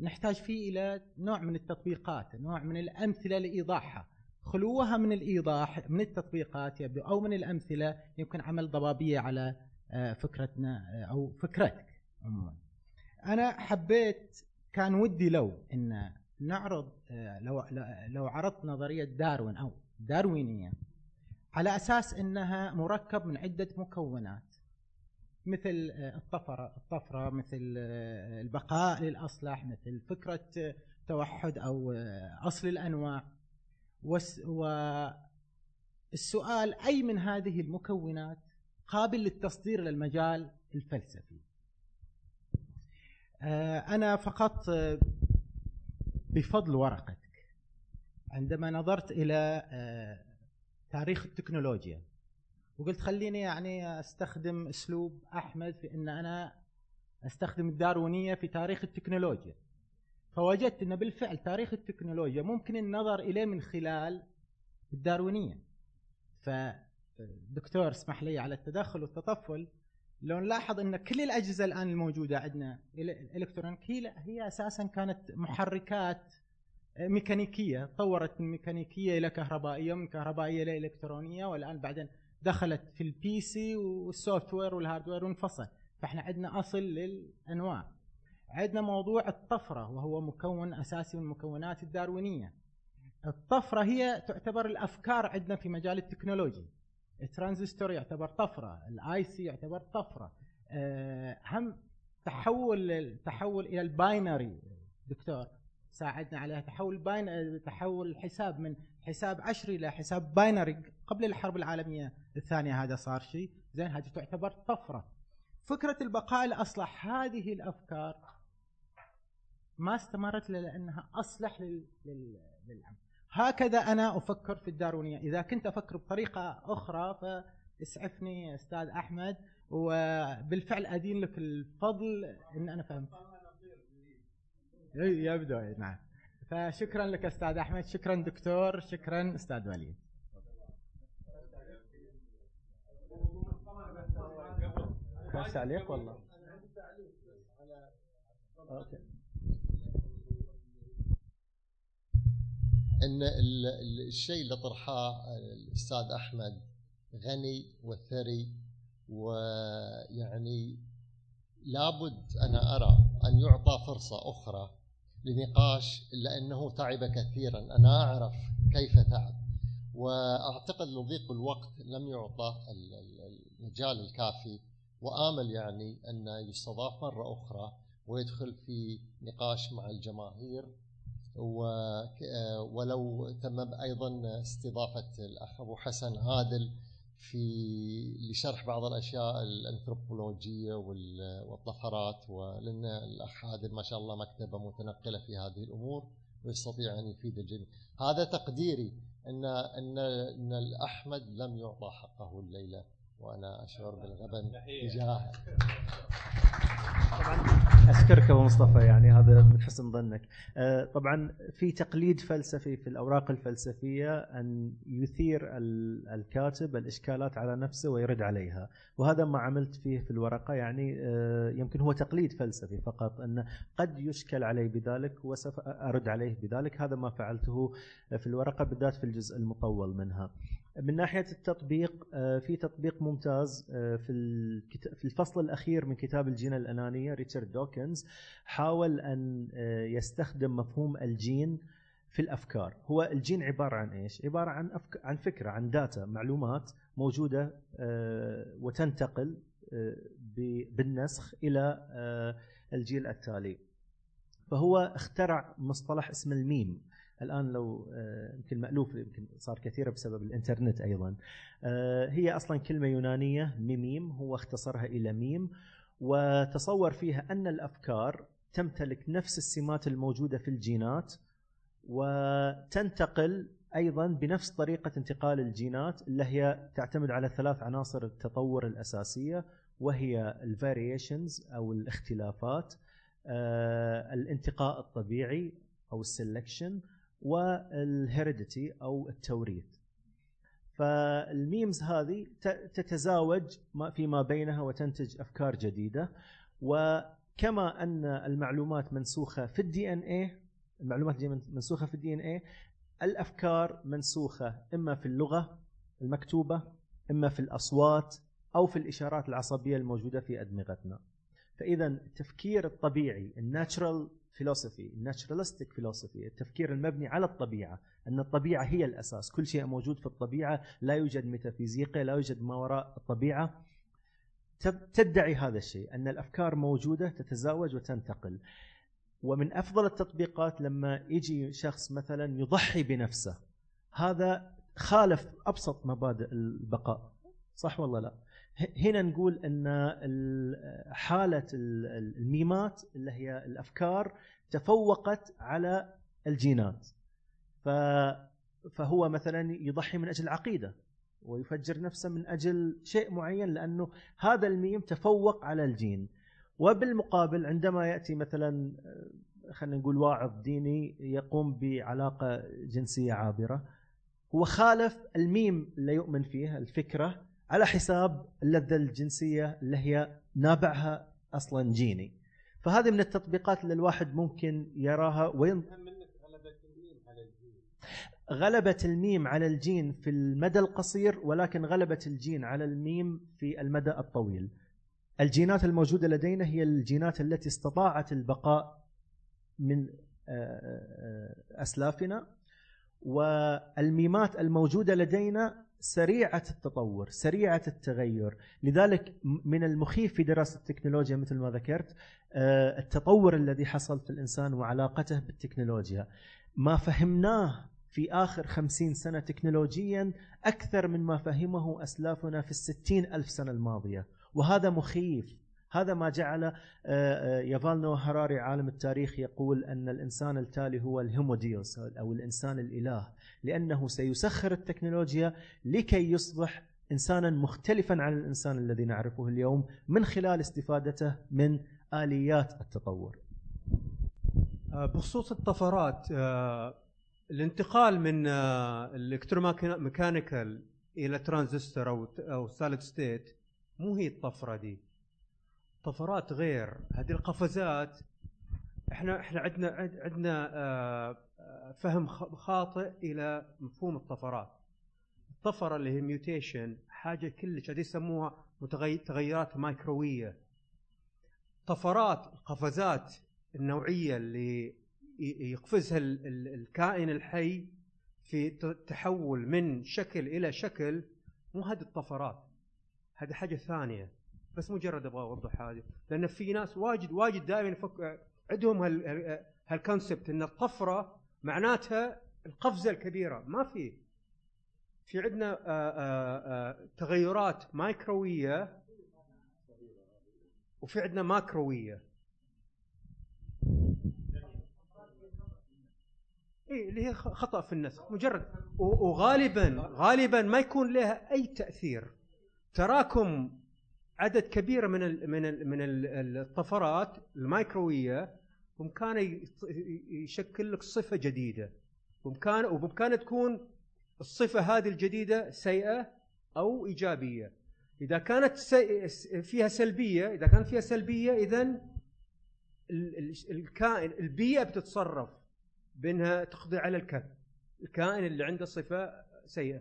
نحتاج فيه إلى نوع من التطبيقات نوع من الأمثلة لإيضاحها. خلوها من الإيضاح من التطبيقات يبدو أو من الأمثلة يمكن عمل ضبابية على آه، فكرتنا آه، أو فكرتك عموما. أنا حبيت كان ودي لو إن نعرض آه، لو لو عرضت نظرية داروين أو داروينية على أساس إنها مركب من عدة مكونات. مثل الطفرة. الطفرة مثل البقاء للأصلح مثل فكرة توحد أو أصل الأنواع. والسؤال أي من هذه المكونات قابل للتصدير للمجال الفلسفي؟ آه، أنا فقط آه، بفضل ورقتك. عندما نظرت آه، تاريخ التكنولوجيا وقلت خليني يعني أستخدم أسلوب أحمد في إن أنا أستخدم الداروينية في تاريخ التكنولوجيا. فوجدت إن بالفعل تاريخ التكنولوجيا ممكن النظر إليه من خلال الداروينية. ف دكتور اسمح لي على التدخل والتطفل لو نلاحظ إن كل الأجهزة الآن الموجودة عندنا الالكترونيك هي هي أساسا كانت محركات ميكانيكية طورت من ميكانيكية إلى كهربائية ومن كهربائية إلى إلكترونية والآن بعدين دخلت في ال PC وال software وال hardware وانفصل. فاحنا عندنا أصل للأنواع. عندنا موضوع الطفرة وهو مكون أساسي من المكونات الداروينية. الطفرة هي تعتبر الأفكار عندنا في مجال ال technology الترانزستور يعتبر طفرة ال IC يعتبر طفرة. آه، هم تحول تحول إلى ال binary. دكتور ساعدنا عليها. تحول باين تحول الحساب من حساب عشري إلى حساب باينري. قبل الحرب العالمية الثانية هذا صار شيء. زين هذه تعتبر طفرة. فكرة البقاء الأصلح هذه الأفكار ما استمرت لأنها أصلح للعمل. هكذا أنا أفكر في الدارونية. إذا كنت أفكر بطريقة أخرى فاسعفني أستاذ أحمد وبالفعل أدين لك الفضل إن أنا فهمت. يبدو نعم. فشكرا لك أستاذ أحمد شكرا دكتور شكرا أستاذ وليد. بس تعليق والله أوكي. إن الشيء اللي طرحه الأستاذ أحمد غني وثري ويعني لابد أنا أرى أن يعطى فرصة أخرى لنقاش لأنه تعب كثيرا. أنا أعرف كيف تعب وأعتقد لضيق الوقت لم يعطى المجال الكافي وآمل يعني أن يستضاف مرة أخرى ويدخل في نقاش مع الجماهير ولو تم أيضا استضافة الأخ أبو حسن عادل في لشرح بعض الأشياء الأنثروبولوجية والطفرات ولأن الأخ عادل ما شاء الله مكتبة متنقلة في هذه الأمور ويستطيع أن يفيد الجميع. هذا تقديري ان ان أن الأحمد لم يعطى حقه الليلة وأنا أشعر بالغبن تجاهه. طبعا أشكرك أبو مصطفى يعني هذا من حسن ظنك. آه، طبعا في تقليد فلسفي في الأوراق الفلسفية أن يثير الكاتب الإشكالات على نفسه ويرد عليها، وهذا ما عملت فيه في الورقة يعني آه، يمكن هو تقليد فلسفي فقط أن قد يشكل علي بذلك وسوف أرد عليه بذلك، هذا ما فعلته في الورقة بالذات في الجزء المطول منها. من ناحية التطبيق آه، في تطبيق ممتاز آه، في في الفصل الأخير من كتاب الجين الأنانية ريتشارد دوكنز حاول أن آه، يستخدم مفهوم الجين في الأفكار. هو الجين عبارة عن إيش؟ عبارة عن أفك... عن فكرة عن data معلومات موجودة وتنتقل بالنسخ إلى الجيل التالي. فهو اخترع مصطلح اسمه الميم. الآن لو آه، يمكن مألوف يمكن صار كثيرة بسبب الإنترنت أيضا. آه، هي أصلا كلمة يونانية mimeme هو اختصرها إلى ميم وتصور فيها أن الأفكار تمتلك نفس السمات الموجودة في الجينات وتنتقل أيضا بنفس طريقة انتقال الجينات اللي هي تعتمد على ثلاث عناصر التطور الأساسية وهي ال variations أو الاختلافات آه، الانتقاء الطبيعي أو ال selection وال heredity أو التوريث. فال memes هذه تتزاوج فيما بينها وتنتج أفكار جديدة. وكما أن المعلومات منسوخة في ال DNA المعلومات منسوخة في ال DNA الأفكار منسوخة إما في اللغة المكتوبة إما في الأصوات أو في الإشارات العصبية الموجودة في أدمغتنا. فإذا التفكير الطبيعي ال natural philosophy ال naturalistic philosophy التفكير المبني على الطبيعة أن الطبيعة هي الأساس. كل شيء موجود في الطبيعة لا يوجد ميتافيزيقيا لا يوجد ما وراء الطبيعة. تدعي هذا الشيء أن الأفكار موجودة تتزاوج وتنتقل. ومن أفضل التطبيقات لما يجي شخص مثلا يضحي بنفسه هذا خالف أبسط مبادئ البقاء صح ولا لا؟ هنا نقول أن حالة الميمات اللي هي الأفكار تفوقت على الجينات. فهو مثلا يضحي من أجل العقيدة ويفجر نفسه من أجل شيء معين لأنه هذا الميم تفوق على الجين. وبالمقابل عندما يأتي مثلا خلينا نقول واعظ ديني يقوم بعلاقة جنسية عابرة هو خالف الميم اللي يؤمن فيه الفكرة على حساب اللذة الجنسية اللي هي نابعها أصلا جيني. فهذه من التطبيقات اللي الواحد ممكن يراها وين؟ غلبة الميم على الجين في المدى القصير ولكن غلبة الجين على الميم في المدى الطويل. الجينات الموجودة لدينا هي الجينات التي استطاعت البقاء من آه، آه، أسلافنا والميمات الموجودة لدينا سريعة التطور سريعة التغير. لذلك من المخيف في دراسة التكنولوجيا مثل ما ذكرت آه، التطور الذي حصل في الإنسان وعلاقته بالتكنولوجيا. ما فهمناه في آخر خمسين سنة تكنولوجيا أكثر من ما فهمه أسلافنا في الستين ألف سنة الماضية. وهذا مخيف. هذا ما جعل آه، آه، يافالنو هراري عالم التاريخ يقول أن الإنسان التالي هو الهيموديوس أو الإنسان الإله لأنه سيسخر التكنولوجيا لكي يصبح إنسانا مختلفا عن الإنسان الذي نعرفه اليوم من خلال استفادته من آليات التطور. آه، بخصوص الطفرات الانتقال من ال electromechanical إلى ترانزستور أو أو state مو هي الطفرة دي. طفرات غير. هذه القفزات إحنا إحنا عندنا عندنا آه، آه، فهم خاطئ إلى مفهوم الطفرات. الطفرة اللي هي mutation حاجة كلش هذه يسموها تغيرات مايكروية. طفرات القفزات النوعية اللي يقفزها الكائن الحي في تحول من شكل إلى شكل مو هذه الطفرات. هذه حاجة ثانية. بس مجرد أبغى أوضح هذه. لأن في ناس واجد واجد دائما عندهم هالكونسبت إن الطفرة معناتها القفزة الكبيرة. ما في. في عندنا آه، آه، آه، تغيرات مايكروية وفي عندنا ماكروية. اي اللي هي خطأ في النسخ. مجرد وغالبا غالبا ما يكون لها أي تأثير. تراكم عدد كبير من ال من ال من الطفرات الميكرويه بامكانه يشكل لك صفة جديدة. بامكانه وبامكانه تكون الصفة هذه الجديدة سيئة أو إيجابية. إذا كانت فيها سلبية إذا كانت فيها سلبية اذا الكائن البيئة بتتصرف بأنها تقضي على الكائن الكائن اللي عنده صفة سيئة.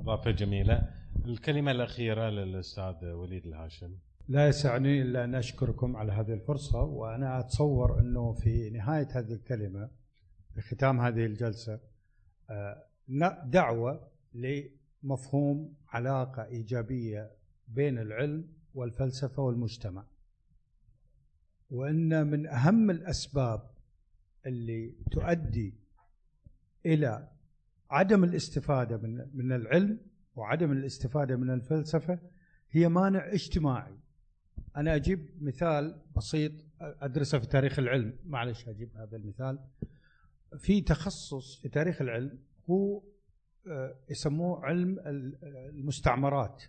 إضافة جميلة. الكلمة الأخيرة للأستاذ وليد الهاشم. لا يسعني إلا أن أشكركم على هذه الفرصة وأنا أتصور أنه في نهاية هذه الكلمة في ختام هذه الجلسة آه، دعوة لمفهوم علاقة إيجابية بين العلم والفلسفة والمجتمع. وأن من أهم الأسباب اللي تؤدي إلى عدم الاستفادة من من العلم وعدم الاستفادة من الفلسفة هي مانع اجتماعي. أنا أجيب مثال بسيط أدرسه في تاريخ العلم. معلش أجيب هذا المثال. في تخصص في تاريخ العلم هو آه، يسموه علم المستعمرات.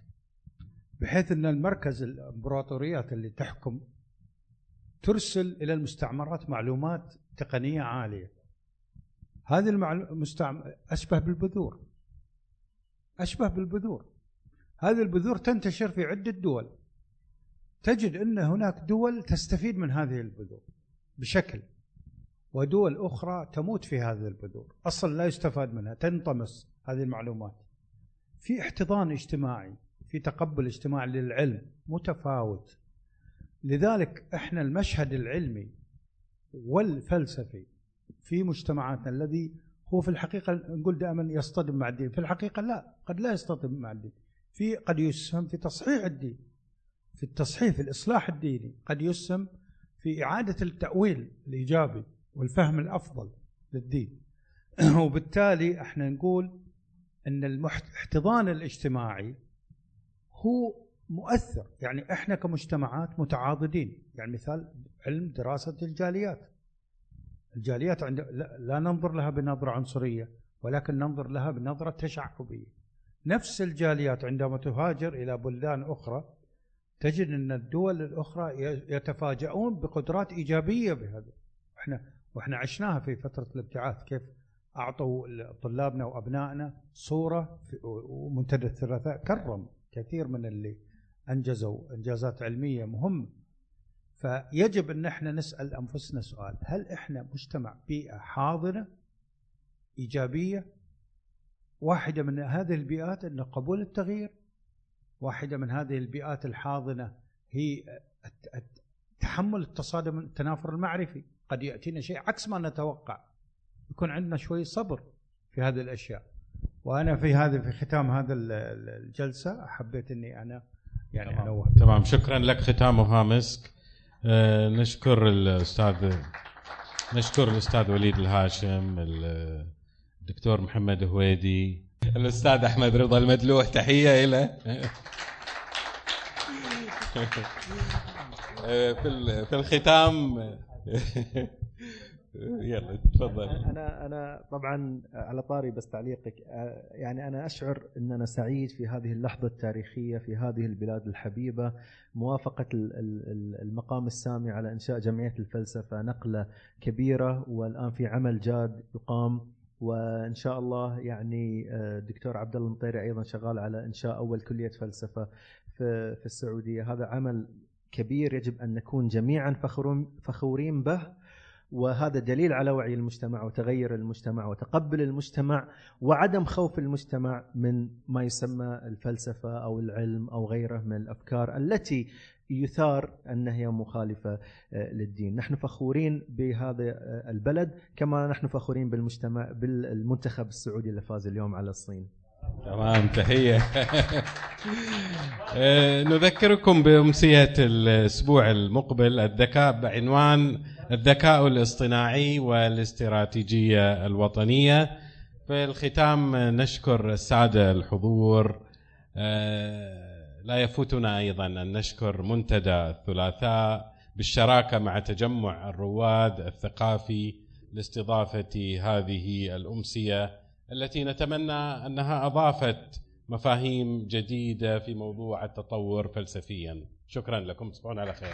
بحيث أن المركز الإمبراطوريات اللي تحكم ترسل إلى المستعمرات معلومات تقنية عالية. هذه المستعمر أشبه بالبذور. أشبه بالبذور. هذه البذور تنتشر في عدة دول. تجد أن هناك دول تستفيد من هذه البذور بشكل ودول أخرى تموت في هذه البذور. أصلا لا يستفاد منها تنطمس هذه المعلومات. في احتضان اجتماعي في تقبل اجتماعي للعلم متفاوت. لذلك إحنا المشهد العلمي والفلسفي في مجتمعاتنا الذي هو في الحقيقة نقول دائما يصطدم مع الدين، في الحقيقة لا قد لا يصطدم مع الدين، في قد يسهم في تصحيح الدين في التصحيح في الإصلاح الديني، قد يسهم في إعادة التأويل الإيجابي والفهم الأفضل للدين. وبالتالي إحنا نقول إن الاحتضان الاجتماعي هو مؤثر. يعني إحنا كمجتمعات متعاضدين. يعني مثال علم دراسة الجاليات. الجاليات عند لا ننظر لها بنظرة عنصرية ولكن ننظر لها بنظرة تشعبية. نفس الجاليات عندما تهاجر إلى بلدان أخرى تجد أن الدول الأخرى يتفاجؤون بقدرات إيجابية بهذا. إحنا وإحنا عشناها في فترة الابتعاث كيف أعطوا طلابنا وأبنائنا صورة ومنتدى الثلاثاء كرم كثير من اللي أنجزوا إنجازات علمية مهمة. فيجب أن إحنا نسأل أنفسنا سؤال. هل إحنا مجتمع بيئة حاضنه إيجابية واحدة من هذه البيئات أن قبول التغيير واحدة من هذه البيئات الحاضنة هي تحمل التصادم التنافر المعرفي؟ قد يأتينا شيء عكس ما نتوقع. يكون عندنا شوي صبر في هذه الأشياء. وأنا في هذا في ختام هذا الجلسة حبيت إني أنا يعني تمام. أنوه. تمام. شكرا لك ختامها مسك نشكر الاستاذ نشكر الأستاذ وليد الهاشم الدكتور محمد هويدي الأستاذ أحمد رضا المدلوح تحية له في في الختام. يلا تفضل. أنا أنا طبعا على طاري بس تعليقك. يعني أنا أشعر إن أنا سعيد في هذه اللحظة التاريخية في هذه البلاد الحبيبة. موافقة المقام السامي على إنشاء جمعية الفلسفة نقلة كبيرة والآن في عمل جاد يقام. وإن شاء الله يعني الدكتور عبد الله المطيري أيضا شغال على إنشاء أول كلية فلسفة في في السعودية. هذا عمل كبير يجب أن نكون جميعا فخورين به. وهذا دليل على وعي المجتمع وتغير المجتمع وتقبل المجتمع وعدم خوف المجتمع من ما يسمى الفلسفة أو العلم أو غيره من الأفكار التي يثار انها هي مخالفة للدين، نحن فخورين بهذا البلد كما نحن فخورين بالمجتمع بالمنتخب السعودي اللي فاز اليوم على الصين. تمام تحية نذكركم بأمسية الأسبوع المقبل الذكاء بعنوان الذكاء الاصطناعي والاستراتيجية الوطنية. في الختام نشكر السادة الحضور. لا يفوتنا أيضا أن نشكر منتدى الثلاثاء بالشراكة مع تجمع الرواد الثقافي لاستضافة هذه الأمسية التي نتمنى أنها أضافت مفاهيم جديدة في موضوع التطور فلسفيا. شكرا لكم تصبحون على خير.